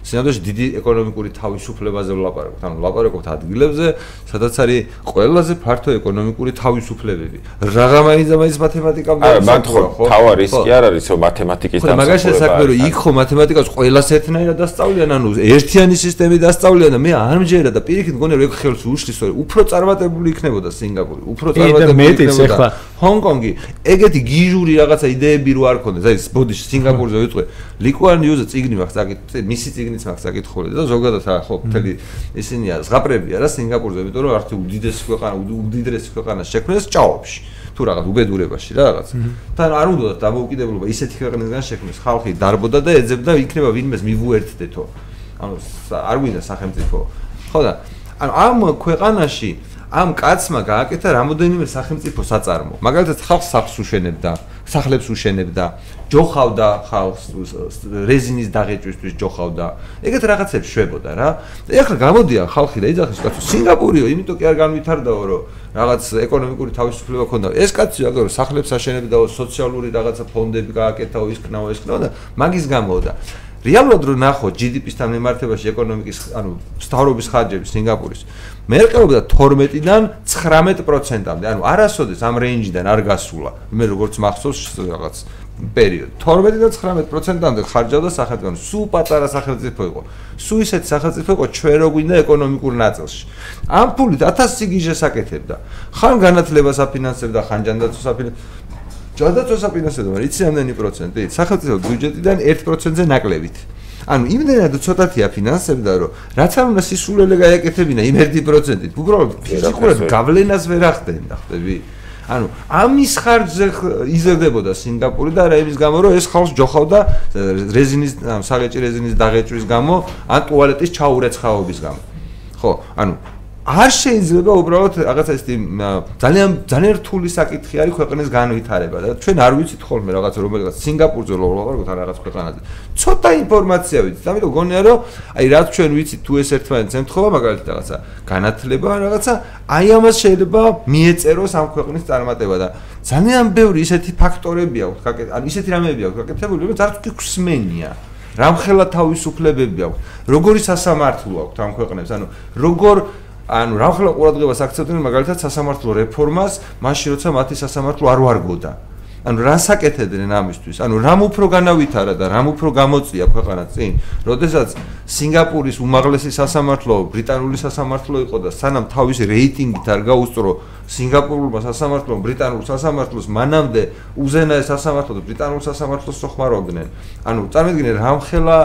სინამდვილეში დიდი ეკონომიკური თავისუფლებაზე ვლაპარაკობთ, ანუ ვლაპარაკობთ ადგილებზე, სადაც არის ყველაზე ფართო ეკონომიკური თავისუფლებები. რაღამაინც და მაინც მათემატიკამდე არა, მათ ხო? თავარი ის კი არ არის, რომ მათემატიკის და მაგაში საქმე რომ იქ ხო მათემატიკას ყველას ერთნაირად დასწავლიან, ანუ ერთიანი სისტემით დასწავლიან და მე არ მჯერა და პირიქით მგონია რომ ეგ ხელს უშლის, რომ უფრო წარმატებული იქნებოდა სინგაპური, უფრო წარმატებული იქნებოდა ჰონკონგი. ეგეთი გიჟური რაღაცა იდეები რო არ ქონდეს, აი ბოდიში სინგაპურზე ვიწვე. ლიკუან ნიუზე ციგნი მაქვს, აკი მისი ისინიც მაქვს საკითხული და ზოგადად ხო მთელი ისინია ზღაპრებია რა სინგაპურზე იმიტომ რომ არტი უდიდესი ქვეყანა უდიდესი ქვეყანა შექმნეს ჭაობში თუ რაღაც უბედურებაში რა რაღაც. თან არ უნდა დამოუკიდებლობა ისეთი ქვეყნისგან შექმნეს, ხალხი დარბოდა და ეძებდა იქნება ვინმეს მივუერთდეთო. ანუ არ გვინდა სახელმწიფო. ხო და ანუ ამ ქვეყანაში ამ კაცმა გააკეთა რამოდენიმე სახელმწიფო საწარმო. მაგალითად ხალხს საფს უშენებდა, სახლებს უშენებდა, ჯოხავდა ხალხს რეზინის დაღეჭვისთვის ჯოხავდა. ეგეთ რაღაცებს შვებოდა რა. ეხლა გამოდიან ხალხი და იძახის კაცო სინგაპურიო, იმიტომ კი არ განვითარდაო, რომ რაღაც ეკონომიკური თავისუფლება ქონდა. ეს კაცი აგერ სახლებს აშენებდაო, სოციალური რაღაცა ფონდები გააკეთაო, ის ქნაო, ეს ქნაო და მაგის გამო და რეალურად რო ნახო GDP-სთან მიმართებაში ეკონომიკის, ანუ სტავრობის ხარჯები სინგაპურის მე რკებობდა 12-დან 19%-მდე, ანუ არასოდეს ამ რეინჯიდან არ გასულა. მე როგორც მახსოვს რაღაც პერიოდი 12-დან 19%-მდე ხარჯავდა სახელმწიფო. სულ პატარა სახელმწიფო იყო. სულ ისეთ სახელმწიფო იყო ჩვენ რო გვინდა ეკონომიკურ ნაწილში. ამ ფულით 1000 სიგიჟეს აკეთებდა. ხან განათლებას აფინანსებდა, ხან ჯანდაცვას აფინანსებდა. ჯანდაცვას აფინანსებდა, იცი ამდენი პროცენტი? სახელმწიფო ბიუჯეტიდან 1%-ზე ნაკლებით. ანუ იმდენად ცოტათი აფინანსებდა, რომ რაც არ უნდა სისულელე გაეკეთებინა იმ 1%-ით, უბრალოდ ფიზიკურად გავლენას ვერ ახდენდა, ხტები? ანუ ამის ხარჯზე იზრდებოდა სინგაპური და რა იმის გამო, რომ ეს ხალხს ჯოხავდა რეზინის, საღეჭი რეზინის დაღეჭვის გამო, ან ტუალეტის ჩაურეცხაობის გამო. ხო, ანუ არ შეიძლება უბრალოდ რაღაცა ის ძალიან ძალიან რთული საკითხი არის ქვეყნის განვითარება და ჩვენ არ ვიცით ხოლმე რაღაც რომელიღაც სინგაპურზე ლოგოთ ან რაღაც ქვეყანაზე. ცოტა ინფორმაცია ვიცით ამიტომ გონია რომ აი რაც ჩვენ ვიცით თუ ეს ერთმანეთს ემთხოვა მაგალითად რაღაცა განათლება რაღაცა აი ამას შეიძლება მიეწეროს ამ ქვეყნის წარმატება და ძალიან ბევრი ისეთი ფაქტორები აქვს გაკეთ ან ისეთი რამეები აქვს გაკეთებული რომელიც არც კი ხსმენია. რამხელა თავისუფლებები აქვს როგორი სასამართლო აქვს ამ ქვეყნებს? ანუ როგორ ანუ რა ხოლმე ყურადღებას აქცევდნენ მაგალითად სასამართლო რეფორმას, მაშინ როცა მათი სასამართლო არ ვარგოდა. ანუ რას აკეთებდნენ ამისთვის? ანუ რამ უფრო განავითარა და რამ უფრო გამოწია ქვეყანა წინ? როდესაც სინგაპურის უმაღლესი სასამართლო ბრიტანული სასამართლო იყო და სანამ თავისი რეიტინგით არ გაუსწრო სინგაპურულმა სასამართლომ ბრიტანულ სასამართლოს მანამდე უზენაეს სასამართლო და ბრიტანულ სასამართლოს ხმარობდნენ. ანუ წარმოიდგინე რამ ხელა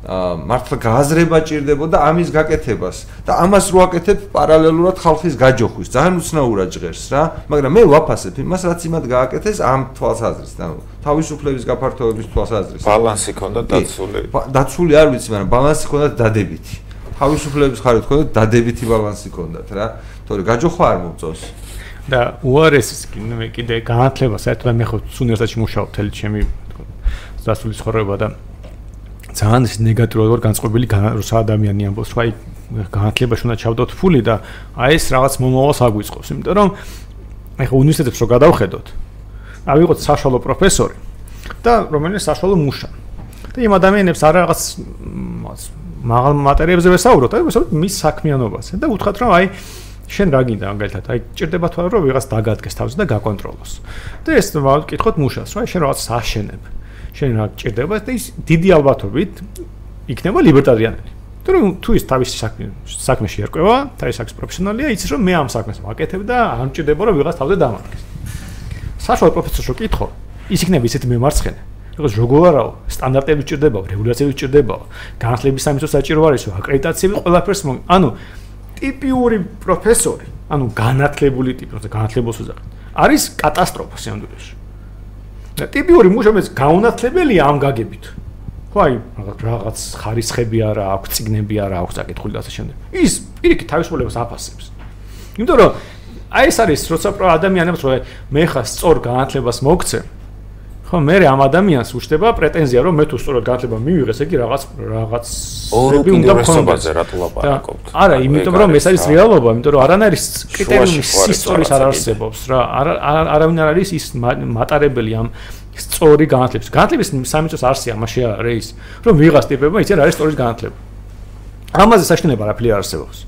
მართლა გააზრება ჭირდებოდა ამის გაკეთებას და ამას რო აკეთებ პარალელურად ხალხის გაჯოხვის ძალიან უცნაურად ჟღერს რა მაგრამ მე ვაფასებ იმას რაც იმად გააკეთეს ამ თვალსაზრისით ანუ თავისუფლების გაფართოების თვალსაზრისით ბალანსი ქონდა დაცული. დაცული არ ვიცი მაგრამ ბალანსი ქონდა დადებითი. თავისუფლების ხარით ქონდა დადებითი ბალანსი ქონდათ რა. თორე გაჯოხვა არ მომწონს. და უარეს კიდე განათლება საერთოდ მე ხო უნივერსიტეტში მუშაობ თელი ჩემი დასული ცხოვრება და ძალიან ის ნეგატიურად ვარ განწყობილი როცა ადამიანი ამბობს რომ აი განათლებაში უნდა ჩავდოთ ფული და აი ეს რაღაც მომავალს აგვიწყობს იმიტომ რომ აი ხო უნივერსიტეტებს რო გადავხედოთ ავიღოთ საშუალო პროფესორი და რომელიც საშუალო მუშა. და იმ ადამიანებს არ რაღაც მაღალ მატერიებზე ვესაუბროთ აი ვესაუბროთ მის საქმიანობაზე და უთხრათ რომ აი შენ რა გინდა მაგალითად აი ჭირდება თვალ რომ ვიღაც დაგადგეს თავზე და გაკონტროლოს. და ეს ვკითხოთ მუშას რა შენ რაღაც აშენებ შენ რა გჭირდება და ის დიდი ალბათობით იქნება ლიბერტარიანელი. თუ თუ ის თავის საქმე საქმეში ერკვევა, თავის საქმის პროფესიონალია, იცის რომ მე ამ საქმეს ვაკეთებ და არ მჭირდება რომ ვიღაც თავზე დამარგეს. საშუალო პროფესორს რო კითხო, ის იქნება ისეთი მემარცხენე. როგორც როგორ არაო, სტანდარტები ჭირდება, რეგულაციები ჭირდება, განათლების სამიწო საჭირო არის, აკრედიტაციები ყველაფერს მო, ანუ ტიპიური პროფესორი, ანუ განათლებული ტიპი, როცა განათლებას უზახენ, არის კატასტროფა სიამდვილეში. ტიპიური მუშამეს გაუნათლებელია ამ გაგებით. ხო აი რაღაც ხარისხები არა აქვს, ციგნები არა აქვს აკითხული და ასე შემდეგ. ის პირიქით თავისუფლებას აფასებს. იმიტომ რომ აი ეს არის როცა ადამიანებს რო მე ხა სწორ განათლებას მოგცემ, ხო მე ამ ადამიანს უშდება პრეტენზია რომ მე თუ სწორად განათლება მივიღეს იგი რაღაც რაღაც ორი უნდა მქონდეს რატო ლაპარაკობთ არა იმიტომ რომ ეს არის რეალობა იმიტომ რომ არანაირის კრიტერიუმი სისტორის არ არსებობს რა. არავინ არ არის ის მატარებელი ამ სწორი განათლების. განათლების სამიწოს არსია მასე რეის რომ ვიღას ტიპება იცი რა არის სწორი განათლება. ამაზე საშინელება არაფერი არ არსებობს.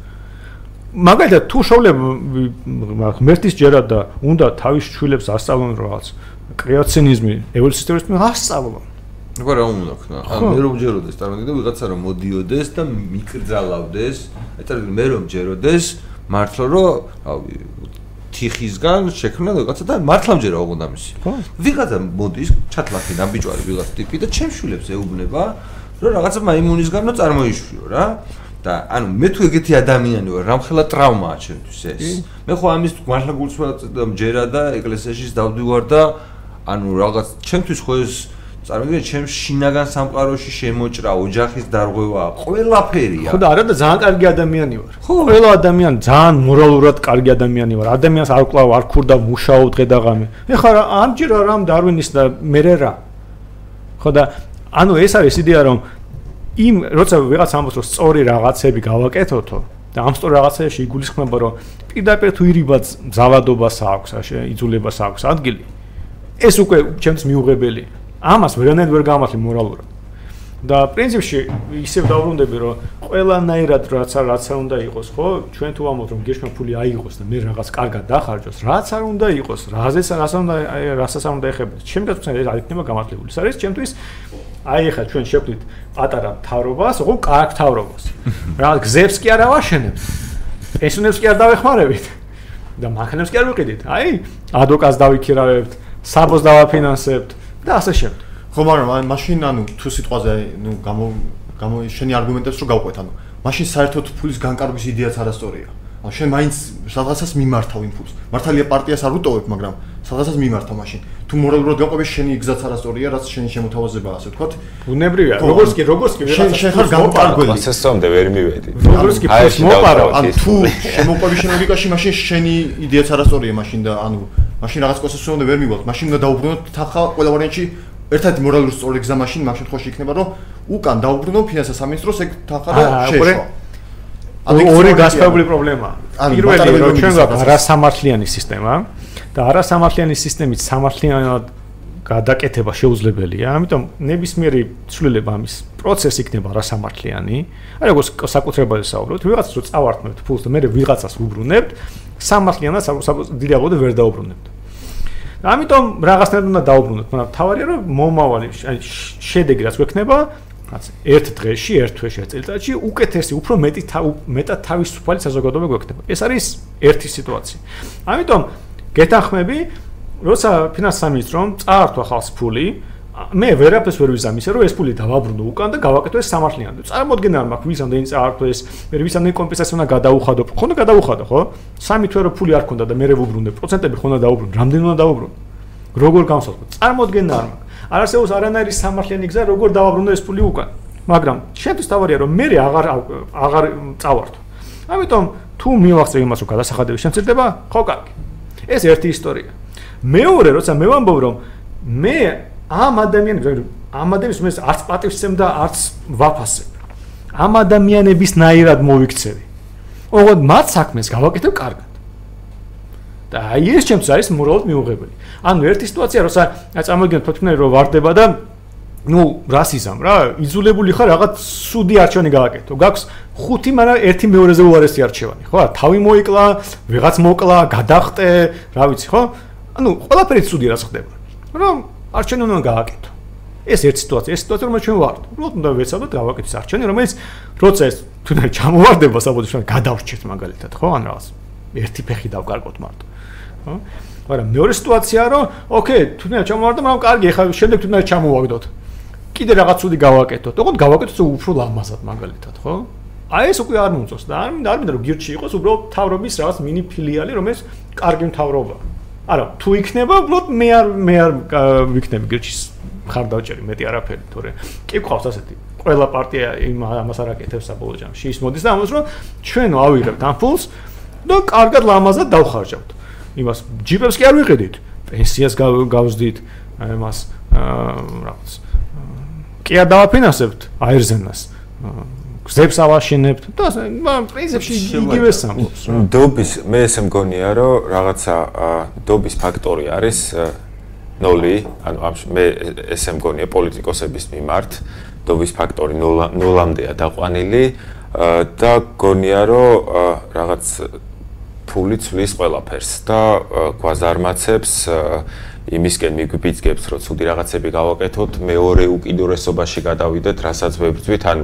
მაგალითად თუ შოვლებ ღმერთის ჯერად და უნდა თავის შვილებს ასწავლონ რაღაც კრეაცინიზმი ევოლუციის თეორიის მე ასწავლო. როგორ რა უნდა ქნა? ან მე რომ ჯეროდეს, წარმოგიდგენთ ვიღაცა რომ მოდიოდეს და მიკრძალავდეს, აი წარმოგიდგენთ მე რომ ჯეროდეს, მართლა რომ რავი თიხისგან შექმნა რაღაცა და მართლა მჯერა ოღონდ ამისი. ვიღაცა მოდის, ჩათლახი ნაბიჯვარი ვიღაცა ტიპი და ჩემშვილებს ეუბნება, რომ რაღაცა მაიმუნისგანო წარმოიშვიო რა. და ანუ მე თუ ეგეთი ადამიანი ვარ, რამხელა ტრავმაა ჩემთვის ეს. მე ხო ამის მართლა გულწრფელად მჯერა და ეკლესიაში დავდივარ და ანუ რაღაც ჩემთვის ხო ეს წარმოგიდგენთ ჩემ შინაგან სამყაროში შემოჭრა ოჯახის დარღვევა ყველაფერია. ხო და არა და ძალიან კარგი ადამიანი ვარ. ხო. ყველა ადამიანი ძალიან მორალურად კარგი ადამიანი ვარ. ადამიანს არ კლავ არ ქურდა მუშაობ დღე და ღამე ეხლა ამჯერა რამ დარვინის და მე რა. ხო და ანუ ეს არის იდეა რომ იმ როცა ვიღაც ამბობს რომ სწორი რაღაცები გავაკეთოთო და ამ სწორი რაღაცებში იგულისხმება რომ პირდაპირ თუ ირიბაც ზავადობას აქვს იძულებას აქვს ადგილი ეს უკვე ჩემთვის მიუღებელია ამას ვერანაირ ვერ გამართლი მორალურად. და პრინციპში ისევ დავბრუნდები რომ ყველანაირად რაც რაც არ უნდა იყოს, ხო? ჩვენ თუ ამბობთ რომ გეშმა ფული აიღოს და მე რაღაც კარგად დახარჯოს, რაც არ უნდა იყოს, რაზეც რას უნდა რასაც არ უნდა ეხება. ჩემ გასწრებით ეს არ იქნება გამართლებული. ეს არის ჩემთვის აი ახლა ჩვენ შეხვდით პატარა თავრობას, ხო, კარგ თავრობას. რა გზებს კი არ ავაშენებთ. ესუნებს კი არ დავეხმარებით. და მანქანებს კი არ ვიყიდით. აი, ადვოკატს დავიქირავებთ, საბოს დავაფინანსებთ. და ასე შემდეგ. ხო, მაგრამ მაშინ ანუ თუ სიტყვაზე ნუ გამო გამო შენი არგუმენტებს რო გავყვეთ, ანუ მაშინ საერთოდ ფულის განკარგვის იდეაც არასწორია. ანუ შენ მაინც სადღაცას მიმართავ იმ ფულს. მართალია პარტიას არ უტოვებ, მაგრამ სადღაცას მიმართავ მაშინ. თუ მორალურად გავყვები შენი გზაც არასწორია, რაც შენი შემოთავაზებაა, ასე ვთქვათ. ბუნებრივია. როგორც კი, როგორც კი, შენ შენ ხარ განკარგველი. ასესამდე ვერ მივედი. როგორც კი, ფულს მოპარავ, ანუ თუ შემოყვები შენ ლოგიკაში, მაშინ შენი იდეაც არასწორია, მაშინ და ანუ მაშინ რაღაც კოსოს უნდა ვერ მივალთ. მაშინ უნდა დაუბრუნოთ თანხა ყველა ვარიანტში. ერთად მორალური სწორი გზა მაშინ მაგ შემთხვევაში იქნება, რომ უკან დაუბრუნო ფინანსთა სამინისტროს ეგ თანხა და შეშვა. ანუ ორი გასწავლებული პრობლემაა. პირველი რომ ჩვენ გვაქვს არასამართლიანი სისტემა და არასამართლიანი სისტემით სამართლიანად გადაკეთება შეუძლებელია. ამიტომ ნებისმიერი ცვლილება ამის პროცესი იქნება არასამართლიანი. აი როგორც საკუთრებაზე საუბრობთ, ვიღაცას რო წავართმევთ ფულს და მე ვიღაცას ვუბრუნებთ, სამართლიანად დიდი აღოდი ვერ დაუბრუნებთ. ამიტომ რაღაცნაირად უნდა დაუბრუნოთ, მაგრამ თავარია რომ მომავალი შედეგი რაც გვექნება, რაც ერთ დღეში, ერთ თვეში, წელიწადში უკეთესი, უფრო მეტი მეტად თავისუფალი საზოგადოება გვექნება. ეს არის ერთი სიტუაცია. ამიტომ გეთანხმები, როცა ფინანსთა სამინისტრომ წაართვა ხალხს ფული, მე ვერაფერს ვერ ვიზამ ისე რომ ეს ფული დავაბრუნო უკან და გავაკეთო ეს სამართლიანად. წარმოადგენა არ მაქვს ის წაართვა ეს მე ვიზამ კომპენსაცია უნდა გადაუხადო. ხო უნდა გადაუხადო, ხო? სამი თვე რო ფული არ ქონდა და მე რევუბრუნე, პროცენტები ხო უნდა დაუბრუნო, რამდენი უნდა დაუბრუნო? როგორ გამოსავლა? წარმოადგენა არ მაქვს. არასეულს არანაირი სამართლიანი გზა როგორ დავაბრუნო ეს ფული უკან. მაგრამ შენთვის თავარია რომ მე აღარ აღარ წავართო. ამიტომ თუ მივახცე იმას რომ გადასახადები შემცირდება, ხო კარგი. ეს ერთი ისტორია. მეორე როცა მე ვამბობ რომ მე ამ ადამიანებს ამ ადამიანებს მე არც პატივცემ და არც ვაფასებ. ამ ადამიანების ნაირად მოვიქცევი. ოღონდ მათ საქმეს გავაკეთებ კარგად. და აი ეს ჩემთვის არის მორალოდ მიუღებელი. ანუ ერთი სიტუაცია, როცა წარმოგიდგენთ თვითონ რომ ვარდება და ну расизм რა იზოლებული ხარ რაღაც სუდი არჩევანი გააკეთო გაქვს ხუთი მაგრამ ერთი მეორეზე უარესი არჩევანი ხო თავი მოიკლა ვიღაც მოკლა გადახტე რა ვიცი ხო ანუ ყველაფერი სუდი რაც ხდება რომ არჩევანი უნდა გააკეთო. ეს ერთ სიტუაცია, ეს სიტუაცია რომ ჩვენ ვართ. უბრალოდ უნდა ვეცადოთ გავაკეთოთ არჩევანი, რომელიც როცა ეს თუნდაც ჩამოვარდება საბოდიშან გადავრჩეთ მაგალითად, ხო? ან რაღაც ერთი ფეხი დავკარგოთ მარტო. ხო? მაგრამ მეორე სიტუაციაა რომ ოკეი, თუნდაც ჩამოვარდა, მაგრამ კარგი, ეხლა შემდეგ თუნდაც ჩამოვაგდოთ. კიდე რაღაც უდი გავაკეთოთ. თქო გავაკეთოთ უფრო ლამაზად მაგალითად, ხო? აი ეს უკვე არ მომწონს და არ მინდა არ მინდა რომ გირჩი იყოს უბრალოდ თავრობის რაღაც მინი ფილიალი, რომელიც კარგი მთავრობაა. არა, თუ იქნება, უბრალოდ მე არ მე არ ვიქნები გირჩის ხარ დავჭერი მეტი არაფერი, თორე კი ყავს ასეთი. ყველა პარტია იმ ამას არ აკეთებს საბოლოო ჯამში. ის მოდის და ამას რომ ჩვენ ავიღებთ ამ ფულს და კარგად ლამაზად დავხარჯავთ. იმას ჯიპებს კი არ ვიყიდით, პენსიას გავზდით, ამას რაღაც კი არ დავაფინანსებთ აერზენას. გზებს ავაშენებთ და პრინციპში იგივე სამობს. დობის მე ესე მგონია რომ რაღაცა დობის ფაქტორი არის ნოლი, ანუ მე ესე მგონია პოლიტიკოსების მიმართ დობის ფაქტორი ნოლამდეა დაყვანილი და გონია რომ რაღაც ფული ცვლის ყველაფერს და გვაზარმაცებს იმისკენ მიგვიბიძგებს რომ ცუდი რაღაცები გავაკეთოთ მეორე უკიდურესობაში გადავიდეთ რასაც ვებრძვით ან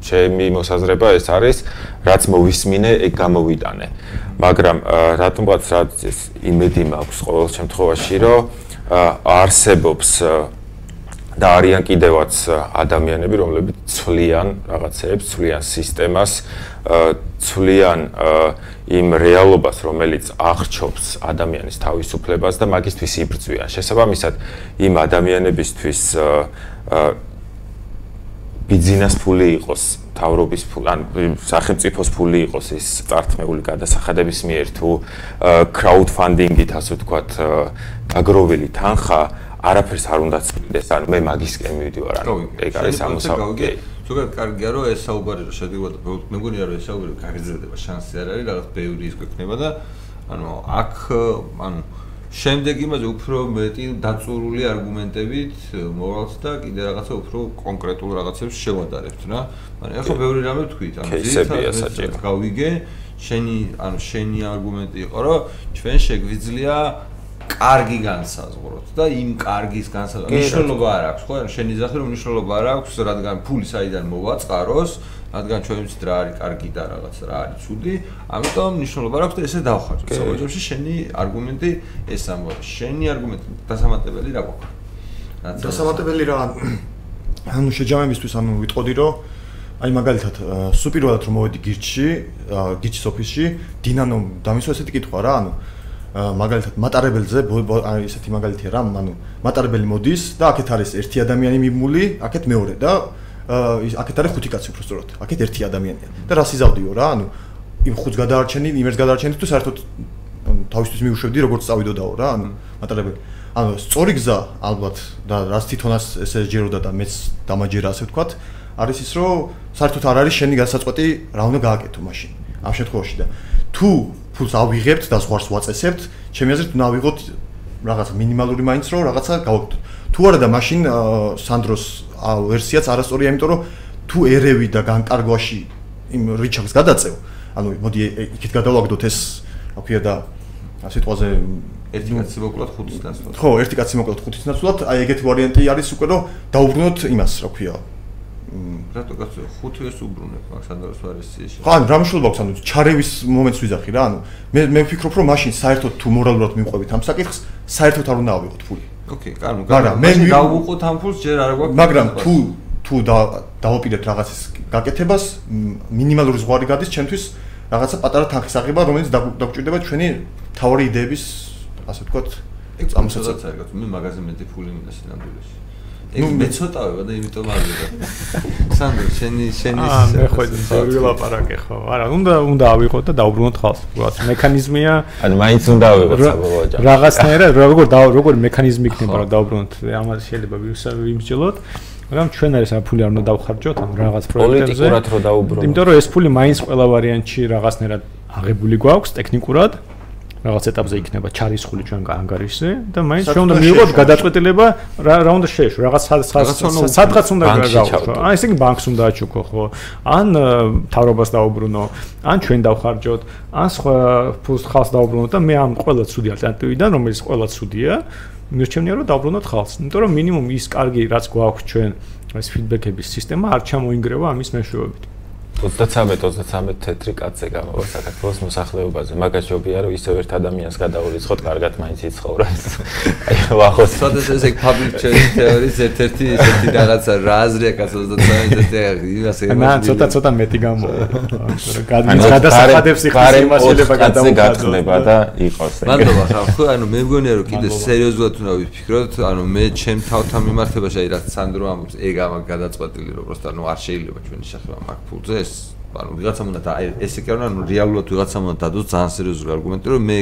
ჩემი მოსაზრება ეს არის რაც მოვისმინე ეგ გამოვიტანე მაგრამ რატომღაც რაც იმედი მაქვს ყოველ შემთხვევაში რომ არსებობს და არიან კიდევაც ადამიანები, რომლებიც ცვლიან რაღაცებს, ცვლიან სისტემას, ცვლიან იმ რეალობას, რომელიც აღჩობს ადამიანის თავისუფლებას და მაგისთვის იბრძვიან. შესაბამისად, იმ ადამიანებისთვის ბიზნეს ფული იყოს, თავრობის ფული, ან სახელმწიფოს ფული იყოს ის წართმეული გადასახადების მიერ თუ crowdfunding-ით, ასე ვთქვათ, აგროვილი თანხა არაფერს არ უნდა წვიდეს, ანუ მე მაგისკენ მივიდივარ, ანუ ეგ არის ამოსავალი. ზოგადად კარგია რომ ეს საუბარი რომ შედივარ მე მგონია რომ ეს საუბარი გაგრძელდება შანსი არ არის რაღაც ბევრი ის გვექნება და ანუ აქ ანუ შემდეგ იმაზე უფრო მეტი დაწურული არგუმენტებით მოვალთ და კიდე რაღაცა უფრო კონკრეტულ რაღაცებს შევადარებთ რა. მაგრამ ახლა ბევრი რამე ვთქვით, ანუ ძირითადად გავიგე შენი ანუ შენი არგუმენტი იყო რომ ჩვენ შეგვიძლია კარგი განსაზღვროთ და იმ კარგის განსაზღვრა მნიშვნელობა არ აქვს ხო? ანუ შენი ზახი რომ მნიშვნელობა არ აქვს, რადგან ფული საიდან მოვაწყაროს, რადგან ჩვენ ვიცით რა არის კარგი და რაღაც რა არის ცუდი, ამიტომ მნიშვნელობა არ აქვს და ესე დავხარჯო. საბოლოოში შენი არგუმენტი ეს ამბობს. შენი არგუმენტი დასამატებელი რა გვაქვს? დასამატებელი რა ანუ შეჯამებისთვის ანუ ვიტყოდი რომ აი მაგალითად სუპირველად რომ მოვედი გირჩში, გირჩის ოფისში, დინანო დამისვა ესეთი კითხვა რა, ანუ მაგალითად მატარებელზე აი ესეთი მაგალითია რა ანუ მატარებელი მოდის და აქეთ არის ერთი ადამიანი მიმული აქეთ მეორე და აქეთ არის ხუთი კაცი უბრალოდ აქეთ ერთი ადამიანია. და რა სიზავდიო რა ანუ იმ ხუთს გადაარჩენი იმერს გადაარჩენი თუ საერთოდ თავისთვის მიუშვებდი როგორც წავიდოდაო რა ანუ მატარებელი. ანუ სწორი გზა ალბათ და რაც თვითონაც ესე ჯეროდა და მეც დამაჯერა ასე ვთქვათ არის ის რომ საერთოდ არ არის შენი განსაწყვეტი რა უნდა გააკეთო მაშინ ამ შემთხვევაში და თუ ფულს ავიღებთ და ზღვარს ვაწესებთ, ჩემი აზრით უნდა ავიღოთ რაღაცა მინიმალური მაინც რომ რაღაცა გავაკეთოთ. თუ არა და მაშინ სანდროს ვერსიაც არასწორია, იმიტომ რომ თუ ერევი და განკარგვაში იმ რიჩარდს გადაწევ, ანუ მოდი იქით გადავაგდოთ ეს, რა ქვია და სიტყვაზე ერთი კაცი მოკლათ ხუთის ნაცვლად. ხო, ერთი კაცი მოკლათ ხუთის ნაცვლად, აი ეგეთი ვარიანტი არის უკვე რომ დაუბრუნოთ იმას, რა ქვია, რატო კაცო? ხუთივეს უბრუნებ მაქსანდროს ვარესიაში ხო ანუ რა მნიშვნელობა აქვს ანუ ჩარევის მომენტს ვიზახი რა ანუ მე მე ვფიქრობ რომ მაშინ საერთოდ თუ მორალურად მიყვებით ამ საკითხს საერთოდ არ უნდა ავიღოთ ფული ოკეი კარგი მაგრამ მე დავუყოთ ამ ფულს ჯერ არ გვაქვს მაგრამ თუ თუ დავაპირებთ რაღაცის გაკეთებას მინიმალური ზღვარი გადის ჩემთვის რაღაცა პატარა თანხის აღება რომელიც დაგჭირდება ჩვენი თავი იდეების ასე ვთქვათ წამოსაცაც მე მაგაზე მეტი ფული მინდა სინამდვილეში ნუ მე ცოტავება და იმიტომ აღიარა. სანდრო, შენი შენი აა მე ხო ძორი ვილაპარაკე ხო. არა, უნდა უნდა ავიღოთ და დაუბრუნოთ ხალხს. უბრალოდ მექანიზმია. ანუ მაინც უნდა ავიღოთ საბოლოოდ. რაღაცნაირად როგორ როგორ მექანიზმი იქნება რომ დაუბრუნოთ. ამაზე შეიძლება ვიმსჯელოთ. მაგრამ ჩვენ არის ამ ფული არ უნდა დავხარჯოთ ამ რაღაც პროექტებზე. პოლიტიკურად რომ დაუბრუნოთ. იმიტომ რომ ეს ფული მაინც ყველა ვარიანტში რაღაცნაირად აღებული გვაქვს ტექნიკურად. რაღაც ეტაპზე იქნება ჩარისხული ჩვენ ანგარიშზე და მაინც ჩვენ უნდა მივიღოთ გადაწყვეტილება რა რა უნდა შეეშო რაღაც სადღაც უნდა გავხო აი ესე იგი ბანკს უნდა აჩუქო ხო? ან თავრობას დაუბრუნო ან ჩვენ დავხარჯოთ ან სხვა ფულს ხალხს დაუბრუნოთ და მე ამ ყველა ცუდი ალტერნატივიდან რომელიც ყველა ცუდია მირჩენია რომ დაუბრუნოთ ხალხს. იმიტომ რომ მინიმუმ ის კარგი რაც გვაქვს ჩვენ ეს ფიდბექების სისტემა არ ჩამოინგრევა ამის მეშვეობით 33-33 თეთრი კაცზე გამოვა საქართველოს მოსახლეობაზე. მაგას ჯობია რომ ისევ ერთ ადამიანს გადაურიცხოთ, კარგად მაინც იცხოვროს. აი, ვახოს. სადაც ეს ეგ public choice theory-ის ერთ-ერთი ესეთი რაღაცა რა აზრია კაცო 33 იმას ეხება. ნა, ცოტა ცოტა მეტი გამოვა. გადის გადასახადებს იხარ იმასილება გადაუკეთება და იყოს მადლობა ხა, ხო, ანუ მე მგონია რომ კიდე სერიოზულად უნდა ვიფიქროთ, ანუ მე ჩემ თავთან მიმართებაში აი რაც სანდრო ამბობს, ეგ ამაგ გადაწყვეტილი რომ პროსტა ნუ არ შეიძლება ჩვენი შეხება მაგ ფულზე ეს ანუ ვიღაცამ უნდა და ესე კი არა ანუ რეალურად ვიღაცამ უნდა დადოს ძალიან სერიოზული არგუმენტი რომ მე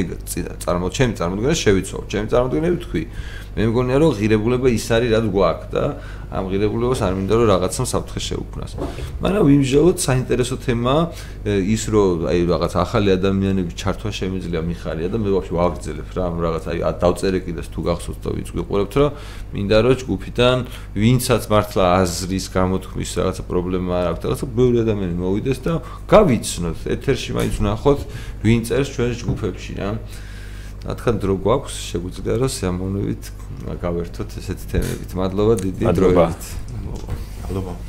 წარმო ჩემი წარმოდგენა შევიცვალო ჩემი წარმოდგენები თქვი მე მგონია რომ ღირებულება ის არის რაც გვაქვს და ამ ღირებულებას არ მინდა რომ რაღაცამ საფრთხე შეუქმნას. მაგრამ ვიმჟელოთ საინტერესო თემა ის რომ აი რაღაც ახალი ადამიანების ჩართვა შემიძლია მიხარია და მე ვაფშე ვაგრძელებ რა ამ რაღაც აი დავწერე კიდეს თუ გახსოვთ და ვიც გიყურებთ რომ მინდა რომ ჯგუფიდან ვინცაც მართლა აზრის გამოთქმის რაღაცა პრობლემა არ აქვს რაღაცა ბევრი ადამიანი მოვიდეს და გავიცნოთ ეთერში მაინც ვნახოთ ვინ წერს ჩვენს ჯგუფებში რა რა თქმა დრო გვაქვს შეგვიძლია რომ სიამოვნებით გავერთოთ ესეთ თემებით. მადლობა დიდი დროებით. მადლობა. მადლობა.